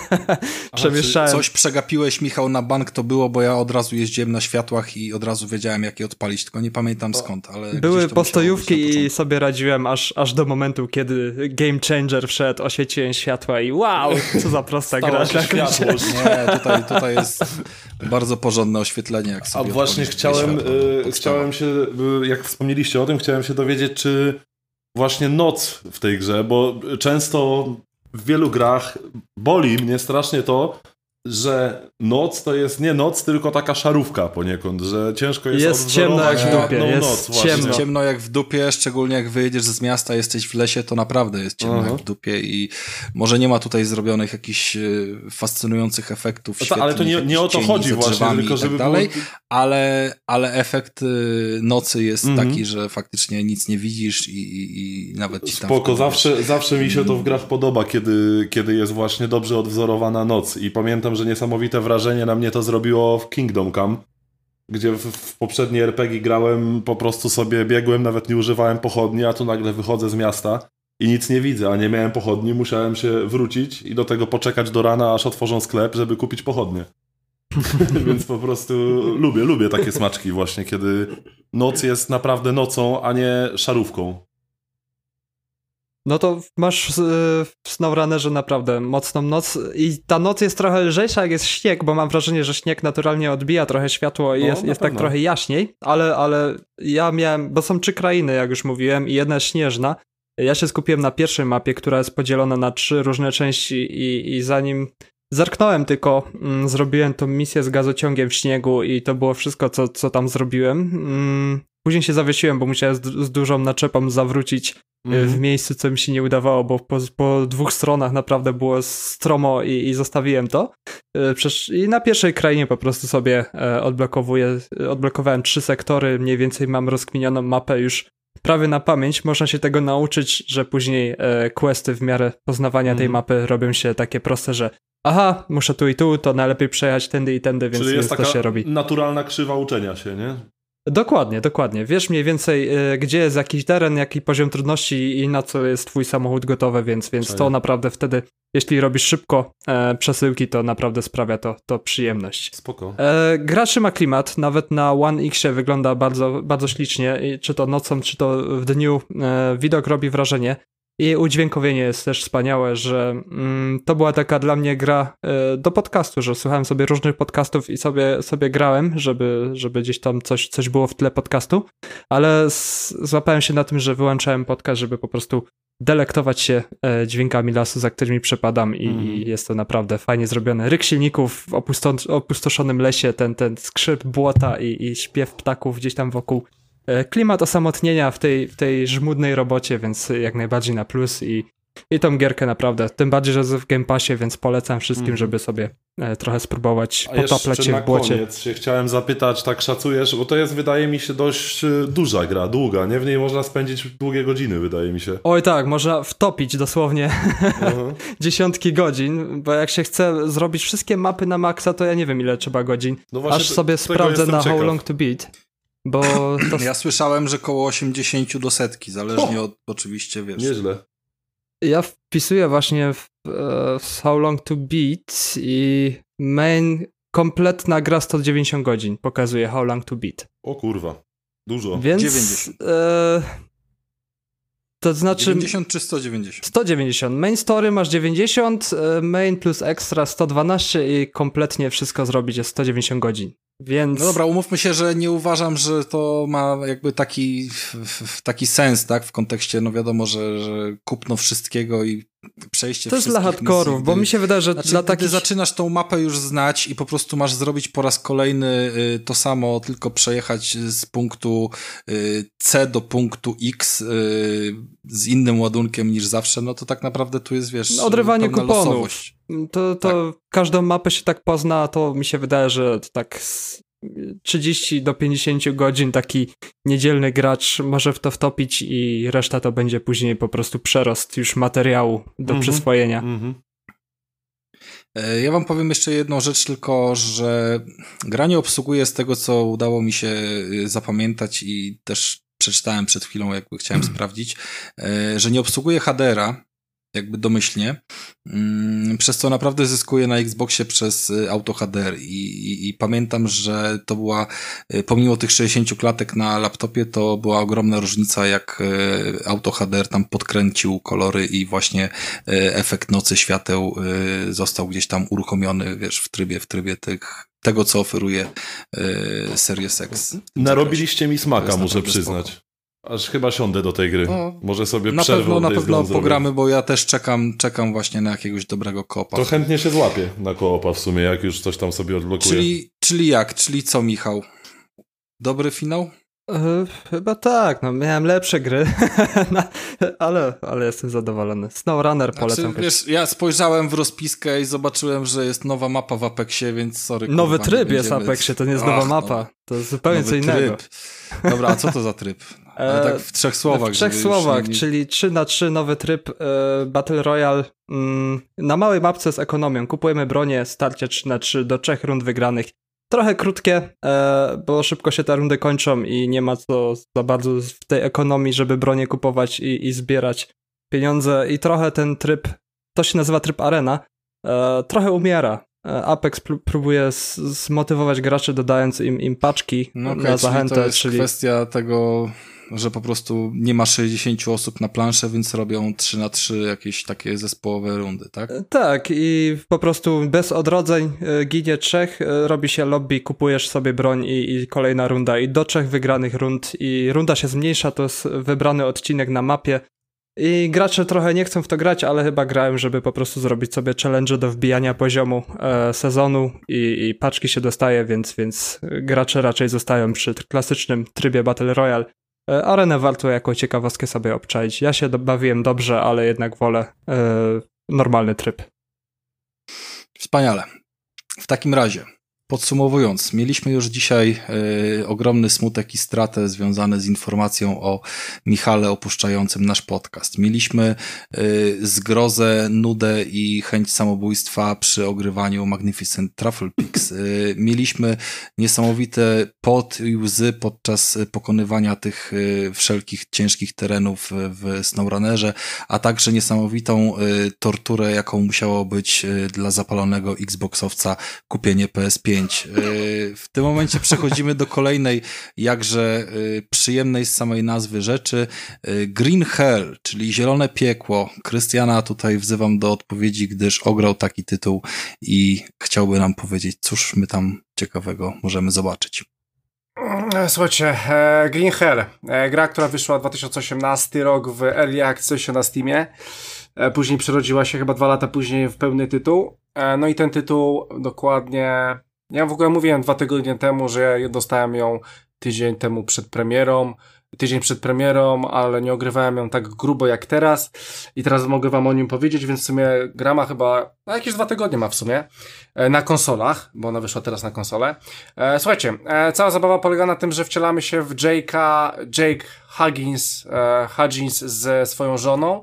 (laughs) przemieszczałem. Coś przegapiłeś, Michał, na bank to było, bo ja od razu jeździłem na światłach i od razu wiedziałem, jak je odpalić, tylko nie pamiętam skąd, ale... Były postojówki i sobie radziłem aż, aż do momentu, kiedy Game Changer wszedł, oświeciłem światła i wow, co za prosta gra. (laughs) Nie, tutaj, tutaj jest bardzo porządne oświetlenie, jak sobie A właśnie chciałem, y, chciałem się, y, jak wspomnieliście o tym, chciałem się dowiedzieć, czy właśnie noc w tej grze, bo często w wielu grach boli mnie strasznie to, że noc to jest nie noc, tylko taka szarówka poniekąd, że ciężko jest Jest ciemno jak w dupie, jest noc, ciemno. ciemno jak w dupie, szczególnie jak wyjedziesz z miasta, jesteś w lesie, to naprawdę jest ciemno Aha. jak w dupie i może nie ma tutaj zrobionych jakichś e, fascynujących efektów no Ale to nie, nie o to chodzi właśnie, tylko tak żeby dalej, było... ale, ale efekt e, nocy jest mhm. taki, że faktycznie nic nie widzisz i, i, i nawet ci tam... Spoko, zawsze, zawsze mi się to w grach podoba, kiedy, kiedy jest właśnie dobrze odwzorowana noc i pamiętam, że niesamowite wrażenie na mnie to zrobiło w Kingdom Come, gdzie w, w poprzedniej RPG grałem, po prostu sobie biegłem, nawet nie używałem pochodni, a tu nagle wychodzę z miasta i nic nie widzę, a nie miałem pochodni, musiałem się wrócić i do tego poczekać do rana, aż otworzą sklep, żeby kupić pochodnie. (laughs) Więc po prostu lubię, lubię takie smaczki właśnie, kiedy noc jest naprawdę nocą, a nie szarówką. No to masz w SnowRunnerze naprawdę mocną noc i ta noc jest trochę lżejsza jak jest śnieg, bo mam wrażenie, że śnieg naturalnie odbija trochę światło i no, jest, jest tak trochę jaśniej, ale, ale ja miałem, bo są trzy krainy, jak już mówiłem, i jedna śnieżna. Ja się skupiłem na pierwszej mapie, która jest podzielona na trzy różne części i, i zanim zerknąłem tylko, mm, zrobiłem tą misję z gazociągiem w śniegu i to było wszystko, co, co tam zrobiłem. Mm, później się zawiesiłem, bo musiałem z, z dużą naczepą zawrócić mm. w miejscu, co mi się nie udawało, bo po, po dwóch stronach naprawdę było stromo i, i zostawiłem to. E, I na pierwszej krainie po prostu sobie e, odblokowuję, odblokowałem trzy sektory, mniej więcej mam rozkminioną mapę już prawie na pamięć. Można się tego nauczyć, że później questy w miarę poznawania tej mhm. mapy robią się takie proste, że aha, muszę tu i tu, to najlepiej przejechać tędy i tędy, więc, Czyli jest więc to się robi. naturalna krzywa uczenia się, nie? Dokładnie, dokładnie. Wiesz mniej więcej, y, gdzie jest jakiś teren, jaki poziom trudności i na co jest twój samochód gotowy, więc, więc to naprawdę wtedy, jeśli robisz szybko e, przesyłki, to naprawdę sprawia to, to przyjemność. Spoko. E, gra trzyma klimat, nawet na One X wygląda bardzo, bardzo ślicznie, I czy to nocą, czy to w dniu, e, widok robi wrażenie. I udźwiękowienie jest też wspaniałe, że mm, to była taka dla mnie gra y, do podcastu, że słuchałem sobie różnych podcastów i sobie, sobie grałem, żeby, żeby gdzieś tam coś, coś było w tle podcastu, ale złapałem się na tym, że wyłączałem podcast, żeby po prostu delektować się e, dźwiękami lasu, za którymi przepadam i, mm. i jest to naprawdę fajnie zrobione. Ryk silników w opustoszonym lesie, ten, ten skrzyp błota i, i śpiew ptaków gdzieś tam wokół klimat osamotnienia w tej, w tej żmudnej robocie, więc jak najbardziej na plus i, i tą gierkę naprawdę. Tym bardziej, że w Game Passie, więc polecam wszystkim, mm. żeby sobie e, trochę spróbować A potaplać się w błocie. koniec się chciałem zapytać, tak szacujesz, bo to jest wydaje mi się dość e, duża gra, długa, nie? W niej można spędzić długie godziny, wydaje mi się. Oj tak, można wtopić dosłownie uh-huh. (laughs) dziesiątki godzin, bo jak się chce zrobić wszystkie mapy na maksa, to ja nie wiem ile trzeba godzin. No Aż sobie sprawdzę na ciekaw. How Long To Beat Bo (clears throat) to... Ja słyszałem, że koło 80 do setki, zależnie od oczywiście, wiesz. Nieźle. Ja wpisuję właśnie w, e, w How Long to Beat i main kompletna gra 190 godzin pokazuje How Long to Beat. O kurwa, dużo. Więc 90. E, to znaczy 90 czy 190? 190. Main story masz 90, e, main plus extra 112 i kompletnie wszystko zrobić jest 190 godzin. Więc... No dobra, umówmy się, że nie uważam, że to ma jakby taki, taki sens, tak, w kontekście, no wiadomo, że, że kupno wszystkiego i przejście To jest dla hardkorów, bo mi się wydaje, że znaczy, dla gdy takich... zaczynasz tą mapę już znać i po prostu masz zrobić po raz kolejny y, to samo, tylko przejechać z punktu y, C do punktu X y, z innym ładunkiem niż zawsze, no to tak naprawdę tu jest, wiesz, Odrywanie pełna kuponów. losowość. To, to każdą mapę się tak pozna, to mi się wydaje, że tak z 30 do 50 godzin taki niedzielny gracz może w to wtopić i reszta to będzie później po prostu przerost już materiału do Mhm. przyswojenia. Mhm. E, Ja wam powiem jeszcze jedną rzecz tylko, że gra nie obsługuje z tego, co udało mi się y, zapamiętać i też przeczytałem przed chwilą, jakby chciałem (clears throat) sprawdzić, e, że nie obsługuje HDR-a, jakby domyślnie, mm, przez co naprawdę zyskuje na Xboxie przez y, Auto HDR I, i, i pamiętam, że to była, y, pomimo tych 60 klatek na laptopie, to była ogromna różnica, jak y, Auto HDR tam podkręcił kolory i właśnie efekt nocy świateł został gdzieś tam uruchomiony, wiesz, w trybie, w trybie tych, tego, co oferuje y, Series X. Narobiliście mi smaka, muszę przyznać. Aż chyba siądę do tej gry. No, Może sobie Na przerwę pewno, na pewno zrobię. pogramy, bo ja też czekam, czekam właśnie na jakiegoś dobrego kopa. To chętnie się złapię na koopa w sumie, jak już coś tam sobie odblokuję. Czyli, czyli jak? Czyli co, Michał? Dobry finał? E, Chyba tak, no miałem lepsze gry, (laughs) ale, ale jestem zadowolony. SnowRunner polecam. Znaczy, wiesz, ja spojrzałem w rozpiskę i zobaczyłem, że jest nowa mapa w Apexie, więc sorry. Nowy kurwa, tryb jest w Apexie, to nie jest Ach, nowa no, mapa. To jest zupełnie co innego. Tryb. Dobra, a co to za tryb? (laughs) Ale E, tak w trzech słowach. W trzech słowach, nie- czyli 3 na 3 nowy tryb e, Battle Royale. Mm, na małej mapce z ekonomią. Kupujemy bronię, starcie 3 na 3 do trzech rund wygranych. Trochę krótkie, e, bo szybko się te rundy kończą i nie ma co za bardzo w tej ekonomii, żeby bronie kupować i, i zbierać pieniądze. I trochę ten tryb, to się nazywa tryb arena, trochę umiera. Apex pró- próbuje zmotywować graczy, dodając im, im paczki No okej, na zachętę, czyli to jest czyli kwestia tego, że po prostu nie ma 60 osób na planszę, więc robią 3 na 3 jakieś takie zespołowe rundy, tak? Tak, i po prostu bez odrodzeń e, ginie trzech, e, robi się lobby, kupujesz sobie broń i, i kolejna runda. I do trzech wygranych rund i runda się zmniejsza, to jest wybrany odcinek na mapie. I gracze trochę nie chcą w to grać, ale chyba grają, żeby po prostu zrobić sobie challenge do wbijania poziomu e, sezonu i, i paczki się dostaje, więc, więc gracze raczej zostają przy klasycznym trybie Battle Royale. E, Arenę warto jako ciekawostkę sobie obczaić. Ja się bawiłem dobrze, ale jednak wolę e, normalny tryb. Wspaniale. W takim razie, podsumowując, mieliśmy już dzisiaj e, ogromny smutek i stratę związane z informacją o Michale opuszczającym nasz podcast. Mieliśmy e, zgrozę, nudę i chęć samobójstwa przy ogrywaniu Magnificent Truffle Pix. E, mieliśmy niesamowite pot i łzy podczas pokonywania tych e, wszelkich ciężkich terenów w SnowRunnerze, a także niesamowitą torturę, jaką musiało być dla zapalonego Xboxowca kupienie PS5. E, W tym momencie przechodzimy do kolejnej, jakże e, przyjemnej z samej nazwy rzeczy, e, Green Hell, czyli Zielone Piekło. Krystiana tutaj wzywam do odpowiedzi, gdyż ograł taki tytuł i chciałby nam powiedzieć, cóż my tam ciekawego możemy zobaczyć. Słuchajcie, Green Hell, gra, która wyszła 2018 rok w Early Accessie na Steamie, później przerodziła się chyba dwa lata później w pełny tytuł, no i ten tytuł dokładnie, ja w ogóle mówiłem dwa tygodnie temu, że ja dostałem ją tydzień temu przed premierą, tydzień przed premierą, ale nie ogrywałem ją tak grubo jak teraz i teraz mogę wam o nim powiedzieć, więc w sumie gra ma chyba, no jakieś dwa tygodnie ma w sumie, e, na konsolach, bo ona wyszła teraz na konsolę. E, słuchajcie, e, cała zabawa polega na tym, że wcielamy się w Jake'a, Jake Huggins, Huggins ze swoją żoną.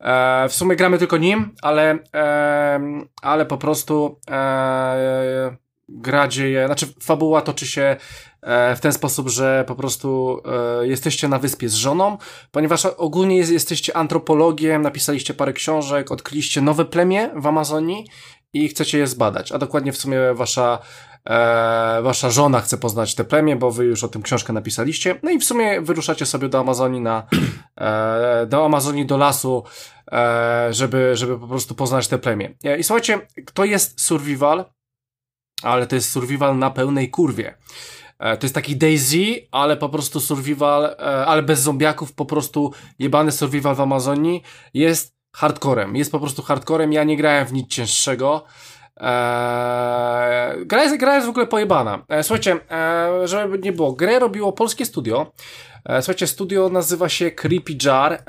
E, w sumie gramy tylko nim, ale, e, ale po prostu e, gra dzieje, znaczy fabuła toczy się e, w ten sposób, że po prostu e, jesteście na wyspie z żoną, ponieważ ogólnie jest, jesteście antropologiem, napisaliście parę książek, odkryliście nowe plemię w Amazonii i chcecie je zbadać, a dokładnie w sumie wasza e, wasza żona chce poznać te plemię, bo wy już o tym książkę napisaliście, no i w sumie wyruszacie sobie do Amazonii na, (clears throat) do Amazonii, do lasu, żeby, żeby po prostu poznać te plemię. I słuchajcie, to jest survival, ale to jest survival na pełnej kurwie. E, to jest taki Daisy, ale po prostu survival, e, ale bez zombiaków, po prostu jebany survival w Amazonii jest hardcorem. Jest po prostu hardcorem. Ja nie grałem w nic cięższego. Eee, gra, jest, gra jest w ogóle pojebana. Eee, słuchajcie, eee, żeby nie było, grę robiło polskie studio. Słuchajcie, studio nazywa się Creepy Jar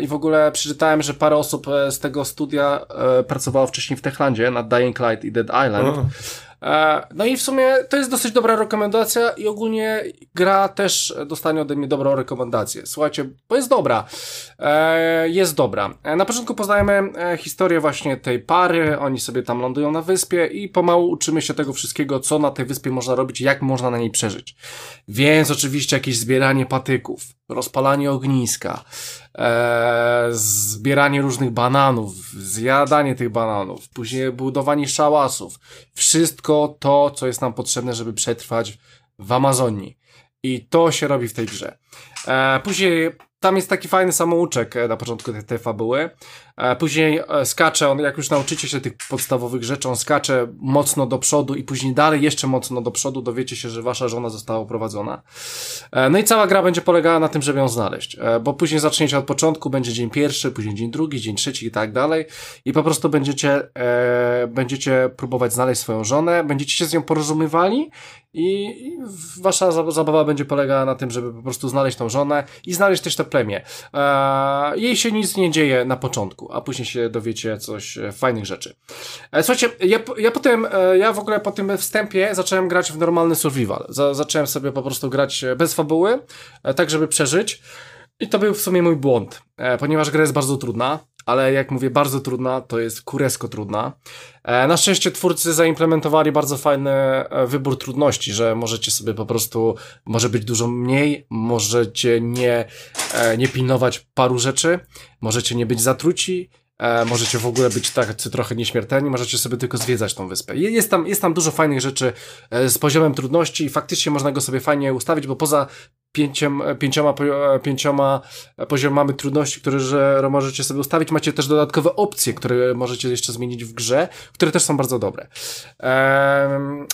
i w ogóle przeczytałem, że parę osób e, z tego studia e, pracowało wcześniej w Techlandzie nad Dying Light i Dead Island. E, no i w sumie to jest dosyć dobra rekomendacja i ogólnie gra też dostanie ode mnie dobrą rekomendację. Słuchajcie, bo jest dobra. E, jest dobra. E, na początku poznajemy historię właśnie tej pary, oni sobie tam lądują na wyspie i pomału uczymy się tego wszystkiego, co na tej wyspie można robić, jak można na niej przeżyć. Więc oczywiście jakieś zbieranie patyków, rozpalanie ogniska, e, zbieranie różnych bananów, zjadanie tych bananów, później budowanie szałasów. Wszystko to, co jest nam potrzebne, żeby przetrwać w Amazonii. I to się robi w tej grze. E, później tam jest taki fajny samouczek e, na początku tej, tej fabuły. E, później e, skacze on, jak już nauczycie się tych podstawowych rzeczy, on skacze mocno do przodu i później dalej jeszcze mocno do przodu dowiecie się, że wasza żona została uprowadzona. No i cała gra będzie polegała na tym, żeby ją znaleźć, bo później zaczniecie od początku, będzie dzień pierwszy, później dzień drugi, dzień trzeci i tak dalej i po prostu będziecie, e, będziecie próbować znaleźć swoją żonę, będziecie się z nią porozumiewali i, wasza zabawa będzie polegała na tym, żeby po prostu znaleźć tą żonę i znaleźć też te plemię. E, jej się nic nie dzieje na początku, a później się dowiecie coś e, fajnych rzeczy. E, słuchajcie, ja, ja potem, e, ja w ogóle po tym wstępie zacząłem grać w normalny survival. Za, zacząłem sobie po prostu grać bez fabuły, tak żeby przeżyć. I to był w sumie mój błąd, ponieważ gra jest bardzo trudna ale jak mówię, bardzo trudna, to jest kuresko trudna. E, na szczęście twórcy zaimplementowali bardzo fajny e, wybór trudności, że możecie sobie po prostu, może być dużo mniej, możecie nie, e, nie pilnować paru rzeczy, możecie nie być zatruci, możecie w ogóle być tacy trochę nieśmiertelni, możecie sobie tylko zwiedzać tą wyspę. Jest tam, jest tam dużo fajnych rzeczy z poziomem trudności i faktycznie można go sobie fajnie ustawić, bo poza pięciom, pięcioma, pięcioma poziomami trudności, które że możecie sobie ustawić. Macie też dodatkowe opcje, które możecie jeszcze zmienić w grze, które też są bardzo dobre.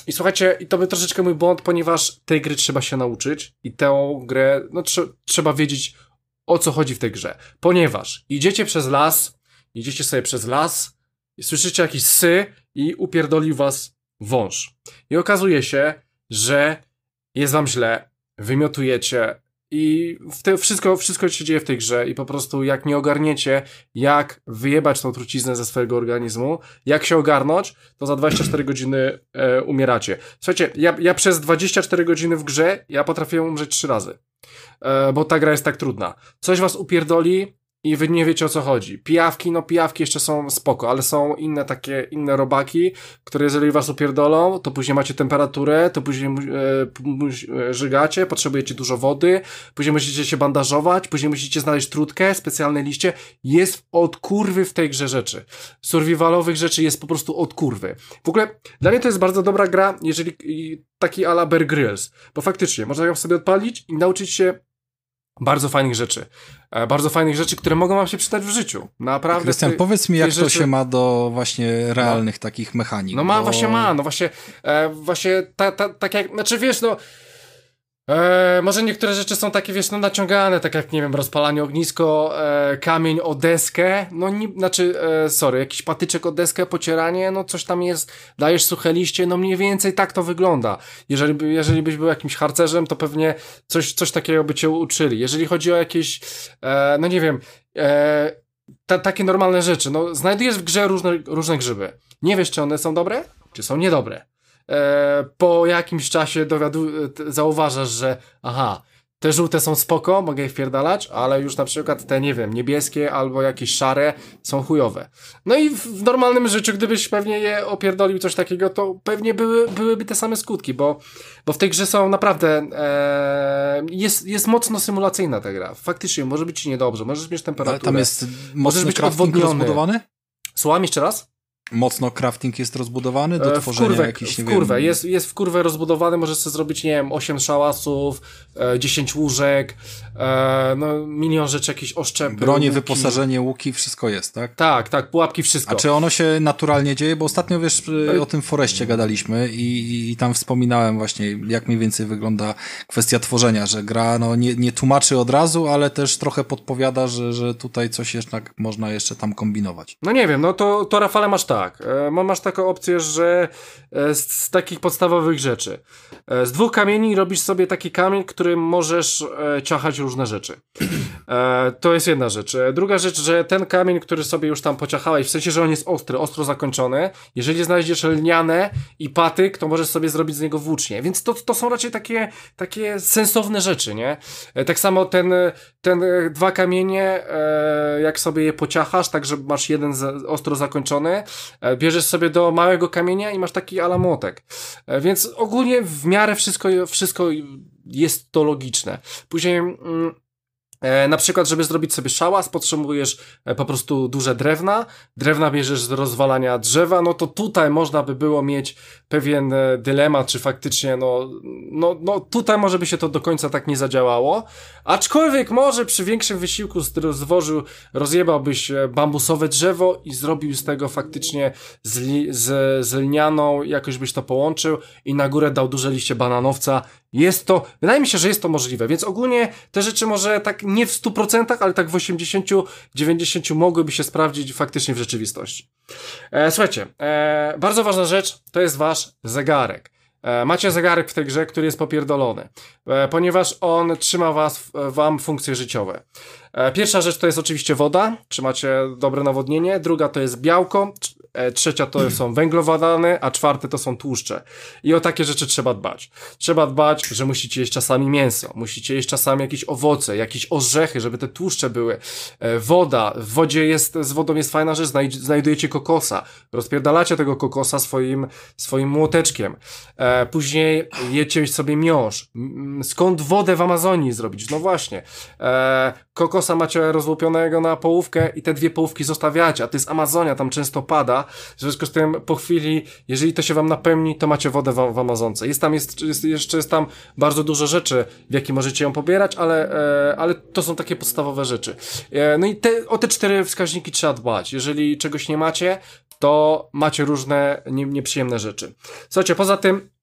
I słuchajcie, i to był troszeczkę mój błąd, ponieważ tej gry trzeba się nauczyć i tę grę, no tr trzeba wiedzieć o co chodzi w tej grze. Ponieważ idziecie przez las, idziecie sobie przez las, słyszycie jakieś sy i upierdoli was wąż. I okazuje się, że jest wam źle, wymiotujecie i te, wszystko, wszystko się dzieje w tej grze i po prostu jak nie ogarniecie, jak wyjebać tą truciznę ze swojego organizmu, jak się ogarnąć, to za 24 godziny e, umieracie. Słuchajcie, ja, ja przez 24 godziny w grze, ja potrafiłem umrzeć trzy razy. E, bo ta gra jest tak trudna. Coś was upierdoli, i wy nie wiecie o co chodzi. Pijawki, no pijawki jeszcze są spoko, ale są inne takie, inne robaki, które jeżeli was upierdolą, to później macie temperaturę, to później e, żygacie, potrzebujecie dużo wody, później musicie się bandażować, później musicie znaleźć trutkę, specjalne liście. Jest od kurwy w tej grze rzeczy. Survivalowych rzeczy jest po prostu od kurwy. W ogóle dla mnie to jest bardzo dobra gra, jeżeli taki ala Bear Grylls, bo faktycznie można ją sobie odpalić i nauczyć się bardzo fajnych rzeczy. E, bardzo fajnych rzeczy, które mogą wam się przydać w życiu. Naprawdę. Krystian, ty, powiedz mi, jak to rzeczy... się ma do właśnie realnych no. takich mechanik. No ma, bo... właśnie ma, no właśnie, e, właśnie tak ta, ta, jak, znaczy wiesz, no Eee, może niektóre rzeczy są takie, wiesz, no naciągane, tak jak, nie wiem, rozpalanie ognisko, e, kamień o deskę, no, nie, znaczy, e, sorry, jakiś patyczek o deskę, pocieranie, no coś tam jest, dajesz suche liście, no mniej więcej tak to wygląda. Jeżeli, jeżeli byś był jakimś harcerzem, to pewnie coś, coś takiego by cię uczyli. Jeżeli chodzi o jakieś, e, no nie wiem, e, ta, takie normalne rzeczy, no znajdujesz w grze różne, różne grzyby. Nie wiesz, czy one są dobre, czy są niedobre. E, po jakimś czasie dowiadu, zauważasz, że aha, te żółte są spoko, mogę je wpierdalać, ale już na przykład te, nie wiem, niebieskie albo jakieś szare są chujowe. No i w, normalnym życiu, gdybyś pewnie je opierdolił coś takiego, to pewnie były, byłyby te same skutki, bo, bo w tej grze są naprawdę, e, jest, jest mocno symulacyjna ta gra. Faktycznie, może być ci niedobrze, możesz mieć temperaturę. Ale tam jest Możesz być odwodniony. rozbudowany? Słucham jeszcze raz? Mocno crafting jest rozbudowany do E, tworzenia kurwę, jakichś, nie w kurwę. wiem... Jest, jest w kurwę rozbudowany, możesz sobie zrobić, nie wiem, 8 szałasów, e, 10 łóżek, e, no milion rzeczy, jakieś oszczepy. Bronie, łuki. wyposażenie, łuki, wszystko jest, tak? Tak, tak, pułapki, wszystko. A czy ono się naturalnie dzieje? Bo ostatnio, wiesz, o tym Foreście gadaliśmy i, i tam wspominałem właśnie, jak mniej więcej wygląda kwestia tworzenia, że gra no, nie, nie tłumaczy od razu, ale też trochę podpowiada, że, że tutaj coś jednak można jeszcze tam kombinować. No nie wiem, no to, to Rafale masz tak. E, ma- masz taką opcję, że e, z, z takich podstawowych rzeczy. E, z dwóch kamieni robisz sobie taki kamień, którym możesz e, ciachać różne rzeczy. E, to jest jedna rzecz. E, Druga rzecz, że ten kamień, który sobie już tam pociachałeś, w sensie, że on jest ostry, ostro zakończony, jeżeli znajdziesz lniane i patyk, to możesz sobie zrobić z niego włócznie. Więc to, to są raczej takie, takie sensowne rzeczy, nie? E, tak samo ten, ten e, dwa kamienie, e, jak sobie je pociachasz, tak że masz jeden ostro zakończony, e, bierzesz sobie do małego kamienia i masz taki alamotek. E, więc ogólnie w miarę wszystko, wszystko jest to logiczne. Później mm, E, na przykład, żeby zrobić sobie szałas, potrzebujesz e, po prostu duże drewna. Drewna bierzesz z rozwalania drzewa, no to tutaj można by było mieć pewien e, dylemat, czy faktycznie, no, no, no tutaj może by się to do końca tak nie zadziałało. Aczkolwiek może przy większym wysiłku z zwożył, rozjebałbyś e, bambusowe drzewo i zrobił z tego faktycznie z, li, z, z lnianą, jakoś byś to połączył i na górę dał duże liście bananowca. Jest to, wydaje mi się, że jest to możliwe, więc ogólnie te rzeczy może tak nie w 100%, ale tak w 80-90 mogłyby się sprawdzić faktycznie w rzeczywistości. E, słuchajcie, e, bardzo ważna rzecz to jest wasz zegarek. E, Macie zegarek w tej grze, który jest popierdolony, e, ponieważ on trzyma was, wam funkcje życiowe. E, Pierwsza rzecz to jest oczywiście woda, czy macie dobre nawodnienie, druga to jest białko, trzecia to są węglowodany, a czwarte to są tłuszcze. I o takie rzeczy trzeba dbać. Trzeba dbać, że musicie jeść czasami mięso, musicie jeść czasami jakieś owoce, jakieś orzechy, żeby te tłuszcze były. E, Woda, w wodzie jest, z wodą jest fajna rzecz, znajd- znajdujecie kokosa, rozpierdalacie tego kokosa swoim, swoim młoteczkiem. E, Później jecie sobie miąższ. Mm, Skąd wodę w Amazonii zrobić? No właśnie. E, kokosa macie rozłupionego na połówkę i te dwie połówki zostawiacie, a to jest Amazonia, tam często pada. W związku z tym po chwili, jeżeli to się wam napełni, to macie wodę w, w Amazonce. Jest tam, jest, jest, jeszcze jest tam bardzo dużo rzeczy, w jakie możecie ją pobierać, ale, e, ale to są takie podstawowe rzeczy. E, no i te, o te cztery wskaźniki trzeba dbać. Jeżeli czegoś nie macie, to macie różne nie, nieprzyjemne rzeczy. Słuchajcie, poza tym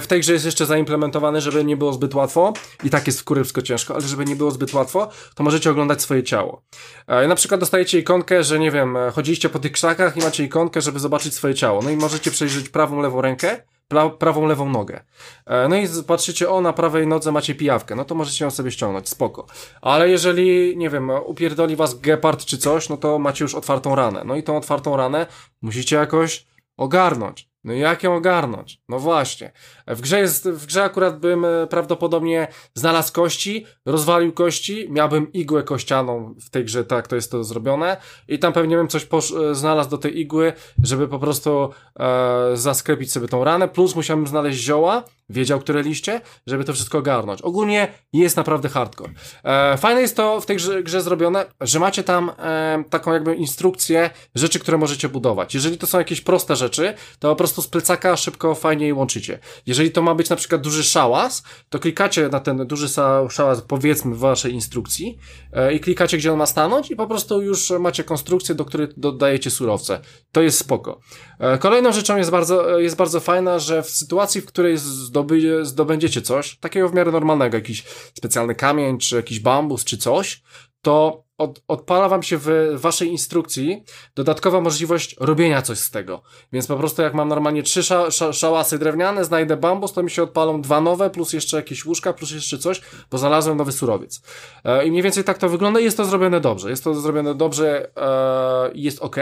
w tej grze jest jeszcze zaimplementowany, żeby nie było zbyt łatwo. I tak jest w kurewsko ciężko, ale żeby nie było zbyt łatwo, to możecie oglądać swoje ciało. E, na przykład dostajecie ikonkę, że nie wiem, e, chodziliście po tych krzakach i macie ikonkę, żeby zobaczyć swoje ciało. No i możecie przejrzeć prawą, lewą rękę, pra, prawą, lewą nogę. E, no i patrzycie, o, na prawej nodze macie pijawkę, no to możecie ją sobie ściągnąć, spoko. Ale jeżeli, nie wiem, upierdoli was gepard czy coś, no to macie już otwartą ranę. No i tą otwartą ranę musicie jakoś ogarnąć. No jak ją ogarnąć? No właśnie. W grze jest, w grze akurat bym e, prawdopodobnie znalazł kości, rozwalił kości, miałbym igłę kościaną w tej grze, tak to jest to zrobione i tam pewnie bym coś e, znalazł do tej igły, żeby po prostu e, zasklepić sobie tą ranę, plus musiałbym znaleźć zioła, wiedział które liście, żeby to wszystko ogarnąć. Ogólnie jest naprawdę hardcore. E, fajne jest to w tej grze, zrobione, że macie tam e, taką jakby instrukcję rzeczy, które możecie budować. Jeżeli to są jakieś proste rzeczy, to po prostu z plecaka szybko, fajnie je łączycie. Jeżeli to ma być na przykład duży szałas, to klikacie na ten duży szałas, powiedzmy w waszej instrukcji e, i klikacie, gdzie on ma stanąć i po prostu już macie konstrukcję, do której dodajecie surowce. To jest spoko. Kolejną rzeczą jest bardzo, jest bardzo fajna, że w sytuacji, w której zdoby, zdobędziecie coś, takiego w miarę normalnego, jakiś specjalny kamień, czy jakiś bambus, czy coś, to od, odpala wam się w waszej instrukcji dodatkowa możliwość robienia coś z tego. Więc po prostu jak mam normalnie trzy sza, sza, szałasy drewniane, znajdę bambus, to mi się odpalą dwa nowe, plus jeszcze jakieś łóżka, plus jeszcze coś, bo znalazłem nowy surowiec. E, I mniej więcej tak to wygląda i jest to zrobione dobrze. Jest to zrobione dobrze i e, jest ok.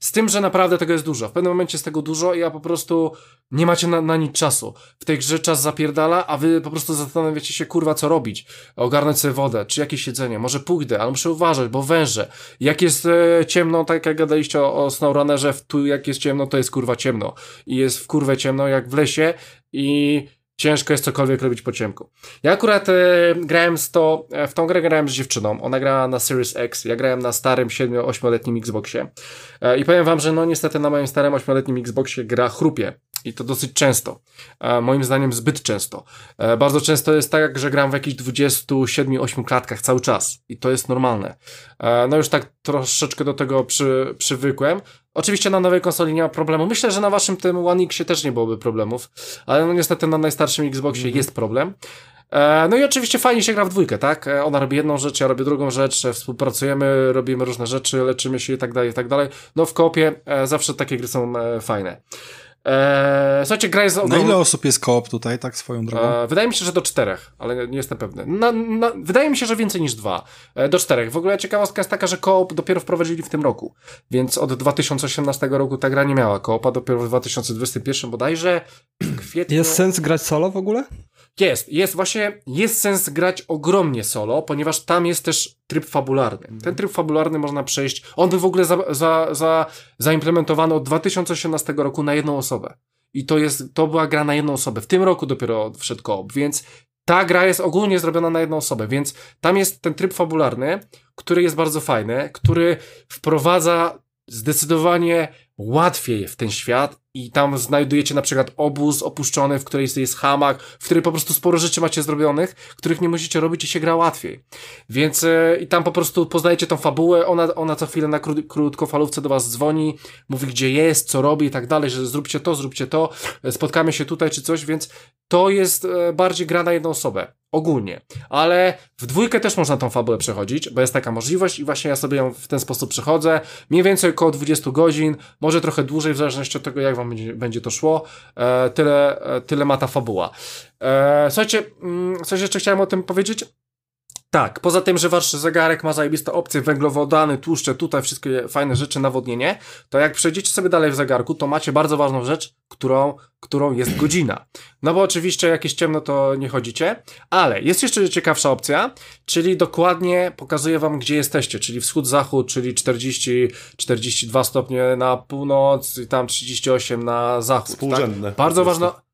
Z tym, że naprawdę tego jest dużo. W pewnym momencie jest tego dużo i ja po prostu nie macie na, na nic czasu. W tej grze czas zapierdala, a wy po prostu zastanawiacie się, kurwa, co robić. Ogarnąć sobie wodę, czy jakieś jedzenie, może pójdę, ale muszę uważać, bo węże. Jak jest e, ciemno, tak jak gadaliście o, o SnowRunnerze, tu jak jest ciemno, to jest kurwa ciemno. I jest w kurwę ciemno, jak w lesie i ciężko jest cokolwiek robić po ciemku. Ja akurat e, grałem z to, e, w tą grę grałem z dziewczyną, ona grała na Series X, ja grałem na starym 7-8-letnim Xboxie e, i powiem wam, że no niestety na moim starym 8-letnim Xboxie gra chrupie. I to dosyć często. E, moim zdaniem zbyt często. E, bardzo często jest tak, że gram w jakichś 27-8 klatkach cały czas. I to jest normalne. E, no już tak troszeczkę do tego przy, przywykłem. Oczywiście na nowej konsoli nie ma problemu. Myślę, że na waszym tym One Xie też nie byłoby problemów. Ale no niestety na najstarszym Xboxie mm -hmm. jest problem. No i oczywiście fajnie się gra w dwójkę, tak? Ona robi jedną rzecz, ja robię drugą rzecz, współpracujemy, robimy różne rzeczy, leczymy się i tak dalej, i tak dalej. No w kopie zawsze takie gry są fajne. Eee, słuchajcie, gra jest... Na ile osób jest koop tutaj, tak swoją drogą? Eee, wydaje mi się, że do czterech, ale nie jestem pewny. Na, na, wydaje mi się, że więcej niż dwa. Eee, do czterech. W ogóle ciekawostka jest taka, że koop dopiero wprowadzili w tym roku. Więc od 2018 roku ta gra nie miała koopa, dopiero w 2021 bodajże (clears throat) w kwietniu... Jest sens grać solo w ogóle? Jest, jest właśnie, jest sens grać ogromnie solo, ponieważ tam jest też tryb fabularny. Ten tryb fabularny można przejść, on był w ogóle za, za, za, zaimplementowany od 2018 roku na jedną osobę. I to jest, to była gra na jedną osobę. W tym roku dopiero wszedł koop, więc ta gra jest ogólnie zrobiona na jedną osobę, więc tam jest ten tryb fabularny, który jest bardzo fajny, który wprowadza zdecydowanie łatwiej w ten świat i tam znajdujecie na przykład obóz opuszczony, w której jest hamak, w której po prostu sporo rzeczy macie zrobionych, których nie musicie robić i się gra łatwiej. Więc yy, i tam po prostu poznajecie tą fabułę, ona, ona co chwilę na kró krótkofalówce do was dzwoni, mówi gdzie jest, co robi i tak dalej, że zróbcie to, zróbcie to, spotkamy się tutaj czy coś, więc to jest yy, bardziej gra na jedną osobę. Ogólnie. Ale w dwójkę też można tą fabułę przechodzić, bo jest taka możliwość i właśnie ja sobie ją w ten sposób przechodzę. Mniej więcej około 20 godzin, może trochę dłużej w zależności od tego, jak wam będzie, będzie to szło. E, tyle, e, tyle ma ta fabuła. E, słuchajcie, mm, coś jeszcze chciałem o tym powiedzieć. Tak, poza tym, że wasz zegarek ma zajebiste opcje, węglowodany, tłuszcze, tutaj wszystkie fajne rzeczy, nawodnienie, to jak przejdziecie sobie dalej w zegarku, to macie bardzo ważną rzecz, którą, którą jest godzina. No bo oczywiście jakieś ciemno to nie chodzicie, ale jest jeszcze ciekawsza opcja, czyli dokładnie pokazuje wam, gdzie jesteście, czyli wschód, zachód, czyli 40, 42 stopnie na północ i tam 38 na zachód. Tak? Współrzędne. Tak? Bardzo ważna,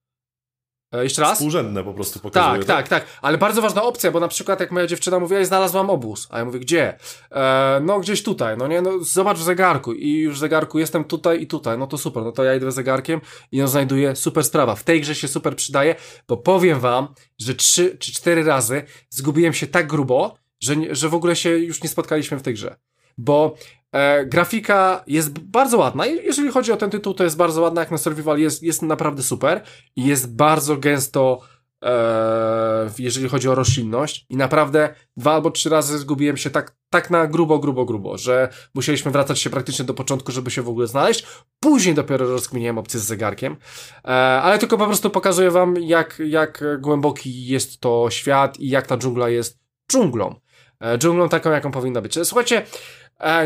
jeszcze raz? Współrzędne po prostu pokazuje. Tak, tak, tak, tak. Ale bardzo ważna opcja, bo na przykład jak moja dziewczyna mówiła, znalazłam obóz. A ja mówię, gdzie? E, no gdzieś tutaj, no nie, no zobacz w zegarku. I już w zegarku jestem tutaj i tutaj. No to super, no to ja idę zegarkiem i ją znajduję. Super sprawa. W tej grze się super przydaje, bo powiem wam, że trzy czy cztery razy zgubiłem się tak grubo, że, że w ogóle się już nie spotkaliśmy w tej grze. Bo E, grafika jest bardzo ładna. Jeżeli chodzi o ten tytuł, to jest bardzo ładna, jak na survival jest, jest naprawdę super i jest bardzo gęsto, e, jeżeli chodzi o roślinność. I naprawdę dwa albo trzy razy zgubiłem się tak, tak na grubo, grubo, grubo, że musieliśmy wracać się praktycznie do początku, żeby się w ogóle znaleźć. Później dopiero rozkminiłem opcję z zegarkiem. E, ale tylko po prostu pokazuję wam, jak, jak głęboki jest to świat i jak ta dżungla jest dżunglą. E, dżunglą taką, jaką powinna być. Słuchajcie,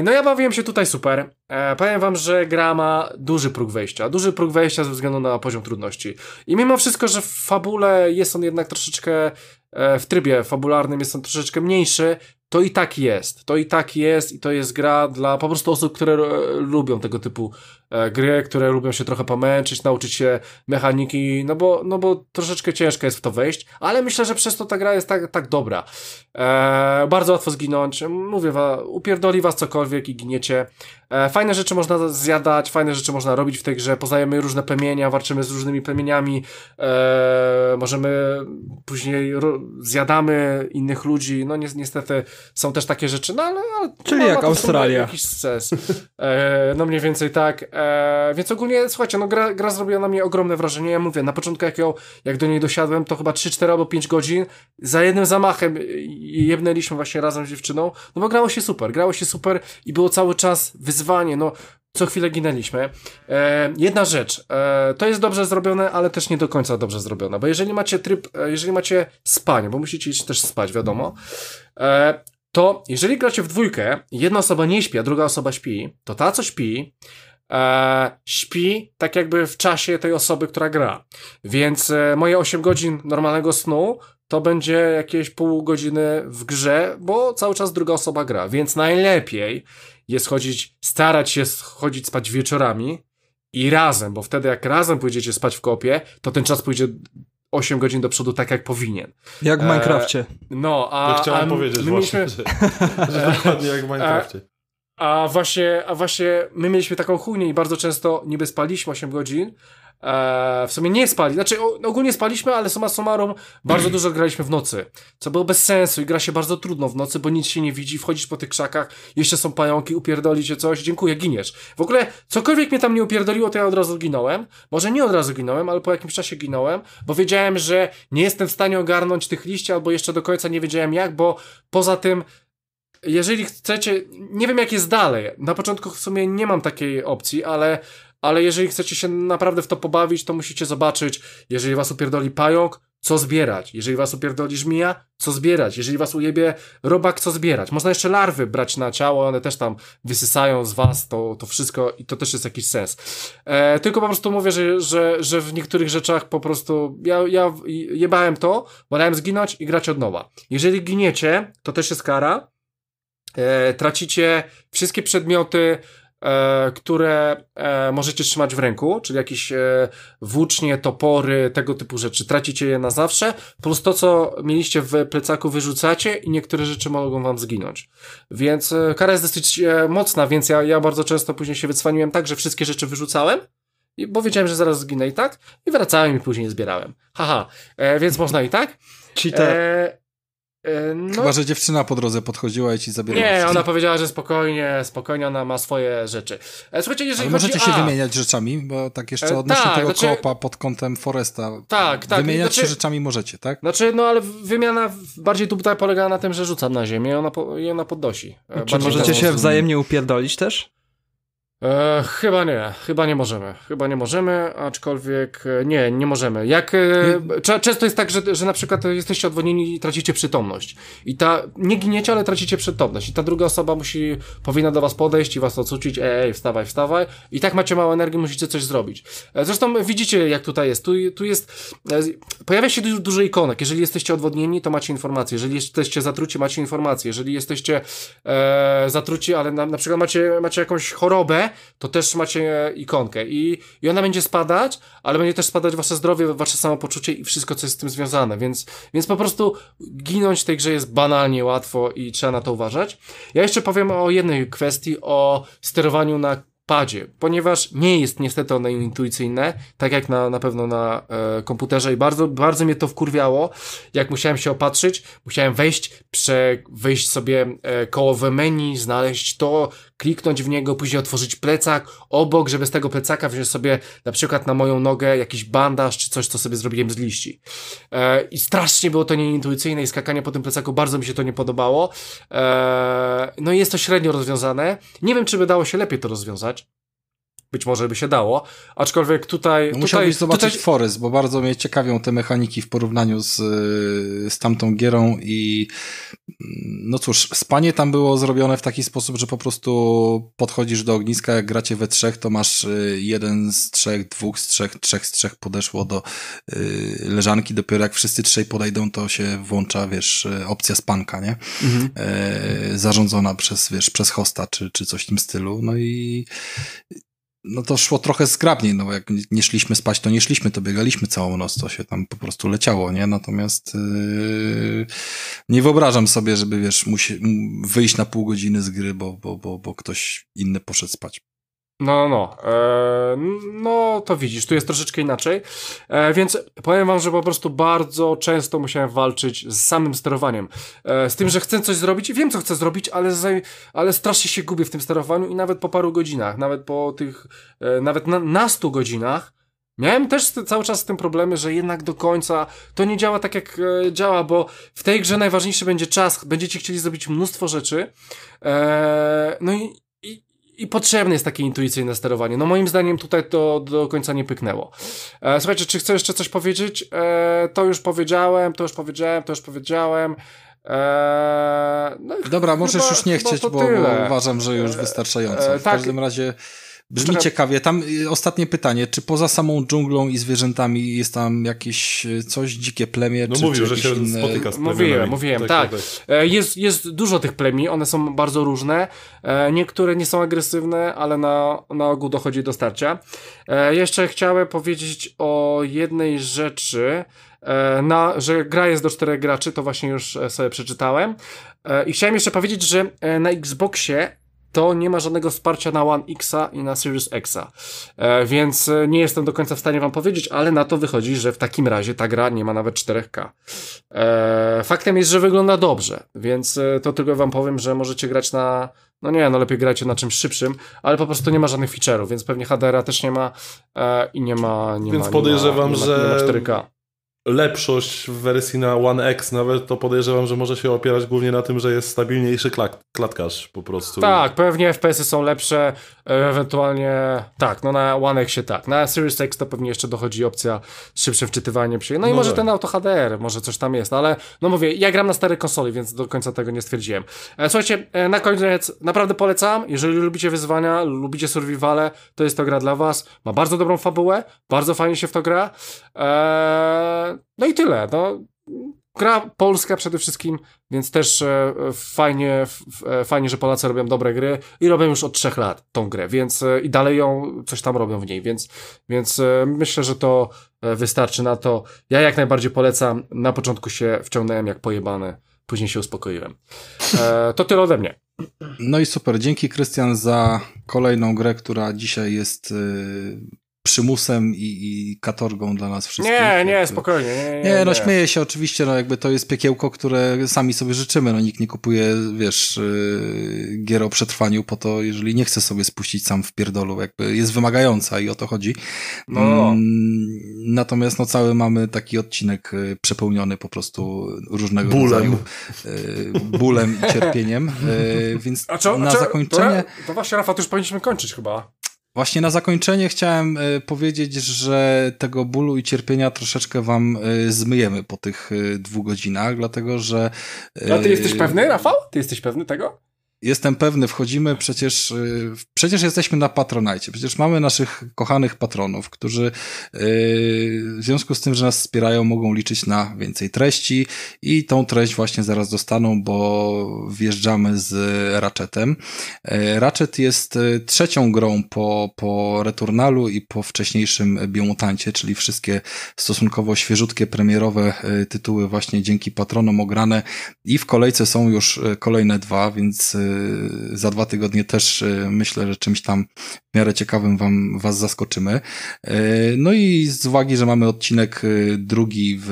no ja bawiłem się tutaj super. E, powiem wam, że gra ma duży próg wejścia. Duży próg wejścia ze względu na poziom trudności. I mimo wszystko, że w fabule jest on jednak troszeczkę, e, w trybie fabularnym jest on troszeczkę mniejszy, to i tak jest. To i tak jest i to jest gra dla po prostu osób, które e, lubią tego typu gry, które lubią się trochę pomęczyć, nauczyć się mechaniki, no bo, no bo troszeczkę ciężko jest w to wejść, ale myślę, że przez to ta gra jest tak, tak dobra. E, bardzo łatwo zginąć, mówię wam, upierdoli was cokolwiek i giniecie. E, fajne rzeczy można zjadać, fajne rzeczy można robić w tej grze, poznajemy różne plemienia, walczymy z różnymi plemieniami, e, możemy później zjadamy innych ludzi, no ni niestety są też takie rzeczy, no ale... Czyli no, jak Australia. Jakiś sens. E, no mniej więcej tak. E, więc ogólnie, słuchajcie, no gra, gra zrobiła na mnie ogromne wrażenie, ja mówię, na początku jak, ją, jak do niej dosiadłem, to chyba 3, 4 albo 5 godzin, za jednym zamachem jebnęliśmy właśnie razem z dziewczyną, no bo grało się super, grało się super i było cały czas wyzwanie, no co chwilę ginęliśmy. E, jedna rzecz, e, to jest dobrze zrobione, ale też nie do końca dobrze zrobione, bo jeżeli macie tryb, e, jeżeli macie spanie, bo musicie iść też spać, wiadomo, e, to jeżeli gracie w dwójkę, jedna osoba nie śpi, a druga osoba śpi, to ta, co śpi, e, śpi tak jakby w czasie tej osoby, która gra. Więc e, moje 8 godzin normalnego snu to będzie jakieś pół godziny w grze, bo cały czas druga osoba gra. Więc najlepiej jest chodzić, starać się chodzić spać wieczorami i razem, bo wtedy jak razem pójdziecie spać w kopie, to ten czas pójdzie 8 godzin do przodu tak jak powinien. Jak w E, Minecrafcie. No, a... Ja chciałem a powiedzieć my właśnie, mieliśmy- że, że dokładnie jak w (laughs) Minecrafcie. A właśnie, a właśnie my mieliśmy taką chujnię i bardzo często niby spaliśmy 8 godzin, e, w sumie nie spali, znaczy o, ogólnie spaliśmy, ale summa summarum bardzo dużo graliśmy w nocy, co było bez sensu i gra się bardzo trudno w nocy, bo nic się nie widzi, wchodzisz po tych krzakach, jeszcze są pająki, upierdoli cię coś, dziękuję, giniesz. W ogóle cokolwiek mnie tam nie upierdoliło, to ja od razu ginąłem, może nie od razu ginąłem, ale po jakimś czasie ginąłem, bo wiedziałem, że nie jestem w stanie ogarnąć tych liści, albo jeszcze do końca nie wiedziałem jak, bo poza tym jeżeli chcecie, nie wiem jak jest dalej, na początku w sumie nie mam takiej opcji, ale, ale jeżeli chcecie się naprawdę w to pobawić, to musicie zobaczyć, jeżeli was upierdoli pająk, co zbierać, jeżeli was upierdoli żmija, co zbierać, jeżeli was ujebie robak, co zbierać. Można jeszcze larwy brać na ciało, one też tam wysysają z was to, to wszystko i to też jest jakiś sens. E, tylko po prostu mówię, że, że, że w niektórych rzeczach po prostu ja, ja jebałem to, wolałem zginąć i grać od nowa. Jeżeli giniecie, to też jest kara, e, tracicie wszystkie przedmioty, e, które e, możecie trzymać w ręku, czyli jakieś e, włócznie, topory, tego typu rzeczy. Tracicie je na zawsze, plus to, co mieliście w plecaku, wyrzucacie i niektóre rzeczy mogą wam zginąć. Więc e, kara jest dosyć e, mocna, więc ja, ja bardzo często później się wycwaniłem tak, że wszystkie rzeczy wyrzucałem, bo wiedziałem, że zaraz zginę i tak, i wracałem i później zbierałem. Haha, e, więc można i tak. Cheater. E, no, Chyba, że dziewczyna po drodze podchodziła i ci zabierała. nie, ona powiedziała, że spokojnie, spokojnie ona ma swoje rzeczy. E, słuchajcie, jeżeli Ale chodzi możecie się a, wymieniać rzeczami, bo tak jeszcze E, odnośnie tak, tego znaczy- koopa pod kątem Foresta. Tak, tak, Wymieniać znaczy- się rzeczami możecie, tak? Znaczy, no ale wymiana bardziej tutaj polega na tym, że rzucam na ziemię i ona, po, i ona podnosi. Czy możecie się wzajemnie upierdolić też? E, chyba nie, chyba nie możemy. Chyba nie możemy, aczkolwiek e, nie, nie możemy. Jak e, często jest tak, że, że na przykład jesteście odwodnieni i tracicie przytomność. I ta nie giniecie, ale tracicie przytomność. I ta druga osoba musi powinna do was podejść i was ocucić. Ej, ej, wstawaj, wstawaj. I tak macie mało energii, musicie coś zrobić. E, zresztą widzicie, jak tutaj jest. Tu, tu jest e, pojawia się du- dużo ikonek. Jeżeli jesteście odwodnieni, to macie informacje. Jeżeli jesteście zatruci, macie informacje. Jeżeli jesteście e, zatruci, ale na, na przykład macie, macie jakąś chorobę, to też macie ikonkę. I, i ona będzie spadać, ale będzie też spadać wasze zdrowie, wasze samopoczucie i wszystko, co jest z tym związane, więc, więc po prostu ginąć w tej grze jest banalnie łatwo i trzeba na to uważać. Ja jeszcze powiem o jednej kwestii, o sterowaniu na padzie, ponieważ nie jest niestety one intuicyjne, tak jak na, na pewno na e, komputerze i bardzo, bardzo mnie to wkurwiało, jak musiałem się opatrzyć, musiałem wejść, prze, wejść sobie e, koło menu, znaleźć to, kliknąć w niego, później otworzyć plecak obok, żeby z tego plecaka wziąć sobie na przykład na moją nogę jakiś bandaż czy coś, co sobie zrobiłem z liści. E, I strasznie było to nieintuicyjne i skakanie po tym plecaku bardzo mi się to nie podobało. E, no i jest to średnio rozwiązane. Nie wiem, czy by dało się lepiej to rozwiązać. Być może by się dało, aczkolwiek tutaj... No tutaj, zobaczyć tutaj Forest, bo bardzo mnie ciekawią te mechaniki w porównaniu z, y, z tamtą gierą i mm, no cóż, spanie tam było zrobione w taki sposób, że po prostu podchodzisz do ogniska, jak gracie we trzech, to masz y, jeden z trzech, dwóch z trzech, trzech z trzech podeszło do y, leżanki, dopiero jak wszyscy trzej podejdą, to się włącza, wiesz, opcja spanka, nie? Mhm. E, zarządzona przez, wiesz, przez hosta, czy, czy coś w tym stylu, no i no to szło trochę zgrabniej, no bo jak nie- szliśmy spać, to nie szliśmy, to biegaliśmy całą noc, to się tam po prostu leciało, nie? Natomiast yy, nie wyobrażam sobie, żeby, wiesz, musi, wyjść na pół godziny z gry, bo, bo, bo, bo ktoś inny poszedł spać. No, no, no. E, no, to widzisz, tu jest troszeczkę inaczej. E, więc powiem wam, że po prostu bardzo często musiałem walczyć z samym sterowaniem. E, z tym, że chcę coś zrobić wiem, co chcę zrobić, ale, ale strasznie się gubię w tym sterowaniu i nawet po paru godzinach, nawet po tych, e, nawet na, na stu godzinach, Miałem też cały czas z tym problemy, że jednak do końca to nie działa tak jak e, działa, bo w tej grze najważniejszy będzie czas, będziecie chcieli zrobić mnóstwo rzeczy, e, no i, i, potrzebne jest takie intuicyjne sterowanie. No moim zdaniem tutaj to do końca nie pyknęło. E, słuchajcie, czy chcę jeszcze coś powiedzieć? E, to już powiedziałem, to już powiedziałem, to już powiedziałem. Eee, no Dobra, możesz chyba, już nie chcieć, bo, bo, uważam, że już e, wystarczająco. W tak, każdym razie Brzmi ciekawie. Tam y, ostatnie pytanie, czy poza samą dżunglą i zwierzętami jest tam jakieś y, coś, dzikie plemię? No czy, mówił, czy że się inne... spotyka z Mówiłem, mówiłem, tak. tak. tak. Jest, jest dużo tych plemi, one są bardzo różne. E, niektóre nie są agresywne, ale na, na ogół dochodzi do starcia. E, jeszcze chciałem powiedzieć o jednej rzeczy, na, że gra jest do czterech graczy, to właśnie już sobie przeczytałem. I chciałem jeszcze powiedzieć, że na Xboxie to nie ma żadnego wsparcia na One Xa i na Series Xa. E, więc e, nie jestem do końca w stanie wam powiedzieć, ale na to wychodzi, że w takim razie ta gra nie ma nawet 4K. E, faktem jest, że wygląda dobrze, więc e, to tylko wam powiem, że możecie grać na no nie, no lepiej grajcie na czymś szybszym, ale po prostu nie ma żadnych feature'ów, więc pewnie HDR-a też nie ma e, i nie ma nie Więc ma, podejrzewam, nie ma, nie ma, że 4K lepszość w wersji na One X nawet, to podejrzewam, że może się opierać głównie na tym, że jest stabilniejszy klak klatkarz po prostu. Tak, pewnie FPS-y są lepsze, ewentualnie tak, no na One Xie tak. Na Series X to pewnie jeszcze dochodzi opcja szybsze wczytywanie przy... No i no może tak. ten auto HDR, może coś tam jest, ale no mówię, ja gram na starej konsoli, więc do końca tego nie stwierdziłem. E, słuchajcie, e, na koniec naprawdę polecam, jeżeli lubicie wyzwania, lubicie survivale, to jest to gra dla was. Ma bardzo dobrą fabułę, bardzo fajnie się w to gra. Eee, no i tyle. No, gra polska przede wszystkim, więc też e, fajnie, e, fajnie, że Polacy robią dobre gry i robią już od trzech lat tą grę, więc e, i dalej ją coś tam robią w niej, więc, więc myślę, że to wystarczy na to. Ja jak najbardziej polecam. Na początku się wciągnąłem jak pojebany, później się uspokoiłem. To tyle ode mnie. No i super. Dzięki Krystian za kolejną grę, która dzisiaj jest przymusem i, i katorgą dla nas wszystkich. Nie, nie, spokojnie. Nie, nie, nie, no śmieję się oczywiście, no jakby to jest piekiełko, które sami sobie życzymy, no nikt nie kupuje, wiesz, yy, gier o przetrwaniu po to, jeżeli nie chce sobie spuścić sam w pierdolu, jakby jest wymagająca i o to chodzi. No. Mm, natomiast no cały mamy taki odcinek y, przepełniony po prostu różnego bólem. rodzaju yy, bólem i (laughs) cierpieniem, yy, więc a co, na a co, zakończenie... To, to właśnie, Rafa, to już powinniśmy kończyć chyba. Właśnie na zakończenie chciałem y, powiedzieć, że tego bólu i cierpienia troszeczkę wam y, zmyjemy po tych y, dwóch godzinach, dlatego że... A ty jesteś pewny, Rafał? Ty jesteś pewny tego? Jestem pewny, wchodzimy przecież, y, przecież jesteśmy na Patronajcie, przecież mamy naszych kochanych patronów, którzy y, w związku z tym, że nas wspierają, mogą liczyć na więcej treści i tą treść właśnie zaraz dostaną, bo wjeżdżamy z Ratchetem. Y, Ratchet jest trzecią grą po, po Returnalu i po wcześniejszym Biomutancie, czyli wszystkie stosunkowo świeżutkie, premierowe tytuły właśnie dzięki patronom ograne i w kolejce są już kolejne dwa, więc za dwa tygodnie też y, myślę, że czymś tam w miarę ciekawym wam, was zaskoczymy. Y, no i z uwagi, że mamy odcinek drugi w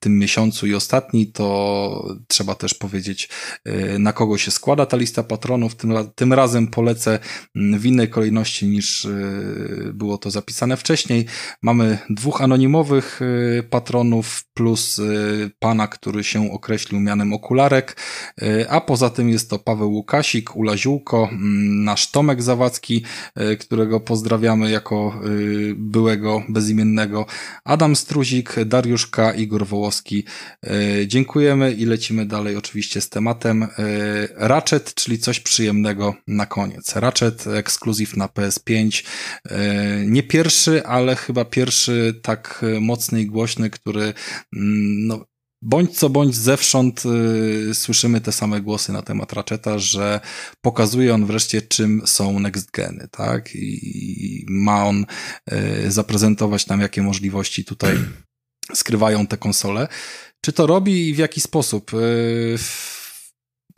tym miesiącu i ostatni, to trzeba też powiedzieć, na kogo się składa ta lista patronów. Tym, tym razem polecę mm, w innej kolejności niż było to zapisane wcześniej. Mamy dwóch anonimowych patronów plus pana, który się określił mianem okularek, a poza tym jest to Paweł Łukasik, Ula Ziółko, mm, nasz Tomek Zawadzki, e, którego pozdrawiamy jako e, byłego bezimiennego, Adam Struzik, Dariusz K., Igor Wołoski. E, dziękujemy i lecimy dalej oczywiście z tematem Ratchet, czyli coś przyjemnego na koniec. Ratchet ekskluzyw na PS5. Nie pierwszy, ale chyba pierwszy tak mocny i głośny, który mm, no, Bądź co bądź zewsząd y, słyszymy te same głosy na temat Ratcheta, że pokazuje on wreszcie czym są next geny, tak? I ma on y, zaprezentować nam jakie możliwości tutaj (clears throat) skrywają te konsole. Czy to robi i w jaki sposób? Y,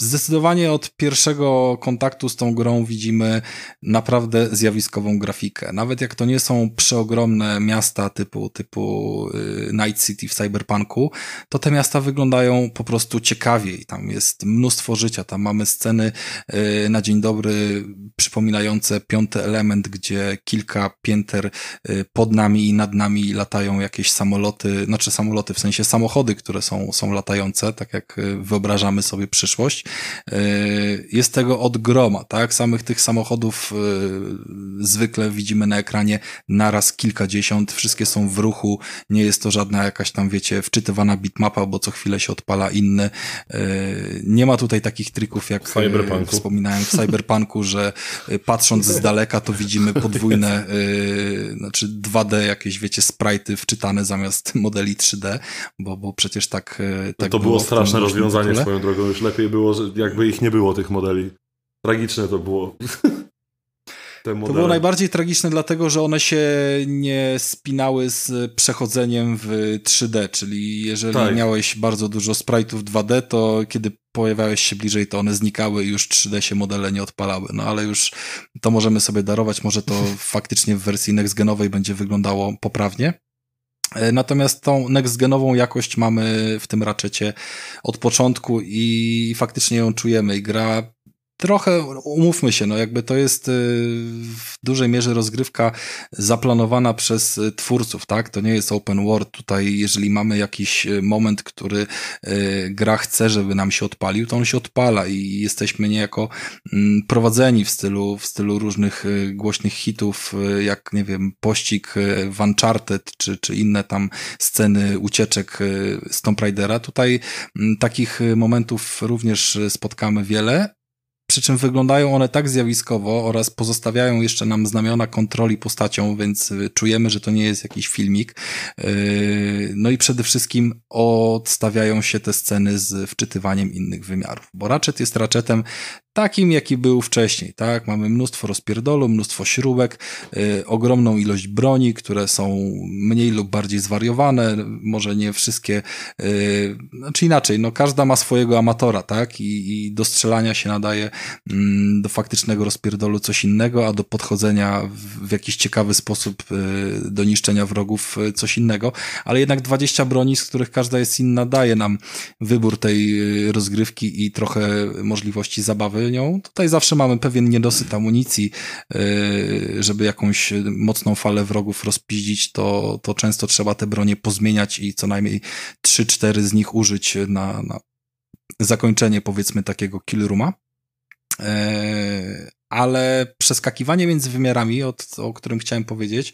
Zdecydowanie od pierwszego kontaktu z tą grą widzimy naprawdę zjawiskową grafikę. Nawet jak to nie są przeogromne miasta typu, typu y, Night City w Cyberpunku, to te miasta wyglądają po prostu ciekawiej. Tam jest mnóstwo życia, tam mamy sceny y, na dzień dobry przypominające piąty element, gdzie kilka pięter y, pod nami i nad nami latają jakieś samoloty, znaczy samoloty, w sensie samochody, które są, są latające, tak jak wyobrażamy sobie przyszłość. E, jest tego od groma, tak? Samych tych samochodów e, zwykle widzimy na ekranie naraz kilkadziesiąt, wszystkie są w ruchu, nie jest to żadna jakaś tam, wiecie, wczytywana bitmapa, bo co chwilę się odpala inny. E, nie ma tutaj takich trików, jak Cyberpunku. wspominałem w Cyberpunku, że patrząc z daleka to widzimy podwójne, znaczy 2D jakieś, wiecie, sprite'y wczytane zamiast modeli 3D, bo, bo przecież tak, tak to było, było straszne rozwiązanie swoją drogą. Już lepiej było, jakby ich nie było, tych modeli. Tragiczne to było. (laughs) To było najbardziej tragiczne, dlatego że one się nie spinały z przechodzeniem w 3D, czyli jeżeli tak. miałeś bardzo dużo sprite'ów 2D, to kiedy pojawiałeś się bliżej, to one znikały i już 3D się modele nie odpalały. No ale już to możemy sobie darować, może to (laughs) faktycznie w wersji next-genowej będzie wyglądało poprawnie. E, natomiast tą next-genową jakość mamy w tym raczecie od początku i faktycznie ją czujemy. I gra trochę, umówmy się, no jakby to jest y, w dużej mierze rozgrywka zaplanowana przez y, twórców, tak? To nie jest open world. Tutaj, jeżeli mamy jakiś y, moment, który gra chce, żeby nam się odpalił, to on się odpala i jesteśmy niejako mm, prowadzeni w stylu, w stylu różnych głośnych hitów, jak, nie wiem, pościg w Uncharted, czy, czy inne tam sceny ucieczek z Tomb Raidera. Tutaj mm, takich momentów również spotkamy wiele, przy czym wyglądają one tak zjawiskowo oraz pozostawiają jeszcze nam znamiona kontroli postacią, więc y, czujemy, że to nie jest jakiś filmik. Y, no i przede wszystkim odstawiają się te sceny z wczytywaniem innych wymiarów, bo Ratchet jest Ratchetem takim, jaki był wcześniej, tak? Mamy mnóstwo rozpierdolu, mnóstwo śrubek, y, ogromną ilość broni, które są mniej lub bardziej zwariowane, może nie wszystkie, y, znaczy inaczej, no każda ma swojego amatora, tak? I, i do strzelania się nadaje y, do faktycznego rozpierdolu coś innego, a do podchodzenia w, w jakiś ciekawy sposób y, do niszczenia wrogów y, coś innego, ale jednak 20 broni, z których każda jest inna, daje nam wybór tej y, rozgrywki i trochę możliwości zabawy nią. Tutaj zawsze mamy pewien niedosyt amunicji, y, żeby jakąś mocną falę wrogów rozpiździć, to, to często trzeba te bronie pozmieniać i co najmniej 3-4 z nich użyć na, na zakończenie powiedzmy takiego killrooma. E, ale przeskakiwanie między wymiarami, o którym chciałem powiedzieć,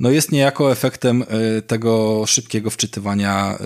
no jest niejako efektem y, tego szybkiego wczytywania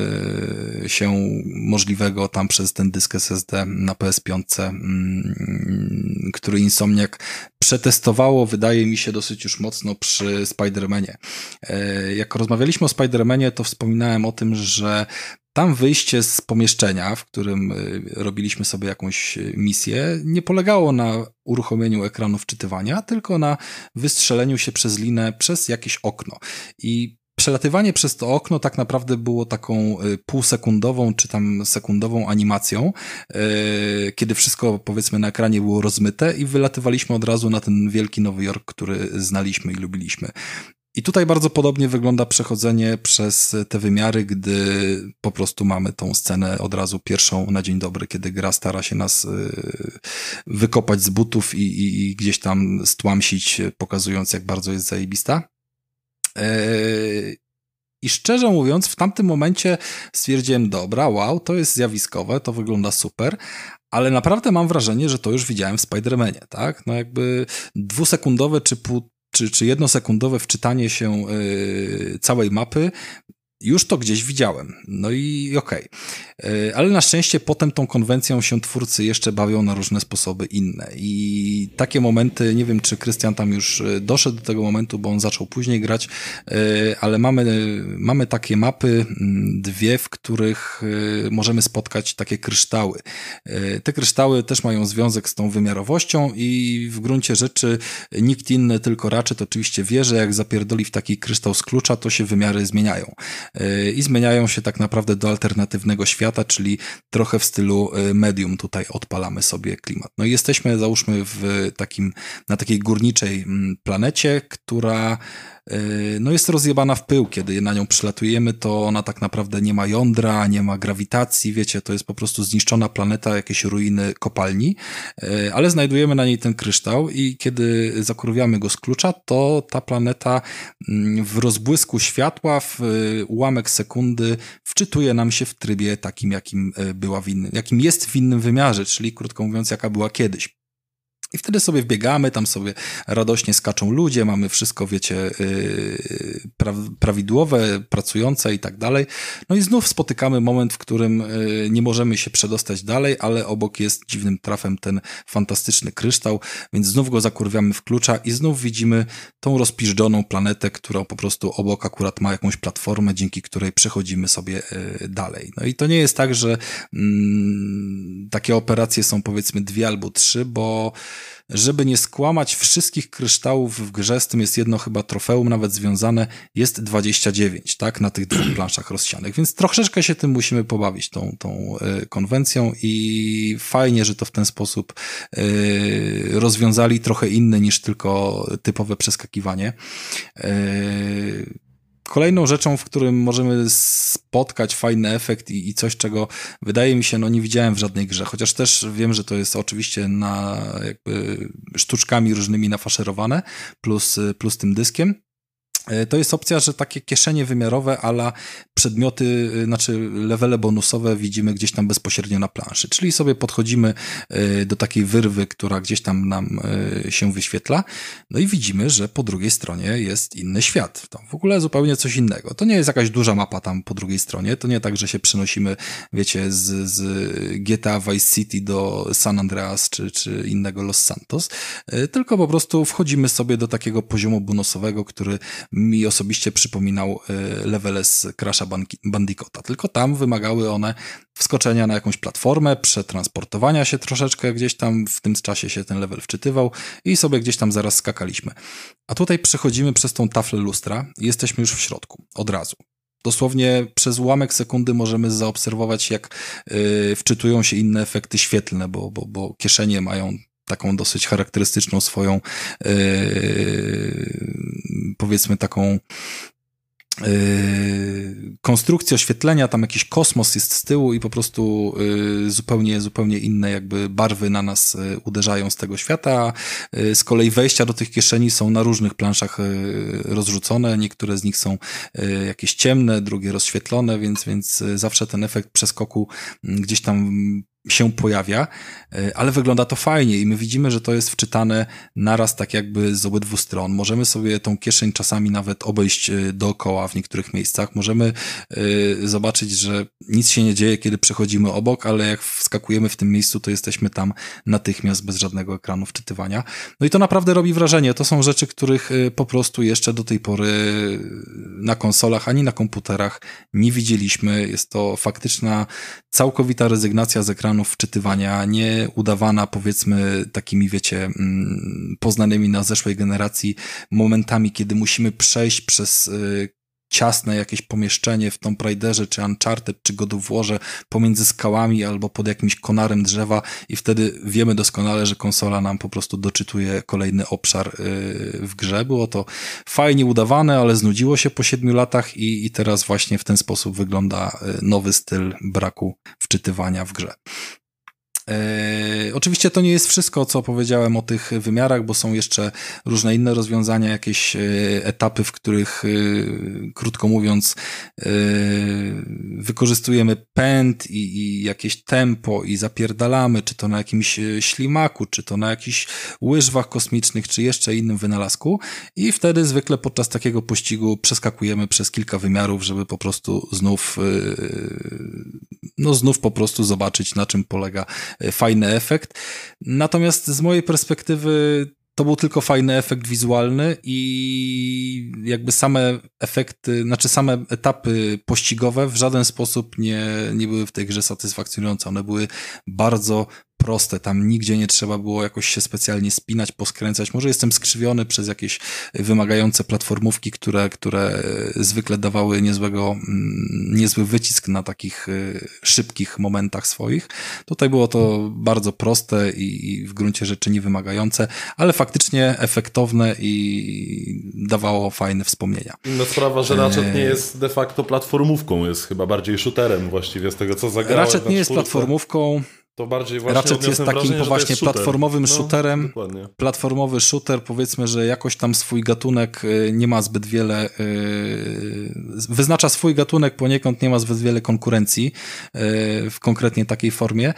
y, się możliwego tam przez ten dysk SSD na PS5, mm, który Insomniac przetestowało, wydaje mi się, dosyć już mocno przy Spider-Manie. E, jak rozmawialiśmy o Spider-Manie, to wspominałem o tym, że tam wyjście z pomieszczenia, w którym y, robiliśmy sobie jakąś y, misję, nie polegało na uruchomieniu ekranu wczytywania, tylko na wystrzeleniu się przez linę przez jakieś okno. I przelatywanie przez to okno tak naprawdę było taką y, półsekundową czy tam sekundową animacją, kiedy wszystko powiedzmy na ekranie było rozmyte i wylatywaliśmy od razu na ten wielki Nowy Jork, który znaliśmy i lubiliśmy. I tutaj bardzo podobnie wygląda przechodzenie przez te wymiary, gdy po prostu mamy tą scenę od razu pierwszą na dzień dobry, kiedy gra stara się nas y, wykopać z butów i, i, i gdzieś tam stłamsić, pokazując jak bardzo jest zajebista. E, I szczerze mówiąc, w tamtym momencie stwierdziłem, dobra, wow, to jest zjawiskowe, to wygląda super, ale naprawdę mam wrażenie, że to już widziałem w Spider-Manie, tak? No jakby dwusekundowe czy pół, czy, czy jednosekundowe wczytanie się y, całej mapy już to gdzieś widziałem. No i okej. Okay. Ale na szczęście potem tą konwencją się twórcy jeszcze bawią na różne sposoby inne. I takie momenty, nie wiem czy Krystian tam już e, doszedł do tego momentu, bo on zaczął później grać, e, ale mamy, mamy takie mapy, dwie, w których e, możemy spotkać takie kryształy. Te kryształy też mają związek z tą wymiarowością i w gruncie rzeczy nikt inny, tylko raczej to oczywiście wie, że jak zapierdoli w taki kryształ z klucza, to się wymiary zmieniają. I zmieniają się tak naprawdę do alternatywnego świata, czyli trochę w stylu medium tutaj odpalamy sobie klimat. No i jesteśmy, załóżmy, w takim, na takiej górniczej mm, planecie, która no jest rozjebana w pył, kiedy na nią przylatujemy, to ona tak naprawdę nie ma jądra, nie ma grawitacji, wiecie, to jest po prostu zniszczona planeta, jakieś ruiny kopalni, yy, ale znajdujemy na niej ten kryształ i kiedy zakurwiamy go z klucza, to ta planeta mm, w rozbłysku światła, w yy, ułamek sekundy wczytuje nam się w trybie takim, jakim była w innym, jakim jest w innym wymiarze, czyli krótko mówiąc, jaka była kiedyś. I wtedy sobie wbiegamy, tam sobie radośnie skaczą ludzie, mamy wszystko, wiecie, yy, pra prawidłowe, pracujące i tak dalej. No i znów spotykamy moment, w którym yy, nie możemy się przedostać dalej, ale obok jest dziwnym trafem ten fantastyczny kryształ, więc znów go zakurwiamy w klucza i znów widzimy tą rozpiżdżoną planetę, która po prostu obok akurat ma jakąś platformę, dzięki której przechodzimy sobie yy, dalej. No i to nie jest tak, że mm, takie operacje są powiedzmy dwie albo trzy, bo żeby nie skłamać wszystkich kryształów w grze, z tym jest jedno chyba trofeum nawet związane, jest 29, tak, na tych dwóch (clears throat) planszach rozsianych, więc troszeczkę się tym musimy pobawić, tą, tą y, konwencją i fajnie, że to w ten sposób y, rozwiązali, trochę inne niż tylko typowe przeskakiwanie. Kolejną rzeczą, w którym możemy spotkać fajny efekt i, i, coś, czego wydaje mi się, no nie widziałem w żadnej grze, chociaż też wiem, że to jest oczywiście na jakby sztuczkami różnymi nafaszerowane, plus, plus tym dyskiem. E, to jest opcja, że takie kieszenie wymiarowe, ala przedmioty, e, znaczy levele bonusowe widzimy gdzieś tam bezpośrednio na planszy. Czyli sobie podchodzimy e, do takiej wyrwy, która gdzieś tam nam się wyświetla, no i widzimy, że po drugiej stronie jest inny świat. W ogóle zupełnie coś innego. To nie jest jakaś duża mapa tam po drugiej stronie, to nie tak, że się przenosimy, wiecie, z, z GTA Vice City do San Andreas czy, czy innego Los Santos, tylko po prostu wchodzimy sobie do takiego poziomu bonusowego, który mi osobiście przypominał e, levele z Crasha Bandicoota, tylko tam wymagały one wskoczenia na jakąś platformę, przetransportowania się troszeczkę gdzieś tam, w tym czasie się ten level wczytywał i sobie gdzieś tam zaraz skakaliśmy. A tutaj przechodzimy przez tą taflę lustra i jesteśmy już w środku, od razu. Dosłownie przez ułamek sekundy możemy zaobserwować, jak yy, wczytują się inne efekty świetlne, bo, bo, bo kieszenie mają taką dosyć charakterystyczną swoją, yy, powiedzmy taką Yy, konstrukcja oświetlenia, tam jakiś kosmos jest z tyłu i po prostu yy, zupełnie, zupełnie inne jakby barwy na nas yy, uderzają z tego świata. Z kolei wejścia do tych kieszeni są na różnych planszach rozrzucone, niektóre z nich są jakieś ciemne, drugie rozświetlone, więc, więc zawsze ten efekt przeskoku gdzieś tam się pojawia, e, ale wygląda to fajnie i my widzimy, że to jest wczytane naraz tak jakby z obydwu stron. Możemy sobie tą kieszeń czasami nawet obejść e, dookoła w niektórych miejscach. Możemy e, zobaczyć, że nic się nie dzieje, kiedy przechodzimy obok, ale jak wskakujemy w tym miejscu, to jesteśmy tam natychmiast bez żadnego ekranu wczytywania. No i to naprawdę robi wrażenie. To są rzeczy, których po prostu jeszcze do tej pory na konsolach ani na komputerach nie widzieliśmy. Jest to faktyczna, całkowita rezygnacja z ekranu ekranów wczytywania, nie udawana powiedzmy takimi, wiecie, mm, poznanymi na zeszłej generacji momentami, kiedy musimy przejść przez y, ciasne jakieś pomieszczenie w Tomb Raiderze, czy Uncharted, czy God of Warze pomiędzy skałami albo pod jakimś konarem drzewa i wtedy wiemy doskonale, że konsola nam po prostu doczytuje kolejny obszar y, w grze. Było to fajnie udawane, ale znudziło się po siedmiu latach i, i teraz właśnie w ten sposób wygląda y, nowy styl braku wczytywania w grze. E, oczywiście to nie jest wszystko, co powiedziałem o tych wymiarach, bo są jeszcze różne inne rozwiązania, jakieś e, etapy, w których, e, krótko mówiąc, wykorzystujemy pęd i, i, jakieś tempo i zapierdalamy, czy to na jakimś ślimaku, czy to na jakichś łyżwach kosmicznych, czy jeszcze innym wynalazku. I wtedy zwykle podczas takiego pościgu przeskakujemy przez kilka wymiarów, żeby po prostu znów, no znów po prostu zobaczyć, na czym polega fajny efekt. Natomiast z mojej perspektywy to był tylko fajny efekt wizualny i jakby same efekty, znaczy same etapy pościgowe w żaden sposób nie, nie były w tej grze satysfakcjonujące. One były bardzo proste. Tam nigdzie nie trzeba było jakoś się specjalnie spinać, poskręcać. Może jestem skrzywiony przez jakieś wymagające platformówki, które, które zwykle dawały niezłego, mm, niezły wycisk na takich y, szybkich momentach swoich. Tutaj było to bardzo proste i w gruncie rzeczy niewymagające, ale faktycznie efektowne i dawało fajne wspomnienia. Inna sprawa, że Ratchet nie jest de facto platformówką, jest chyba bardziej shooterem właściwie z tego, co zagrałem. Ratchet nie jest platformówką, to bardziej właśnie Ratchet jest takim wrażenie, właśnie platformowym no, shooterem. Dokładnie. Platformowy shooter, powiedzmy, że jakoś tam swój gatunek y, nie ma zbyt wiele, y, wyznacza swój gatunek, poniekąd nie ma zbyt wiele konkurencji y, w konkretnie takiej formie.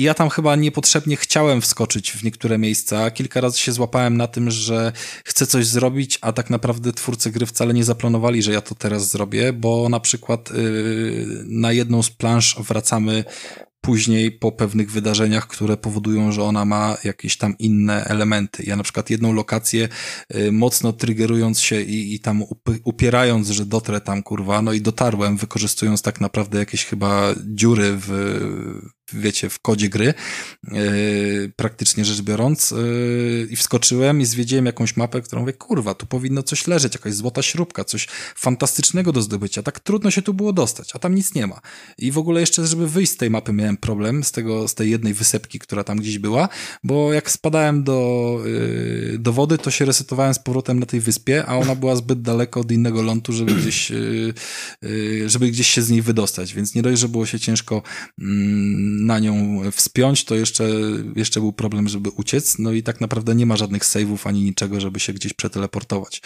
I ja tam chyba niepotrzebnie chciałem wskoczyć w niektóre miejsca. Kilka razy się złapałem na tym, że chcę coś zrobić, a tak naprawdę twórcy gry wcale nie zaplanowali, że ja to teraz zrobię, bo na przykład yy, na jedną z plansz wracamy później po pewnych wydarzeniach, które powodują, że ona ma jakieś tam inne elementy. Ja na przykład jedną lokację y, mocno triggerując się i, i tam upierając, że dotrę tam kurwa, no i dotarłem, wykorzystując tak naprawdę jakieś chyba dziury w, wiecie, w kodzie gry, yy, praktycznie rzecz biorąc, yy, i wskoczyłem i zwiedziłem jakąś mapę, którą mówię, kurwa, tu powinno coś leżeć, jakaś złota śrubka, coś fantastycznego do zdobycia, tak trudno się tu było dostać, a tam nic nie ma. I w ogóle jeszcze, żeby wyjść z tej mapy miałem problem, z tego, z tej jednej wysepki, która tam gdzieś była, bo jak spadałem do, yy, do wody, to się resetowałem z powrotem na tej wyspie, a ona była zbyt daleko od innego lądu, żeby gdzieś, żeby gdzieś się z niej wydostać, więc nie dość, że było się ciężko mm, na nią wspiąć, to jeszcze, jeszcze był problem, żeby uciec. No i tak naprawdę nie ma żadnych save'ów ani niczego, żeby się gdzieś przeteleportować.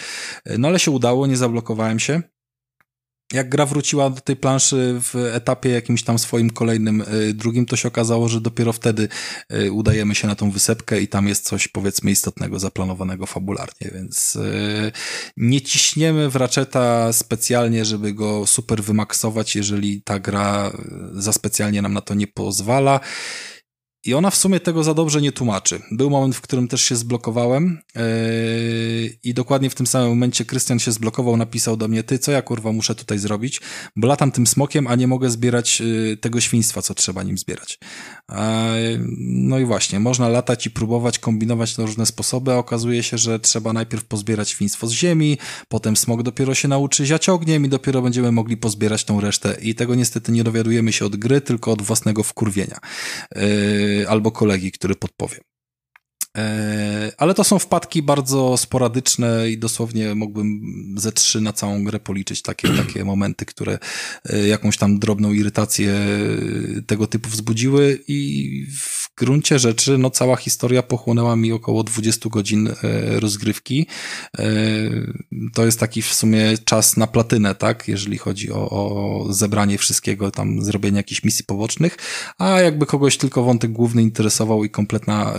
No ale się udało, nie zablokowałem się jak gra wróciła do tej planszy w etapie jakimś tam swoim kolejnym y, drugim, to się okazało, że dopiero wtedy y, udajemy się na tą wysepkę i tam jest coś powiedzmy istotnego, zaplanowanego fabularnie, więc y, nie ciśniemy w Ratcheta specjalnie, żeby go super wymaksować, jeżeli ta gra za specjalnie nam na to nie pozwala. I ona w sumie tego za dobrze nie tłumaczy. Był moment, w którym też się zblokowałem yy, i dokładnie w tym samym momencie Krystian się zblokował, napisał do mnie, ty co ja kurwa muszę tutaj zrobić, bo latam tym smokiem, a nie mogę zbierać yy, tego świństwa, co trzeba nim zbierać. Yy, no i właśnie, można latać i próbować kombinować na różne sposoby, a okazuje się, że trzeba najpierw pozbierać świństwo z ziemi, potem smok dopiero się nauczy ziać ogniem i dopiero będziemy mogli pozbierać tą resztę i tego niestety nie dowiadujemy się od gry, tylko od własnego wkurwienia. Yy, albo kolegi, który podpowie. E, ale to są wpadki bardzo sporadyczne i dosłownie mógłbym ze trzy na całą grę policzyć takie, (clears throat) takie momenty, które e, jakąś tam drobną irytację tego typu wzbudziły. I w gruncie rzeczy no cała historia pochłonęła mi około 20 godzin e, rozgrywki. To jest taki w sumie czas na platynę, tak, jeżeli chodzi o, o zebranie wszystkiego, tam zrobienie jakichś misji pobocznych, a jakby kogoś tylko wątek główny interesował i kompletna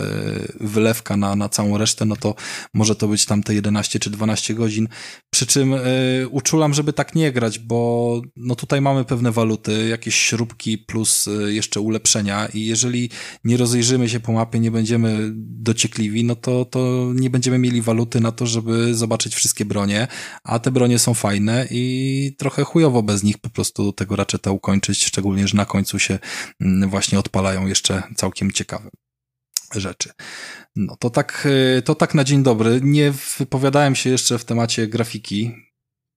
wylewka wylewka na, na całą resztę, no to może to być tam te 11 czy 12 godzin. Przy czym y, uczulam, żeby tak nie grać, bo no tutaj mamy pewne waluty, jakieś śrubki plus y, jeszcze ulepszenia i jeżeli nie rozejrzymy się po mapie, nie będziemy dociekliwi, no to, to nie będziemy mieli waluty na to, żeby zobaczyć wszystkie bronie, a te bronie są fajne i trochę chujowo bez nich po prostu tego raczeta ukończyć, szczególnie, że na końcu się mm, właśnie odpalają jeszcze całkiem ciekawe rzeczy. No to tak, y, to tak na dzień dobry. Nie wypowiadałem się jeszcze w temacie grafiki,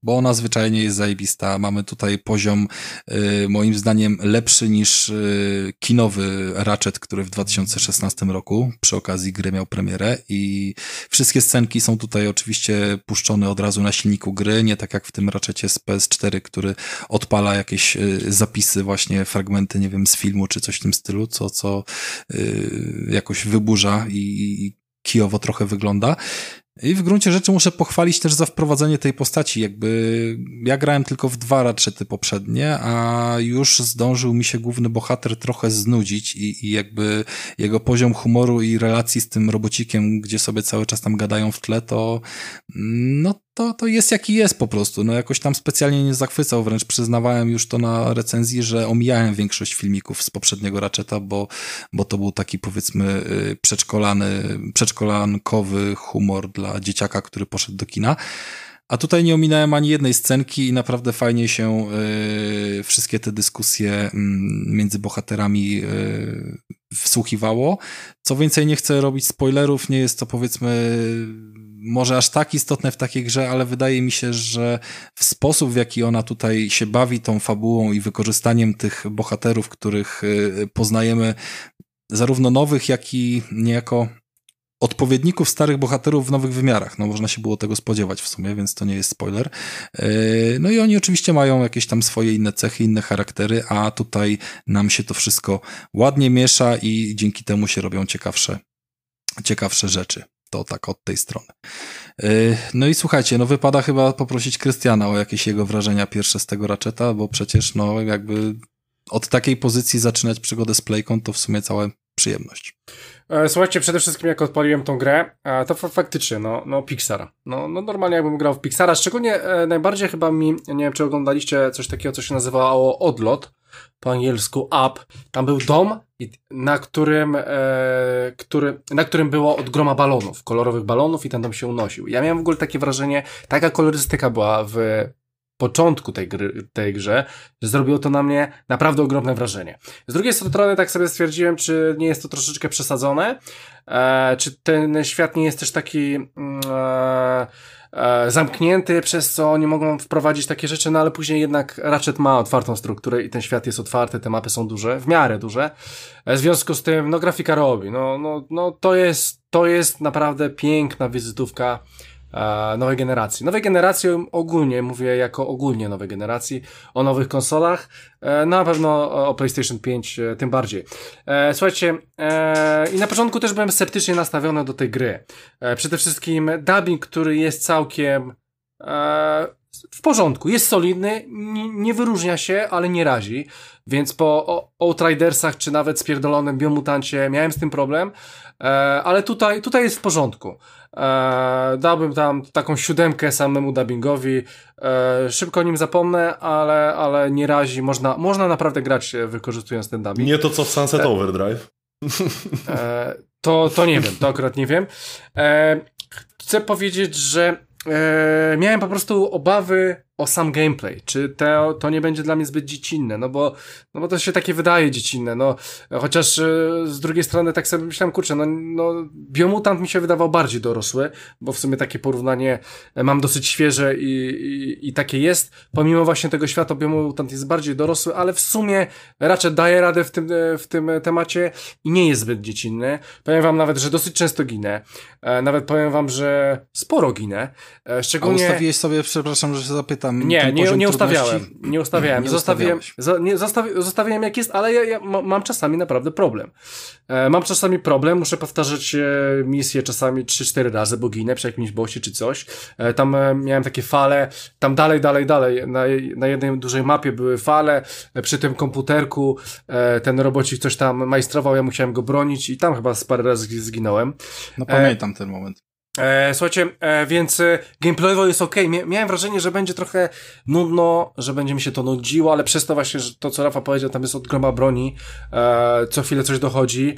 bo ona zwyczajnie jest zajebista. Mamy tutaj poziom, y, moim zdaniem, lepszy niż y, kinowy Ratchet, który w 2016 roku przy okazji gry miał premierę i wszystkie scenki są tutaj oczywiście puszczone od razu na silniku gry, nie tak jak w tym Ratchetie z PS4, który odpala jakieś y, zapisy, właśnie fragmenty, nie wiem, z filmu czy coś w tym stylu, co, co jakoś wyburza i, i kijowo trochę wygląda. I w gruncie rzeczy muszę pochwalić też za wprowadzenie tej postaci. Jakby ja grałem tylko w dwa ratchety poprzednie, a już zdążył mi się główny bohater trochę znudzić i, i jakby jego poziom humoru i relacji z tym robocikiem, gdzie sobie cały czas tam gadają w tle, to no to, to jest jaki jest po prostu. No jakoś tam specjalnie nie zachwycał, wręcz przyznawałem już to na recenzji, że omijałem większość filmików z poprzedniego Ratcheta, bo, bo to był taki powiedzmy y, przedszkolany, przedszkolankowy humor dla dzieciaka, który poszedł do kina. A tutaj nie ominąłem ani jednej scenki i naprawdę fajnie się y, wszystkie te dyskusje y, między bohaterami y, wsłuchiwało. Co więcej, nie chcę robić spoilerów, nie jest to powiedzmy może aż tak istotne w takiej grze, ale wydaje mi się, że w sposób, w jaki ona tutaj się bawi tą fabułą i wykorzystaniem tych bohaterów, których y, poznajemy, zarówno nowych, jak i niejako odpowiedników starych bohaterów w nowych wymiarach. No można się było tego spodziewać w sumie, więc to nie jest spoiler. Y, no i oni oczywiście mają jakieś tam swoje inne cechy, inne charaktery, a tutaj nam się to wszystko ładnie miesza i dzięki temu się robią ciekawsze, ciekawsze rzeczy. To tak od tej strony. Y, no i słuchajcie, no wypada chyba poprosić Krystiana o jakieś jego wrażenia pierwsze z tego Ratcheta, bo przecież no jakby od takiej pozycji zaczynać przygodę z Playką to w sumie cała przyjemność. E, słuchajcie, przede wszystkim jak odpaliłem tą grę, e, to faktycznie, no, no Pixar. No, no normalnie jakbym grał w Pixara, szczególnie e, najbardziej chyba mi, nie wiem czy oglądaliście coś takiego, co się nazywało Odlot, po angielsku Up. Tam był dom, na którym, e, który, na którym było od groma balonów, kolorowych balonów i ten dom się unosił. Ja miałem w ogóle takie wrażenie, taka kolorystyka była w początku tej, gry, tej grze, zrobiło to na mnie naprawdę ogromne wrażenie. Z drugiej strony tak sobie stwierdziłem, czy nie jest to troszeczkę przesadzone, e, czy ten świat nie jest też taki mm, e, e, zamknięty, przez co nie mogą wprowadzić takie rzeczy, no ale później jednak Ratchet ma otwartą strukturę i ten świat jest otwarty, te mapy są duże, w miarę duże. E, w związku z tym, no grafika robi, no, no, no to jest, to jest naprawdę piękna wizytówka nowej generacji. Nowej generacji ogólnie, mówię jako ogólnie nowej generacji, o nowych konsolach, e, na pewno o PlayStation 5 e, tym bardziej. Słuchajcie, i na początku też byłem sceptycznie nastawiony do tej gry. Przede wszystkim dubbing, który jest całkiem w porządku, jest solidny, nie, wyróżnia się, ale nie razi, więc po Outridersach czy nawet spierdolonym Biomutancie miałem z tym problem, ale tutaj, tutaj jest w porządku. E, dałbym tam taką siódemkę samemu dubbingowi. E, szybko o nim zapomnę, ale, ale nie razi. Można, można naprawdę grać e, wykorzystując ten dubbing. Nie to co w Sunset e, Overdrive. E, to, to nie wiem, to akurat nie wiem. E, chcę powiedzieć, że miałem po prostu obawy o sam gameplay, czy to, to nie będzie dla mnie zbyt dziecinne, no bo, no bo to się takie wydaje dziecinne, no. Chociaż e, z drugiej strony tak sobie myślałem, kurczę, no, no Biomutant mi się wydawał bardziej dorosły, bo w sumie takie porównanie e, mam dosyć świeże i, i, i takie jest, pomimo właśnie tego świata Biomutant jest bardziej dorosły, ale w sumie raczej daje radę w tym, e, w tym temacie i nie jest zbyt dziecinny. Powiem wam nawet, że dosyć często ginę, nawet powiem wam, że sporo ginę, szczególnie... A ustawiłeś sobie, przepraszam, że się zapytam, tam. Nie, nie, nie ustawiałem. Nie ustawiałem. (laughs) Nie zostawiłem, nie, zostawi, zostawiłem jak jest, ale ja, ja mam czasami naprawdę problem. E, mam czasami problem, muszę powtarzać e, misję czasami 3-4 razy, bo ginę przy jakimś bosie czy coś. E, tam e, miałem takie fale, tam dalej, dalej, dalej. Na, na jednej dużej mapie były fale, e, przy tym komputerku e, ten robocik coś tam majstrował, ja musiałem go bronić i tam chyba z parę razy zginąłem. No pamiętam ten moment. E, słuchajcie, e, więc e, gameplayowo jest ok. miałem wrażenie, że będzie trochę nudno, że będzie mi się to nudziło, ale przez to właśnie, że to co Rafa powiedział, tam jest od groma broni, co chwilę coś dochodzi.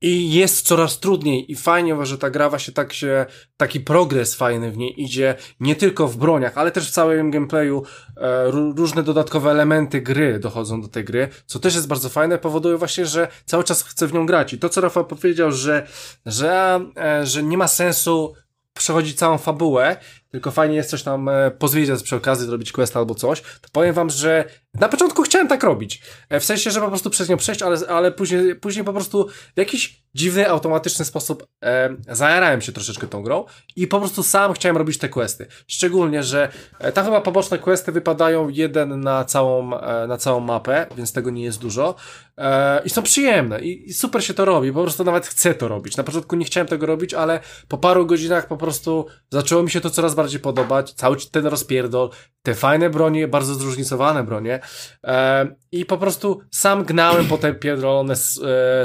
I jest coraz trudniej i fajnie, że ta gra właśnie tak się, taki progres fajny w niej idzie, nie tylko w broniach, ale też w całym gameplayu e, różne dodatkowe elementy gry dochodzą do tej gry, co też jest bardzo fajne, powoduje właśnie, że cały czas chcę w nią grać. I to, co Rafał powiedział, że, że, e, że nie ma sensu przechodzić całą fabułę, tylko fajnie jest coś tam e, pozwiedziać przy okazji, zrobić quest albo coś, to powiem wam, że na początku chciałem tak robić. E, w sensie, że po prostu przez nią przejść, ale, ale później, później po prostu w jakiś dziwny, automatyczny sposób e, zajarałem się troszeczkę tą grą i po prostu sam chciałem robić te questy. Szczególnie, że e, tam chyba poboczne questy wypadają jeden na całą, e, na całą mapę, więc tego nie jest dużo. E, I są przyjemne i, i super się to robi, po prostu nawet chcę to robić. Na początku nie chciałem tego robić, ale po paru godzinach po prostu zaczęło mi się to coraz bardziej podobać. Cały ten rozpierdol, te fajne bronie, bardzo zróżnicowane bronie. E, I po prostu sam gnałem po te pierdolone e,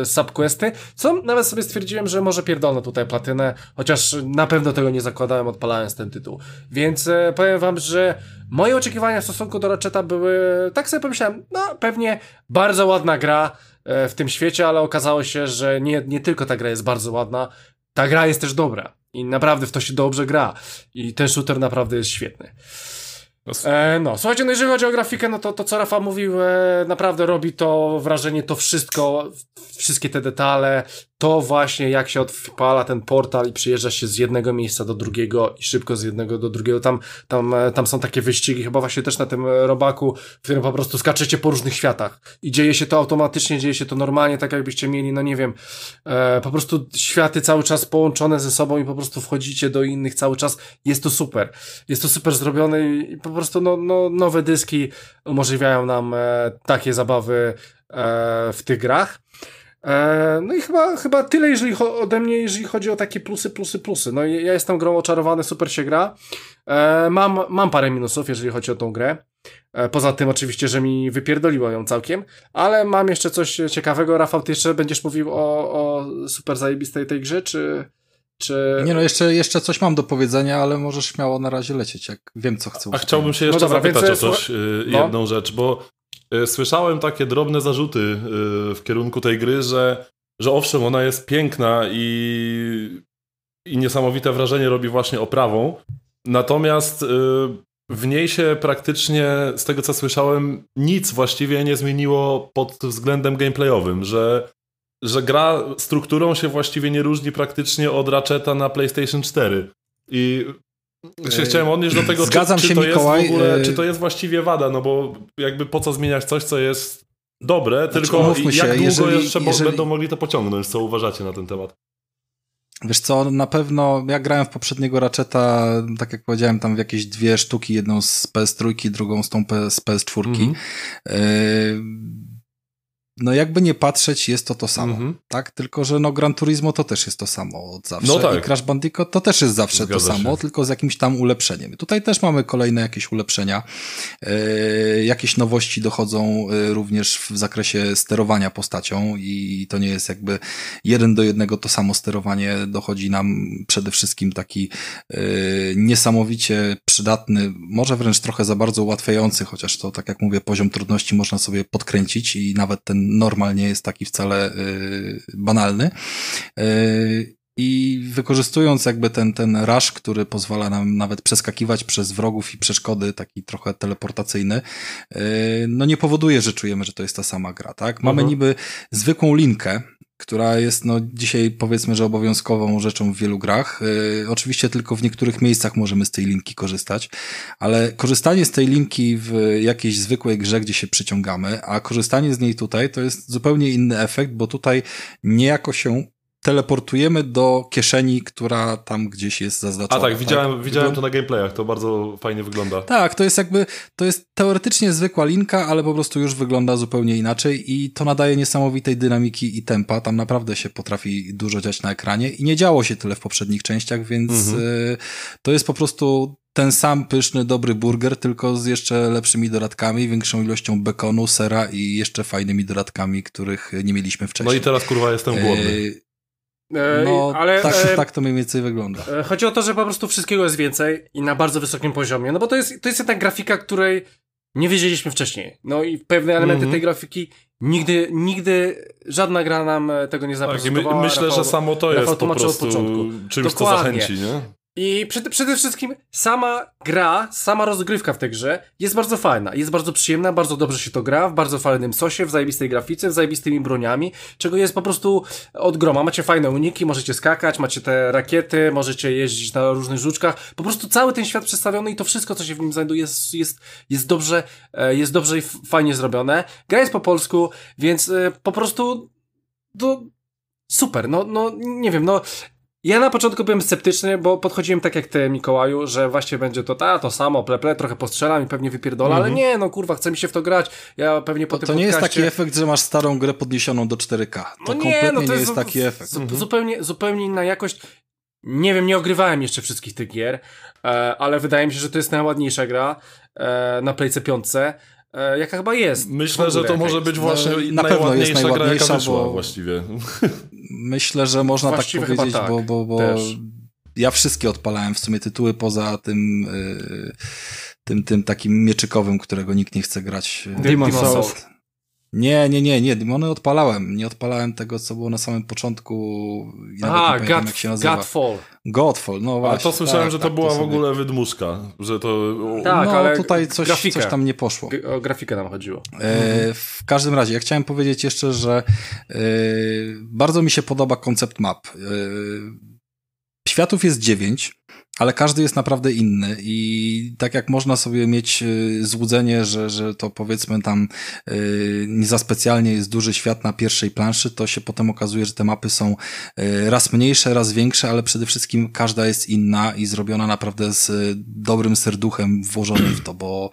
e, subquesty, co nawet sobie stwierdziłem, że może pierdolę tutaj platynę, chociaż na pewno tego nie zakładałem odpalając ten tytuł. Więc powiem wam, że moje oczekiwania w stosunku do Ratcheta były, tak sobie pomyślałem, no pewnie bardzo ładna gra w tym świecie, ale okazało się, że nie, nie tylko ta gra jest bardzo ładna, ta gra jest też dobra. I naprawdę w to się dobrze gra. I ten shooter naprawdę jest świetny. E, no, słuchajcie, no jeżeli chodzi o grafikę, no to to co Rafa mówił, e, naprawdę robi to wrażenie, to wszystko, wszystkie te detale, to właśnie jak się odpala ten portal i przyjeżdża się z jednego miejsca do drugiego i szybko z jednego do drugiego, tam, tam, e, tam są takie wyścigi, chyba właśnie też na tym robaku, w którym po prostu skaczecie po różnych światach. I dzieje się to automatycznie, dzieje się to normalnie, tak jakbyście mieli, no nie wiem, e, po prostu światy cały czas połączone ze sobą i po prostu wchodzicie do innych cały czas, jest to super, jest to super zrobione i po prostu no, no, nowe dyski umożliwiają nam e, takie zabawy e, w tych grach. E, no i chyba, chyba tyle jeżeli ode mnie, jeżeli chodzi o takie plusy, plusy, plusy. No ja jestem grą oczarowany, super się gra. E, mam, mam parę minusów, jeżeli chodzi o tą grę. E, poza tym oczywiście, że mi wypierdoliło ją całkiem, ale mam jeszcze coś ciekawego. Rafał, ty jeszcze będziesz mówił o, o super zajebistej tej grze, czy... Czy... Nie no, jeszcze, jeszcze coś mam do powiedzenia, ale możesz śmiało na razie lecieć, jak wiem, co chcę. A chciałbym się jeszcze no dobra, zapytać o coś, y, no. jedną rzecz, bo słyszałem takie drobne zarzuty y, w kierunku tej gry, że, że owszem, ona jest piękna i, i niesamowite wrażenie robi właśnie oprawą, natomiast w niej się praktycznie, z tego co słyszałem, nic właściwie nie zmieniło pod względem gameplayowym, że że gra strukturą się właściwie nie różni praktycznie od Ratcheta na PlayStation 4. I się chciałem odnieść do tego, Zgadzam czy, czy się, to Mikołaj. jest ogóle, czy to jest właściwie wada, no bo jakby po co zmieniać coś, co jest dobre, znaczy, tylko jak się, długo jeżeli, jeszcze jeżeli... będą mogli to pociągnąć, co uważacie na ten temat? Wiesz co, na pewno ja grałem w poprzedniego Ratcheta, tak jak powiedziałem, tam w jakieś dwie sztuki, jedną z PS3, drugą z tą z PS4. Mm -hmm. yy no jakby nie patrzeć, jest to to samo, mm -hmm. tak? Tylko, że no Gran Turismo to też jest to samo od zawsze. No tak. I Crash Bandicoot to też jest zawsze Zgadza to samo, się. tylko z jakimś tam ulepszeniem. Tutaj też mamy kolejne jakieś ulepszenia. Yy, jakieś nowości dochodzą yy, również w zakresie sterowania postacią i to nie jest jakby jeden do jednego to samo sterowanie. Dochodzi nam przede wszystkim taki yy, niesamowicie przydatny, może wręcz trochę za bardzo ułatwiający, chociaż to, tak jak mówię, poziom trudności można sobie podkręcić i nawet ten normal nie jest taki wcale y, banalny. Y, I wykorzystując jakby ten, ten rush, który pozwala nam nawet przeskakiwać przez wrogów i przeszkody, taki trochę teleportacyjny, y, no nie powoduje, że czujemy, że to jest ta sama gra, tak? Mamy mhm. niby zwykłą linkę, która jest no dzisiaj powiedzmy, że obowiązkową rzeczą w wielu grach. Yy, oczywiście tylko w niektórych miejscach możemy z tej linki korzystać, ale korzystanie z tej linki w jakiejś zwykłej grze, gdzie się przyciągamy, a korzystanie z niej tutaj to jest zupełnie inny efekt, bo tutaj niejako się teleportujemy do kieszeni, która tam gdzieś jest zaznaczona. A tak, widziałem, tak? widziałem to na gameplayach, to bardzo fajnie wygląda. Tak, to jest jakby, to jest teoretycznie zwykła linka, ale po prostu już wygląda zupełnie inaczej i to nadaje niesamowitej dynamiki i tempa. Tam naprawdę się potrafi dużo dziać na ekranie i nie działo się tyle w poprzednich częściach, więc mhm. y, to jest po prostu ten sam pyszny, dobry burger, tylko z jeszcze lepszymi dodatkami, większą ilością bekonu, sera i jeszcze fajnymi dodatkami, których nie mieliśmy wcześniej. No i teraz kurwa jestem głodny. E, no, ale, tak, e, tak to mniej więcej wygląda. E, chodzi o to, że po prostu wszystkiego jest więcej i na bardzo wysokim poziomie. No bo to jest, to jest jednak grafika, której nie wiedzieliśmy wcześniej. No i pewne elementy mm -hmm. tej grafiki nigdy, nigdy żadna gra nam tego nie zaprezentowała. Tak, my, myślę, Rafał, że samo to jest po prostu czymś, co zachęci, nie? I przede, przede wszystkim sama gra, sama rozgrywka w tej grze jest bardzo fajna, jest bardzo przyjemna, bardzo dobrze się to gra, w bardzo fajnym sosie, w zajebistej grafice, w zajebistymi broniami, czego jest po prostu od groma. Macie fajne uniki, możecie skakać, macie te rakiety, możecie jeździć na różnych żuczkach. Po prostu cały ten świat przedstawiony i to wszystko, co się w nim znajduje jest, jest, jest dobrze, e, jest dobrze i fajnie zrobione. Gra jest po polsku, więc e, po prostu to super, no, no, nie wiem, no, ja na początku byłem sceptyczny, bo podchodziłem tak jak ty, Mikołaju, że właśnie będzie to ta, to samo, pleple, trochę postrzelam i pewnie wypierdola, mm -hmm. ale mhm. nie, no kurwa, chce mi się w to grać. Ja pewnie po to, tym To nie podcaście... jest taki efekt, że masz starą grę podniesioną do 4K. To no nie, kompletnie no to nie jest, taki efekt. Mm -hmm. Zupełnie, zupełnie inna jakość. Nie wiem, nie ogrywałem jeszcze wszystkich tych gier, e, ale wydaje mi się, że to jest najładniejsza gra e, na Playce 5 e, jaka chyba jest. Myślę, że to może być właśnie no, na pewno jest najładniejsza, gra, wyszła bo... właściwie. Myślę, że można tak powiedzieć, tak, bo, bo, bo ja wszystkie odpalałem w sumie tytuły poza tym, yy, tym, tym takim mieczykowym, którego nikt nie chce grać. Demon Souls. Nie, nie, nie, nie, demony odpalałem. Nie odpalałem tego, co było na samym początku. Nie pamiętam, God, jak się nazywa. Godfall. Godfall, no właśnie. Ale to słyszałem, tak, że to tak, była w sobie- ogóle wydmuszka, że to... Tak, no, ale tutaj coś, grafikę. coś tam nie poszło. G- O grafikę nam chodziło. E, w każdym razie, ja chciałem powiedzieć jeszcze, że e, bardzo mi się podoba koncept map. E, światów jest dziewięć, ale każdy jest naprawdę inny i tak jak można sobie mieć e, złudzenie, że, że to powiedzmy tam nie za specjalnie jest duży świat na pierwszej planszy, to się potem okazuje, że te mapy są e, raz mniejsze, raz większe, ale przede wszystkim każda jest inna i zrobiona naprawdę z dobrym serduchem włożonym w to, bo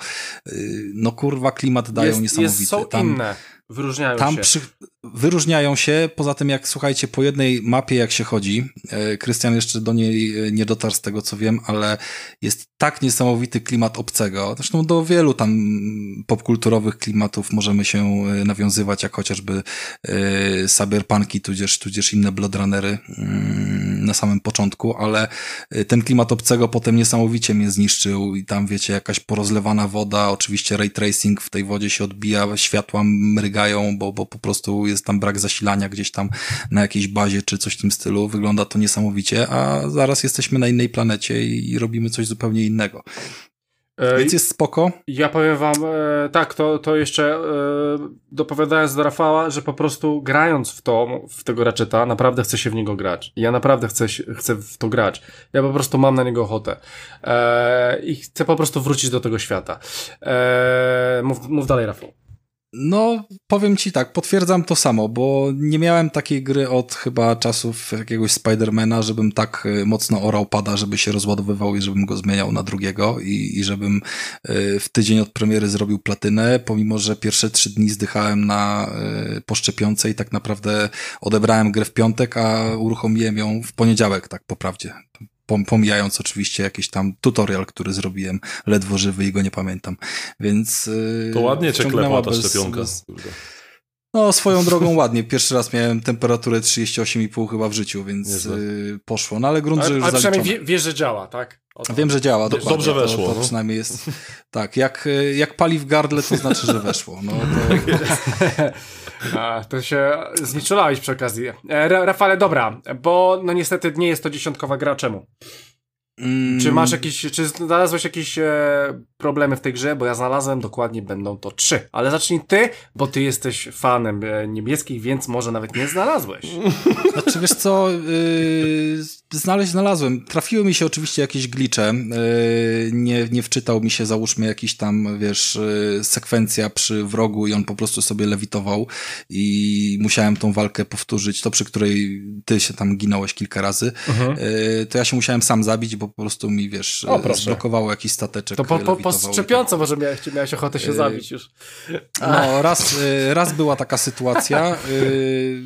no kurwa klimat dają jest, niesamowity. jest, są Tam- inne. Wyróżniają tam się. przy, wyróżniają się, poza tym jak słuchajcie, po jednej mapie jak się chodzi, e, Krystian jeszcze do niej e, nie dotarł z tego co wiem, ale jest tak niesamowity klimat obcego, zresztą do wielu tam popkulturowych klimatów możemy się e, nawiązywać, jak chociażby cyberpunki, tudzież, tudzież inne Blood Runnery mm, na samym początku, ale ten klimat obcego potem niesamowicie mnie zniszczył i tam wiecie, jakaś porozlewana woda, oczywiście ray tracing w tej wodzie się odbija, światła mrygają, bo, bo po prostu jest tam brak zasilania gdzieś tam na jakiejś bazie czy coś w tym stylu. Wygląda to niesamowicie, a zaraz jesteśmy na innej planecie i, i robimy coś zupełnie innego. Więc jest spoko. Ja powiem wam, e, tak, to, to jeszcze e, dopowiadając do Rafała, że po prostu grając w to, w tego Ratcheta, naprawdę chcę się w niego grać. Ja naprawdę chcę, chcę w to grać. Ja po prostu mam na niego ochotę. E, I chcę po prostu wrócić do tego świata. E, mów, mów dalej, Rafał. No, powiem ci tak, potwierdzam to samo, bo nie miałem takiej gry od chyba czasów jakiegoś Spidermana, żebym tak y, mocno orał pada, żeby się rozładowywał i żebym go zmieniał na drugiego i, i żebym y, w tydzień od premiery zrobił platynę, pomimo, że pierwsze trzy dni zdychałem na y, poszczepionce i tak naprawdę odebrałem grę w piątek, a uruchomiłem ją w poniedziałek, tak po prawdzie. Pom- Pomijając oczywiście jakiś tam tutorial, który zrobiłem ledwo żywy i go nie pamiętam. Więc. y, To ładnie cię klepła ta bez- szczepionka. bez- no, swoją drogą (laughs) ładnie. Pierwszy raz miałem temperaturę 38,5 chyba w życiu, więc y, poszło. No ale grunt, że Ale, już ale przynajmniej wie, wiesz, że działa, tak? To. Wiem, że działa. Dobrze dokładnie. To- weszło, To, no. przynajmniej jest. Tak, jak, y, jak pali w gardle, to znaczy, że weszło. No, to, (laughs) A, to się znieczulałeś przy okazji. E, Ra- Rafale, dobra, bo no niestety nie jest to dziesiątkowa gra. Czemu? Mm, Czy masz jakieś, czy znalazłeś jakieś e, problemy w tej grze? Bo ja znalazłem, dokładnie będą to trzy. Ale zacznij ty, bo ty jesteś fanem e, niebieskich, więc może nawet nie znalazłeś. (laughs) Znaczy, wiesz co, yy, znaleźć znalazłem. Trafiły mi się oczywiście jakieś glicze. Yy, nie, nie wczytał mi się, załóżmy, jakiś tam, wiesz, yy, sekwencja przy wrogu i on po prostu sobie lewitował i musiałem tą walkę powtórzyć, to przy której ty się tam ginąłeś kilka razy. Yy, to ja się musiałem sam zabić, bo po prostu mi, wiesz, O, proszę. zblokowało jakiś stateczek. To po, po, po i tak szczepionce może miałeś, miałeś ochotę się Yy, zabić już. no, raz, y, raz była taka sytuacja. y,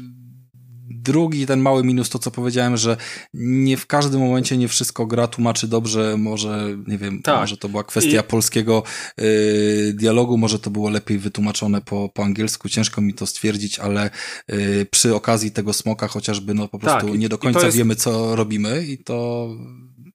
Drugi, ten mały minus, to co powiedziałem, że nie w każdym momencie nie wszystko gra tłumaczy dobrze, może, nie wiem, Tak. może to była kwestia I- polskiego y, dialogu, może to było lepiej wytłumaczone po, po angielsku, ciężko mi to stwierdzić, ale y, przy okazji tego smoka chociażby, no po prostu Tak, nie do końca jest- wiemy, co robimy i to...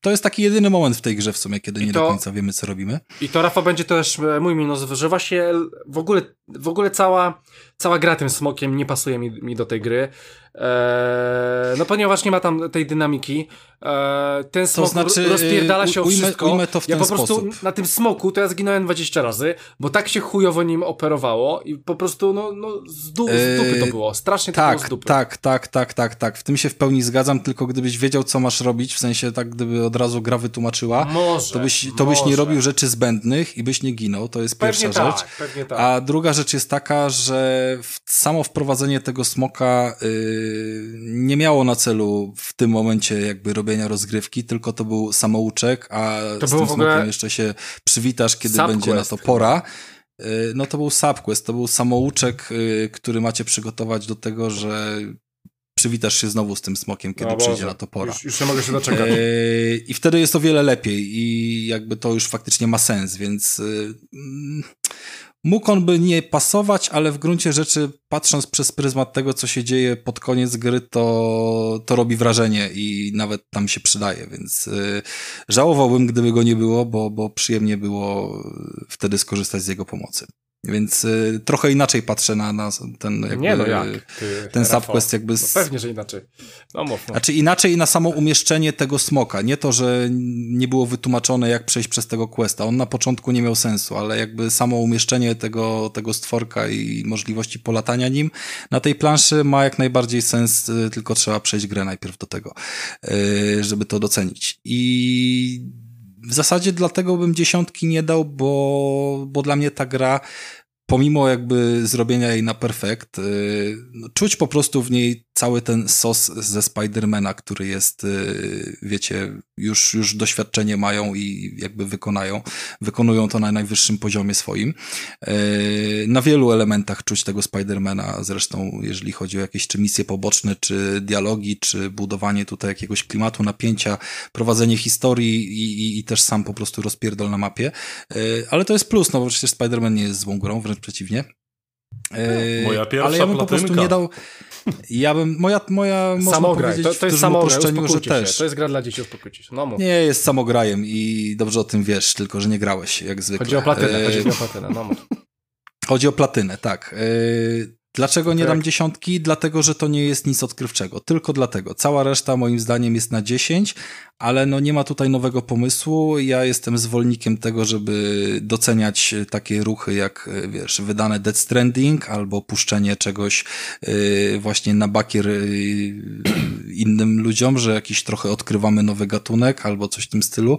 To jest taki jedyny moment w tej grze w sumie, kiedy I nie to- do końca wiemy, co robimy. I to, Rafa, będzie też e, mój minus, że właśnie w ogóle, w ogóle cała, cała gra tym smokiem nie pasuje mi, mi do tej gry. Eee, no ponieważ nie ma tam tej dynamiki. Eee, ten smok znaczy, rozpierdala się o u- ujmę- wszystko. ujmę to w ja ten po prostu sposób. na tym smoku to ja zginąłem 20 razy, bo tak się chujowo nim operowało i po prostu no, no z, du- z dupy to Eee, było. Strasznie to było Tak, z dupy. tak, tak, tak, tak, tak. W tym się w pełni zgadzam, tylko gdybyś wiedział, co masz robić, w sensie tak, gdyby od razu gra wytłumaczyła, Może, to byś, to byś nie robił rzeczy zbędnych i byś nie ginął, to jest Pewnie pierwsza tak, rzecz. pewnie tak. A druga rzecz jest taka, że samo wprowadzenie tego smoka yy, nie miało na celu w tym momencie jakby robienia rozgrywki, tylko to był samouczek, a To z tym smokiem jeszcze się przywitasz, kiedy Subquest będzie na to pora. Yy, No to był subquest, to był samouczek, yy, który macie przygotować do tego, że przywitasz się znowu z tym smokiem, kiedy O przyjdzie na to pora. Już, już nie mogę się doczekać. I wtedy jest o wiele lepiej i jakby to już faktycznie ma sens, więc y, mm, mógł on by nie pasować, ale w gruncie rzeczy patrząc przez pryzmat tego, co się dzieje pod koniec gry, to, to robi wrażenie i nawet tam się przydaje, więc y, żałowałbym, gdyby go nie było, bo, bo przyjemnie było wtedy skorzystać z jego pomocy. Więc y, trochę inaczej patrzę na, na ten jakby, Nie no jak? Ty, ten Rafał. subquest jakby... Z, No pewnie, że inaczej. No mów, no. Znaczy inaczej na samo umieszczenie tego smoka. Nie to, że nie było wytłumaczone, jak przejść przez tego questa. On na początku nie miał sensu, ale jakby samo umieszczenie tego, tego stworka i możliwości polatania nim na tej planszy ma jak najbardziej sens, y, tylko trzeba przejść grę najpierw do tego, y, żeby to docenić. I w zasadzie dlatego bym dziesiątki nie dał, bo, bo dla mnie ta gra pomimo jakby zrobienia jej na perfekt, yy, no, czuć po prostu w niej cały ten sos ze Spidermana, który jest, yy, wiecie, już, już doświadczenie mają i jakby wykonają, wykonują to na najwyższym poziomie swoim. Yy, na wielu elementach czuć tego Spidermana, zresztą jeżeli chodzi o jakieś czy misje poboczne, czy dialogi, czy budowanie tutaj jakiegoś klimatu, napięcia, prowadzenie historii i, i, i też sam po prostu rozpierdol na mapie. Ale to jest plus, no bo przecież Spider-Man nie jest złą grą, wręcz przeciwnie. Yy, Moja pierwsza ale ja bym po prostu platynka. nie dał. Ja bym, moja, moja (laughs) Samograj, powiedzieć to, to w jest dużym samograj, uproszczeniu, że też. To jest gra dla dzieci, uspokójcie się. No mów. Nie jest samograjem i dobrze o tym wiesz, tylko że nie grałeś, jak zwykle. Chodzi o platynę, Yy, chodzi o platynę, no mów. (laughs) Chodzi o platynę, tak. Yy, Dlaczego nie Tak. dam dziesiątki? Dlatego, że to nie jest nic odkrywczego. Tylko dlatego. Cała reszta moim zdaniem jest na 10, ale no nie ma tutaj nowego pomysłu. Ja jestem zwolennikiem tego, żeby doceniać takie ruchy jak, y, wiesz, wydane Dead Stranding albo puszczenie czegoś yy, właśnie na bakier yy, innym ludziom, że jakiś trochę odkrywamy nowy gatunek albo coś w tym stylu.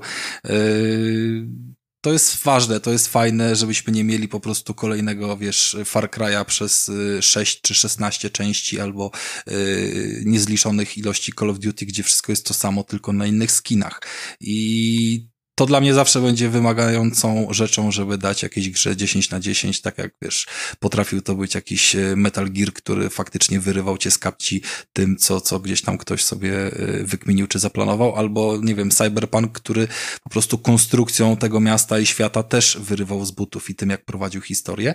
Yy, to jest ważne, to jest fajne, żebyśmy nie mieli po prostu kolejnego, wiesz, Far Cry'a przez y, 6 czy 16 części albo y, niezliczonych ilości Call of Duty, gdzie wszystko jest to samo, tylko na innych skinach. I to dla mnie zawsze będzie wymagającą rzeczą, żeby dać jakiejś grze 10 na 10, tak jak wiesz, potrafił to być jakiś y, Metal Gear, który faktycznie wyrywał cię z kapci tym, co, co gdzieś tam ktoś sobie y, wykminił czy zaplanował, albo nie wiem, Cyberpunk, który po prostu konstrukcją tego miasta i świata też wyrywał z butów i tym, jak prowadził historię.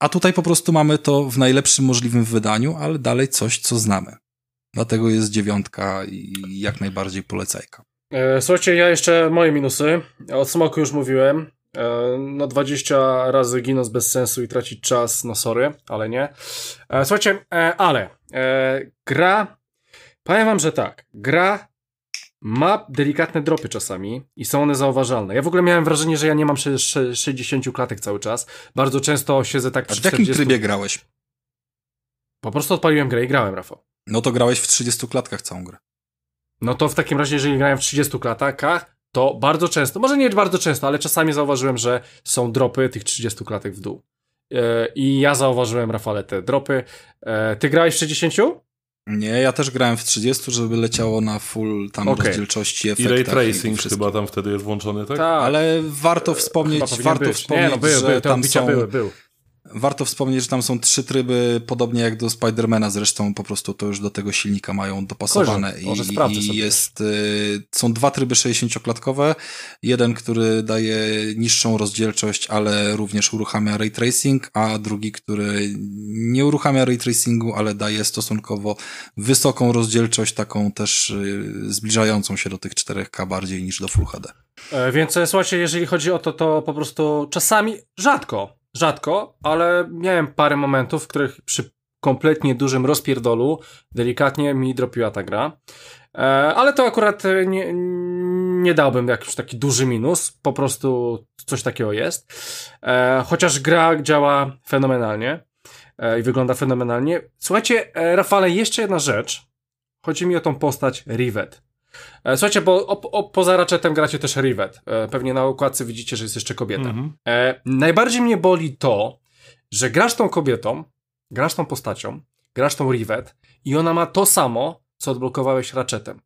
A tutaj po prostu mamy to w najlepszym możliwym wydaniu, ale dalej coś, co znamy. Dlatego jest dziewiątka i jak najbardziej polecajka. E, Słuchajcie, ja jeszcze moje minusy. O smoku już mówiłem. E, No 20 razy ginąc bez sensu i tracić czas, no sorry, ale nie. E, Słuchajcie, ale gra, powiem wam, że tak, gra ma delikatne dropy czasami i są one zauważalne. Ja w ogóle miałem wrażenie, że ja nie mam sze- sze- 60 klatek cały czas. Bardzo często siedzę tak A przy w jakim 40. trybie grałeś? Po prostu odpaliłem grę i grałem, Rafał. No to grałeś w 30 klatkach całą grę. No to w takim razie, jeżeli grałem w 30 klatkach, to bardzo często, może nie bardzo często, ale czasami zauważyłem, że są dropy tych 30 klatek w dół. E, I ja zauważyłem, Rafale, te dropy. E, Ty grałeś w 60? Nie, ja też grałem w 30, żeby leciało na full tam Okej. rozdzielczości, I efektach ray i tracing wszystkim. chyba tam wtedy jest włączony, tak? Tak. Ale warto Chyba wspomnieć, warto być. wspomnieć, Nie, no były, że tam są, były, był. Warto wspomnieć, że tam są trzy tryby, podobnie jak do Spidermana, zresztą po prostu to już do tego silnika mają dopasowane Może- może i, sprawdzę i sobie jest, y, są dwa tryby 60-klatkowe, jeden, który daje niższą rozdzielczość, ale również uruchamia ray tracing, a drugi, który nie uruchamia ray tracingu, ale daje stosunkowo wysoką rozdzielczość, taką też y, zbliżającą się do tych 4K bardziej niż do Full HD. E, Więc e, słuchajcie, jeżeli chodzi o to, to po prostu czasami, rzadko, rzadko, ale miałem parę momentów, w których przy kompletnie dużym rozpierdolu delikatnie mi dropiła ta gra. E, Ale to akurat nie, nie dałbym jakiś taki duży minus, po prostu coś takiego jest. E, Chociaż gra działa fenomenalnie e, i wygląda fenomenalnie. Słuchajcie, e, Rafale, jeszcze jedna rzecz. Chodzi mi o tą postać Rivet. E, Słuchajcie, bo o, o, poza Ratchetem gracie też Rivet. E, Pewnie na okładce widzicie, że jest jeszcze kobieta. Mhm. E, najbardziej mnie boli to, że grasz tą kobietą, grasz tą postacią, grasz tą Rivet i ona ma to samo, co odblokowałeś Ratchetem.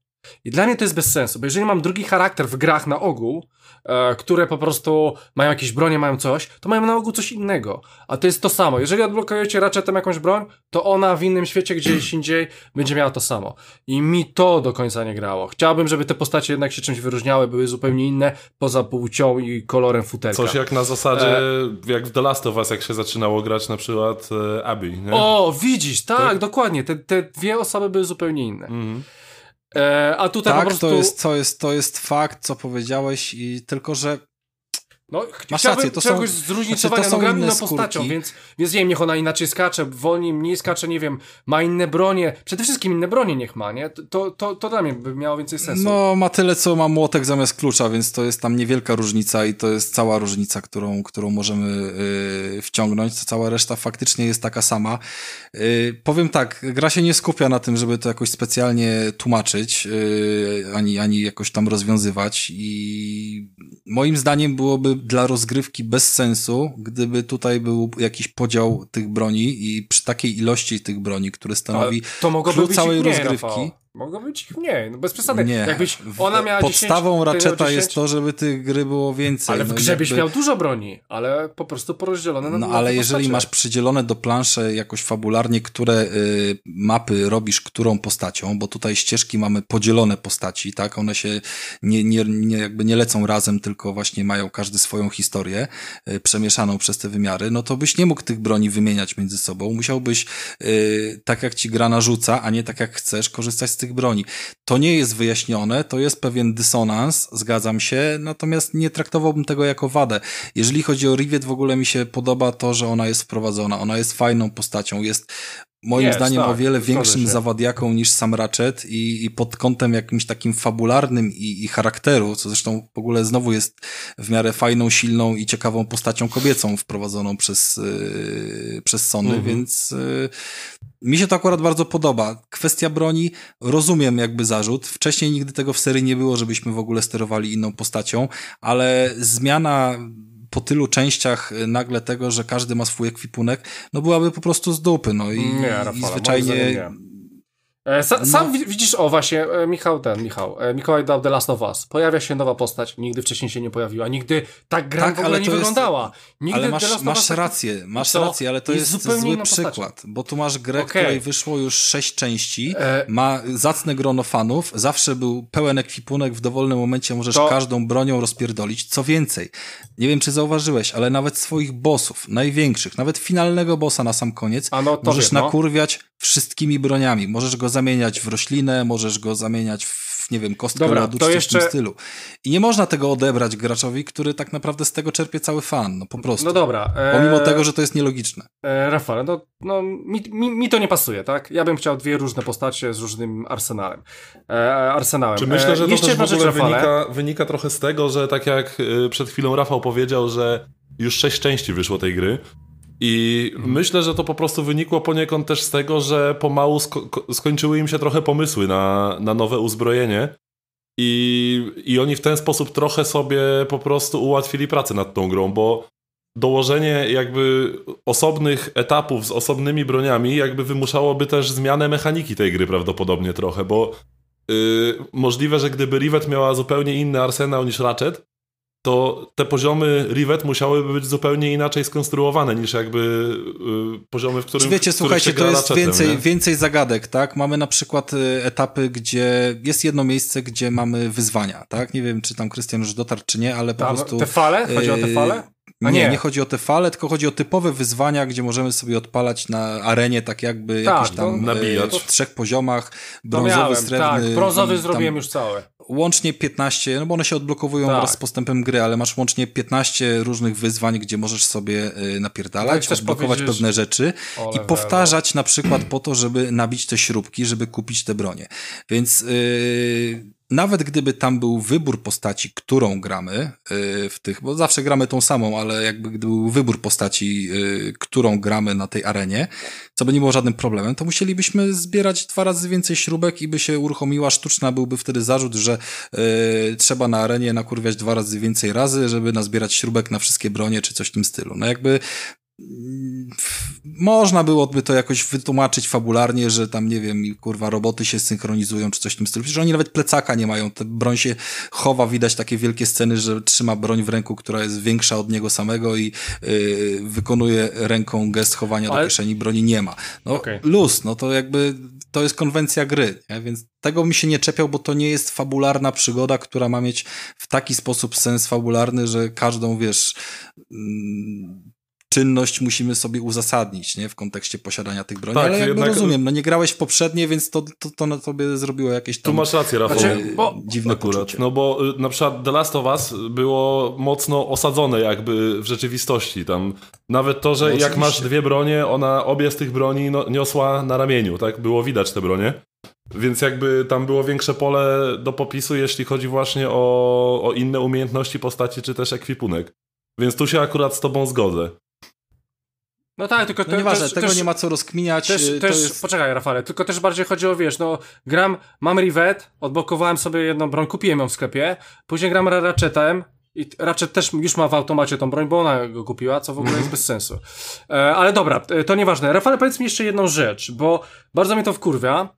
I dla mnie to jest bez sensu, bo jeżeli mam drugi charakter w grach na ogół, e, które po prostu mają jakieś bronie, mają coś, to mają na ogół coś innego. A to jest to samo. Jeżeli odblokujecie Ratchetem jakąś broń, to ona w innym świecie, gdzieś (clears throat) indziej, będzie miała to samo. I mi to do końca nie grało. Chciałbym, żeby te postacie jednak się czymś wyróżniały, były zupełnie inne, poza płcią i kolorem futerka. Coś jak na zasadzie, E. jak w The Last of Us, jak się zaczynało grać na przykład e, Abby, nie? O, widzisz, tak, Tak? dokładnie. Te, te dwie osoby były zupełnie inne. Mhm. E, a tutaj po Tak, prostu... to, jest, to, jest, to jest fakt, co powiedziałeś, i tylko że No, Masz rację, to są- czegoś znaczy, zróżnicowania, to są no inne skórki. postacią, więc, więc nie wiem, niech ona inaczej skacze, wolniej, mniej skacze, nie wiem, ma inne bronie, przede wszystkim inne bronie niech ma, nie? To, to, to dla mnie by miało więcej sensu. No, ma tyle, co ma młotek zamiast klucza, więc to jest tam niewielka różnica i to jest cała różnica, którą, którą możemy y, wciągnąć. To cała reszta faktycznie jest taka sama. Y, powiem tak, gra się nie skupia na tym, żeby to jakoś specjalnie tłumaczyć, y, ani, ani jakoś tam rozwiązywać i moim zdaniem byłoby dla rozgrywki bez sensu, gdyby tutaj był jakiś podział tych broni i przy takiej ilości tych broni, które stanowi Ale to całej rozgrywki. Mogło być ich mniej, no bez przesady. Nie. Jakbyś ona miała Podstawą 10, ty miał Ratcheta 10, jest to, żeby tych gry było więcej. Ale w No grze byś jakby- miał dużo broni, ale po prostu porozdzielone na No ale te jeżeli postacie. masz przydzielone do planszy jakoś fabularnie, które y, mapy robisz którą postacią, bo tutaj ścieżki mamy podzielone postaci, tak? One się nie, nie, nie, jakby nie lecą razem, tylko właśnie mają każdy swoją historię y, przemieszaną przez te wymiary, no to byś nie mógł tych broni wymieniać między sobą. Musiałbyś y, tak jak ci gra narzuca, a nie tak jak chcesz, korzystać z tych broni. To nie jest wyjaśnione, to jest pewien dysonans, zgadzam się, natomiast nie traktowałbym tego jako wadę. Jeżeli chodzi o Rivet, w ogóle mi się podoba to, że ona jest wprowadzona. Ona jest fajną postacią, jest moim Jest, zdaniem tak, o wiele większym zawadiaką niż sam Ratchet i, i pod kątem jakimś takim fabularnym i, i charakteru, co zresztą w ogóle znowu jest w miarę fajną, silną i ciekawą postacią kobiecą wprowadzoną przez, yy, przez Sony, Mhm. więc yy, mi się to akurat bardzo podoba. Kwestia broni, rozumiem jakby zarzut. Wcześniej nigdy tego w serii nie było, żebyśmy w ogóle sterowali inną postacią, ale zmiana po tylu częściach y, nagle tego, że każdy ma swój ekwipunek, no byłaby po prostu z dupy, no i, Nie, i zwyczajnie... E, Sa, No. sam wi- widzisz, o właśnie, e, Michał ten, Michał, e, Mikołaj dał The Last of Us. Pojawia się nowa postać, nigdy wcześniej się nie pojawiła, nigdy tak gra Tak, w ogóle nie to jest- wyglądała. Nigdy Ale masz, masz tak- rację, masz Co? rację, ale to Jest jest, zły przykład, bo tu masz grę, Okej. której wyszło już sześć części, E, ma zacne grono fanów, zawsze był pełen ekwipunek, w dowolnym momencie możesz To- każdą bronią rozpierdolić. Co więcej, nie wiem czy zauważyłeś, ale nawet swoich bossów, największych, nawet finalnego bossa na sam koniec, no, to możesz wiem, no. nakurwiać wszystkimi broniami. Możesz go zamieniać w roślinę, możesz go zamieniać w, nie wiem, kostkę Dobra, lodu, to czy jeszcze- w tym stylu. I nie można tego odebrać graczowi, który tak naprawdę z tego czerpie cały fan, no po prostu. No dobra. E, Pomimo tego, że to jest nielogiczne. E, Rafał, no, no mi, mi, mi to nie pasuje, tak? Ja bym chciał dwie różne postacie z różnym arsenałem. E, arsenałem. Czy myślę, E, że to też w ogóle rzecz, wynika, wynika trochę z tego, że tak jak y, przed chwilą Rafał powiedział, że już sześć części wyszło tej gry. I myślę, że to po prostu wynikło poniekąd też z tego, że pomału sko- ko- skończyły im się trochę pomysły na, na nowe uzbrojenie. I, I oni w ten sposób trochę sobie po prostu ułatwili pracę nad tą grą, bo dołożenie jakby osobnych etapów z osobnymi broniami jakby wymuszałoby też zmianę mechaniki tej gry prawdopodobnie trochę, bo yy, możliwe, że gdyby Rivet miała zupełnie inny arsenał niż Ratchet, to te poziomy Rivet musiałyby być zupełnie inaczej skonstruowane niż jakby yy, poziomy, w którym Wiecie, w słuchajcie, się to jest Ratchetem, więcej, nie? więcej zagadek, tak? Mamy na przykład y, etapy, gdzie jest jedno miejsce, gdzie mamy wyzwania, tak? Nie wiem, czy tam Krystian już dotarł, czy nie, ale po Tam, prostu... te fale? Chodzi o te fale? A Nie, nie. nie, chodzi o te fale, tylko chodzi o typowe wyzwania, gdzie możemy sobie odpalać na arenie, tak jakby Tak, jakiś tam to- Nabijać. w trzech poziomach, brązowy, miałem, srebrny. tak. Brązowy tam zrobiłem już całe. Łącznie 15, no bo one się odblokowują Tak. wraz z postępem gry, ale masz łącznie 15 różnych wyzwań, gdzie możesz sobie y, No napierdalać, chcesz odblokować pewne rzeczy i powtarzać na przykład po to, żeby nabić te śrubki, żeby kupić te bronie. Więc yy, nawet gdyby tam był wybór postaci, którą gramy yy, w tych, bo zawsze gramy tą samą, ale jakby gdyby był wybór postaci, yy, którą gramy na tej arenie, co by nie było żadnym problemem, to musielibyśmy zbierać dwa razy więcej śrubek i by się uruchomiła sztuczna, byłby wtedy zarzut, że yy, trzeba na arenie nakurwiać dwa razy więcej razy, żeby nazbierać śrubek na wszystkie bronie, czy coś w tym stylu. No jakby można byłoby to jakoś wytłumaczyć fabularnie, że tam, nie wiem, kurwa, roboty się synchronizują, czy coś w tym stylu. Przecież oni nawet plecaka nie mają, te broń się chowa, widać takie wielkie sceny, że trzyma broń w ręku, która jest większa od niego samego i yy, wykonuje ręką gest chowania Ale- do kieszeni, broni nie ma. No, Okej. luz, no to jakby, to jest konwencja gry, nie? więc tego mi się nie czepiał, bo to nie jest fabularna przygoda, która ma mieć w taki sposób sens fabularny, że każdą, wiesz, mm, czynność musimy sobie uzasadnić, nie? W kontekście posiadania tych broni, Tak, ale jakby jednak- rozumiem, no nie grałeś w poprzednie, więc to, to, to na tobie zrobiło jakieś Tu tam masz rację, Rafał. Znaczy, bo- dziwne Akurat. poczucie. No bo y, na przykład The Last of Us było mocno osadzone jakby w rzeczywistości. Tam nawet to, że No jak masz dwie bronie, ona obie z tych broni no, niosła na ramieniu, tak? Było widać te bronie. Więc jakby tam było większe pole do popisu, jeśli chodzi właśnie o, o inne umiejętności postaci, czy też ekwipunek. Więc tu się akurat z tobą zgodzę. No tak, tylko No te- nieważne, też, tego też, nie ma co rozkminiać. Też, y, też to jest... poczekaj, Rafale, tylko też bardziej chodzi o, wiesz, no, gram, mam Rivet, odblokowałem sobie jedną broń, kupiłem ją w sklepie, później gram Ratchetem i Ratchet też już ma w automacie tą broń, bo ona go kupiła, co w ogóle jest bez sensu. E, ale dobra, e, to nieważne. Rafale, powiedz mi jeszcze jedną rzecz, bo bardzo mnie to wkurwia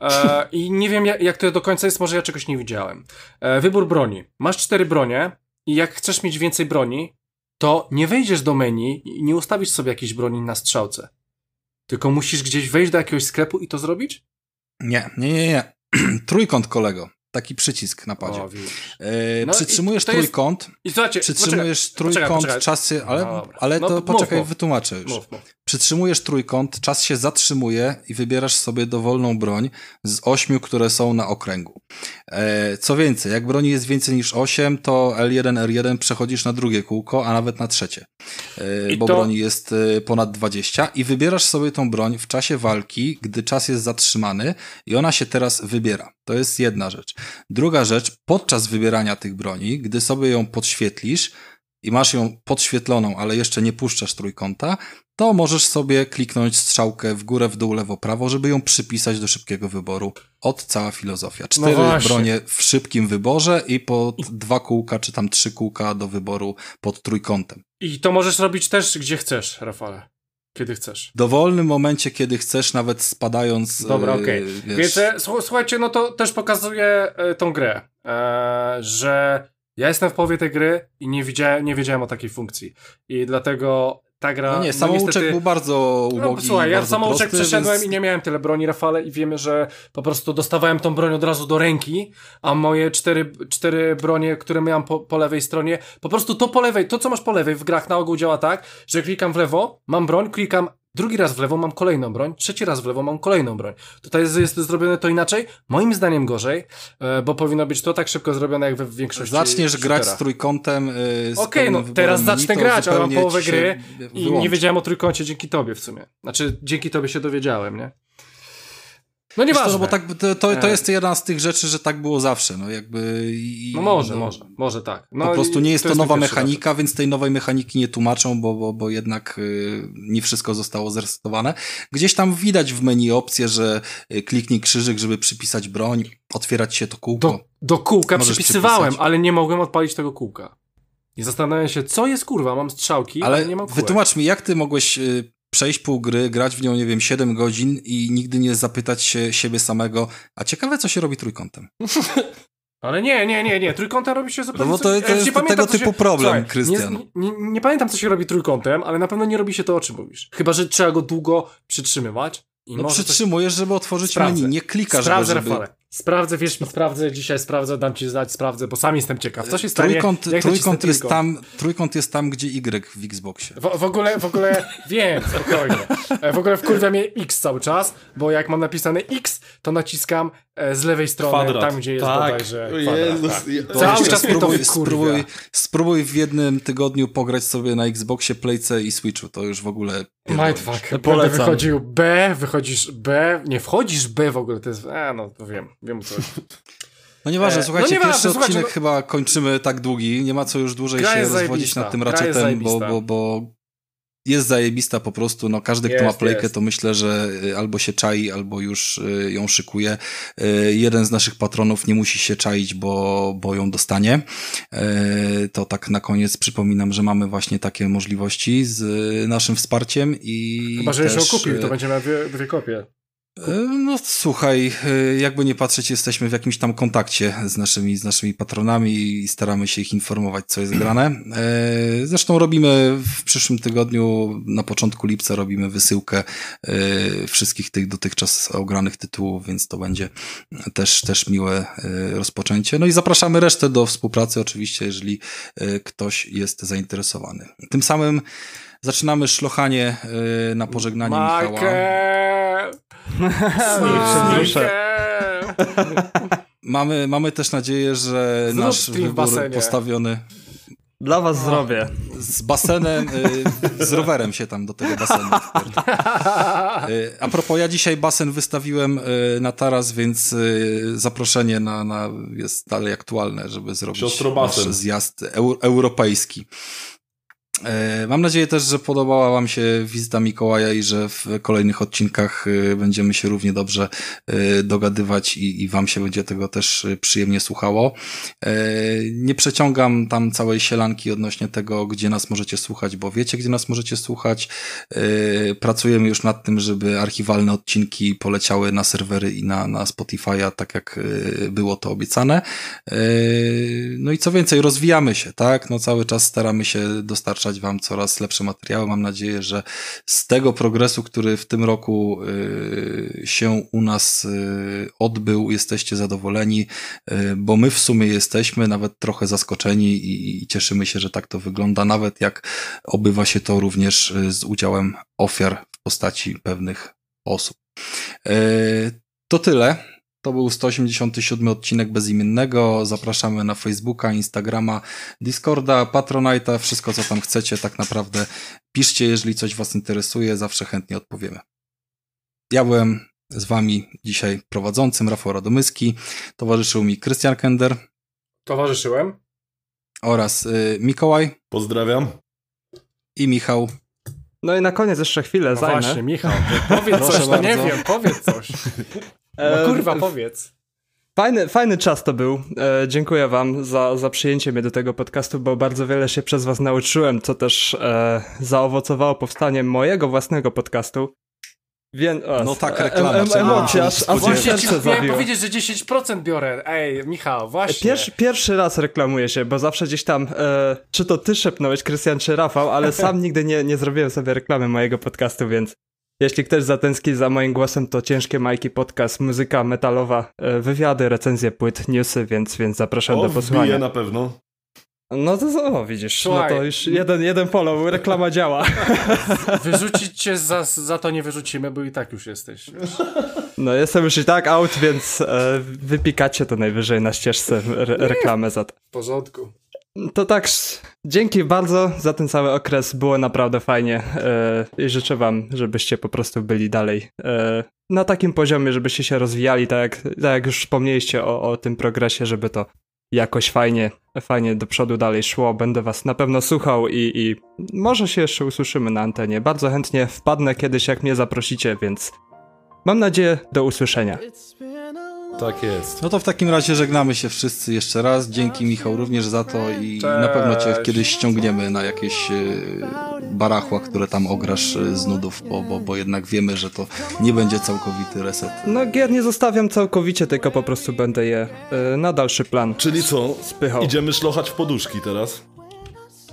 e, i nie wiem, jak, jak to do końca jest, może ja czegoś nie widziałem. E, wybór broni. Masz cztery bronie i jak chcesz mieć więcej broni, to nie wejdziesz do menu i nie ustawisz sobie jakiejś broni na strzałce. Tylko musisz gdzieś wejść do jakiegoś sklepu i to zrobić? Nie, nie, nie, nie. (clears throat) Trójkąt, kolego. Taki przycisk na padzie. O. E, No przytrzymujesz to jest- trójkąt, I słuchajcie, przytrzymujesz poczekaj, trójkąt, poczekaj. czasy, ale, No ale No to mów, poczekaj, mów. wytłumaczę już. Mów, mów. Przytrzymujesz trójkąt, czas się zatrzymuje i wybierasz sobie dowolną broń z ośmiu, które są na okręgu. E, co więcej, jak broni jest więcej niż osiem, to L1, R1 przechodzisz na drugie kółko, a nawet na trzecie. E, I bo to- broni jest e, ponad 20 i wybierasz sobie tą broń w czasie walki, gdy czas jest zatrzymany i ona się teraz wybiera. To jest jedna rzecz. Druga rzecz, podczas wybierania tych broni, gdy sobie ją podświetlisz, i masz ją podświetloną, ale jeszcze nie puszczasz trójkąta, to możesz sobie kliknąć strzałkę w górę, w dół, lewo, prawo, żeby ją przypisać do szybkiego wyboru. Od cała filozofia. Cztery właśnie. bronie w szybkim wyborze i pod dwa kółka, czy tam trzy kółka do wyboru pod trójkątem. I to możesz robić też gdzie chcesz, Rafale. Kiedy chcesz. W dowolnym momencie, kiedy chcesz, nawet spadając. Dobra, yy, okej. wiesz, Więc e, słuch- słuchajcie, no to też pokazuje e, tą grę, e, że ja jestem w połowie tej gry i nie, widziałem, nie wiedziałem o takiej funkcji. I dlatego ta gra... No nie, samouczek niestety- był bardzo ubogi. No, słuchaj, ja samouczek prosty, przeszedłem więc... i nie miałem tyle broni, Rafale, i wiemy, że po prostu dostawałem tą broń od razu do ręki, a moje cztery, cztery bronie, które miałem po, po lewej stronie, po prostu to po lewej, to co masz po lewej w grach na ogół działa tak, że klikam w lewo, mam broń, klikam drugi raz w lewo, mam kolejną broń, trzeci raz w lewo, mam kolejną broń. Tutaj jest, jest zrobione to inaczej, moim zdaniem gorzej, e, bo powinno być to tak szybko zrobione, jak we większości Zaczniesz grać z trójkątem. Yy, z Okej, pełnym no teraz zacznę grać, ale mam połowę gry I wyłączy. nie wiedziałem o trójkącie dzięki tobie w sumie. Znaczy, dzięki tobie się dowiedziałem, nie? No Wiesz co, nieważne. no bo tak, to, to, to E. jest jedna z tych rzeczy, że tak było zawsze, no jakby... I, No może, no, może, może tak. No po prostu nie jest to, nowa mechanika, więc tej nowej mechaniki nie tłumaczą, bo, bo, bo jednak y, nie wszystko zostało zresetowane. Gdzieś tam widać w menu opcję, że y, kliknij krzyżyk, żeby przypisać broń, otwierać się to kółko. Do, do kółka Możesz przypisywałem, przypisać. ale nie mogłem odpalić tego kółka. I zastanawiałem się, co jest kurwa, mam strzałki, ale, Ale nie mam kółek. wytłumacz mi, jak ty mogłeś y, przejść pół gry, grać w nią, nie wiem, 7 godzin i nigdy nie zapytać się siebie samego, a ciekawe, co się robi trójkątem. (laughs) Ale nie, nie, nie, nie, trójkątem robi się zupełnie No bo to- to jest pamiętam, tego typu się... problem, Krystian. Nie, nie, nie pamiętam, co się robi trójkątem, ale na pewno nie robi się to, o czym mówisz. Chyba, że trzeba go długo przytrzymywać. I No może coś- przytrzymujesz, żeby otworzyć Sprawdzę. menu, nie klikasz Sprawdzę, go, żeby... Rafale. Sprawdzę, wiesz mi, sprawdzę, dzisiaj sprawdzę, dam ci znać, sprawdzę, bo sam jestem ciekaw. Co się stanie, Trójkąt, trójkąt, jest tam, trójkąt jest tam, gdzie Y w Xboxie. W, w ogóle, w ogóle, wiem, spokojnie. E, W ogóle wkurwia mnie X cały czas, bo jak mam napisane X, to naciskam z lewej strony, Kwadrat. tam gdzie jest Tak. bodajże. Jezus, tak. Cały czas mnie to spróbuj, spróbuj, spróbuj w jednym tygodniu pograć sobie na Xboxie, Playce i Switchu. To już w ogóle... Mindfuck. Będę Polecam. wychodził B, wychodzisz B, nie wchodzisz B w ogóle, to jest, e, no to wiem, wiem co. No nieważne, E, słuchajcie, no nieważne, pierwszy odcinek no- chyba kończymy tak długi. Nie ma co już dłużej Gra się rozwodzić nad tym raczetem, bo, bo, bo jest zajebista po prostu. No każdy, kto ma Jest, playkę, jest. to myślę, że y, albo się czai, albo już y, ją szykuje. Y, Jeden z naszych patronów nie musi się czaić, bo, bo ją dostanie. To tak na koniec przypominam, że mamy właśnie takie możliwości z naszym wsparciem i Chyba, że już ją też, kupił, to będzie miał dwie, dwie kopie. E, no słuchaj, e, jakby nie patrzeć, jesteśmy w jakimś tam kontakcie z naszymi, z naszymi patronami i staramy się ich informować, co jest grane. E, zresztą robimy w przyszłym tygodniu, na początku lipca robimy wysyłkę wszystkich tych dotychczas ogranych tytułów, więc to będzie też, też miłe rozpoczęcie. No i zapraszamy resztę do współpracy oczywiście, jeżeli ktoś jest zainteresowany. Tym samym zaczynamy szlochanie na pożegnanie Michała. (laughs) mamy, mamy też nadzieję, że Zrób nasz wybór postawiony dla was zrobię. Z basenem, y, z rowerem się tam do tego basenu. Y, a propos, ja dzisiaj basen wystawiłem y, na taras, więc zaproszenie na, na jest dalej aktualne, żeby zrobić nasz zjazd europejski. E, mam nadzieję też, że podobała Wam się wizyta Mikołaja i że w kolejnych odcinkach e, będziemy się równie dobrze e, dogadywać i, i Wam się będzie tego też przyjemnie słuchało. Nie przeciągam tam całej sielanki odnośnie tego, gdzie nas możecie słuchać, bo wiecie, gdzie nas możecie słuchać. Pracujemy już nad tym, żeby archiwalne odcinki poleciały na serwery i na, na Spotify'a, tak jak było to obiecane. No i co więcej, rozwijamy się, tak? No cały czas staramy się dostarczać dostarczać Wam coraz lepsze materiały. Mam nadzieję, że z tego progresu, który w tym roku y, się u nas y, odbył, jesteście zadowoleni, y, bo my w sumie jesteśmy nawet trochę zaskoczeni i cieszymy się, że tak to wygląda, nawet jak obywa się to również z udziałem ofiar w postaci pewnych osób. To tyle. To był 187 odcinek bezimiennego. Zapraszamy na Facebooka, Instagrama, Discorda, Patronite'a, wszystko co tam chcecie, tak naprawdę piszcie, jeżeli coś Was interesuje, zawsze chętnie odpowiemy. Ja byłem z Wami dzisiaj prowadzącym, Rafał Radomyski. Towarzyszył mi Krystian Kender. Towarzyszyłem. Oraz y, Mikołaj. Pozdrawiam. I Michał. No i na koniec jeszcze chwilę no zajmę. Właśnie, Michał, powiedz coś, no nie wiem, powiedz coś. (laughs) No kurwa, powiedz. Fajny, fajny czas to był. E, dziękuję wam za, za przyjęcie mnie do tego podcastu, bo bardzo wiele się przez was nauczyłem, co też e, zaowocowało powstaniem mojego własnego podcastu. Wie, o, no tak, reklama. Em, aż, aż właśnie ci miałem powiedzieć, że 10% biorę. Ej, Michał, właśnie. Pierwszy, pierwszy raz reklamuję się, bo zawsze gdzieś tam, e, czy to ty szepnąłeś, Krystian, czy Rafał, ale (laughs) sam nigdy nie, nie zrobiłem sobie reklamy mojego podcastu, więc jeśli ktoś zatęskni za moim głosem, to Ciężkie Majki Podcast, muzyka metalowa, e, wywiady, recenzje płyt, newsy, więc, więc zapraszam o, do posłuchania. na pewno. No to o, widzisz, Słuchaj. no to już jeden, jeden follow, reklama działa. (laughs) Wyrzucić cię za, za to nie wyrzucimy, bo i tak już jesteś. Wiesz. No jestem już i tak out, więc e, wypikacie to najwyżej na ścieżce re reklamę za to. W porządku. To tak, dzięki bardzo za ten cały okres, było naprawdę fajnie e, i życzę wam, żebyście po prostu byli dalej e, na takim poziomie, żebyście się rozwijali, tak jak, tak jak już wspomnieliście o, o tym progresie, żeby to jakoś fajnie, fajnie do przodu dalej szło. Będę was na pewno słuchał i, i może się jeszcze usłyszymy na antenie. Bardzo chętnie wpadnę kiedyś, jak mnie zaprosicie, więc mam nadzieję do usłyszenia. Tak jest. No to w takim razie żegnamy się wszyscy jeszcze raz. Dzięki Michał również za to i Cześć. na pewno cię kiedyś ściągniemy na jakieś e, barachła, które tam ograsz e, z nudów, bo, bo, bo jednak wiemy, że to nie będzie całkowity reset. No gier nie zostawiam całkowicie, tylko po prostu będę je e, na dalszy plan Czyli co? Spychał. Idziemy szlochać w poduszki teraz?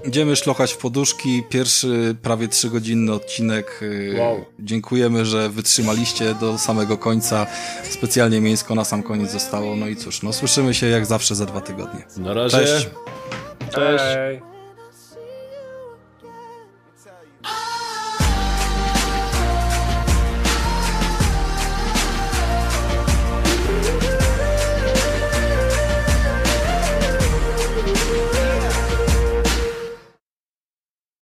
Idziemy szlochać w poduszki. Pierwszy prawie trzygodzinny odcinek. Wow. Dziękujemy, że wytrzymaliście do samego końca. Specjalnie mięsko na sam koniec zostało. No i cóż, no słyszymy się jak zawsze za dwa tygodnie. Na razie. Cześć. Cześć.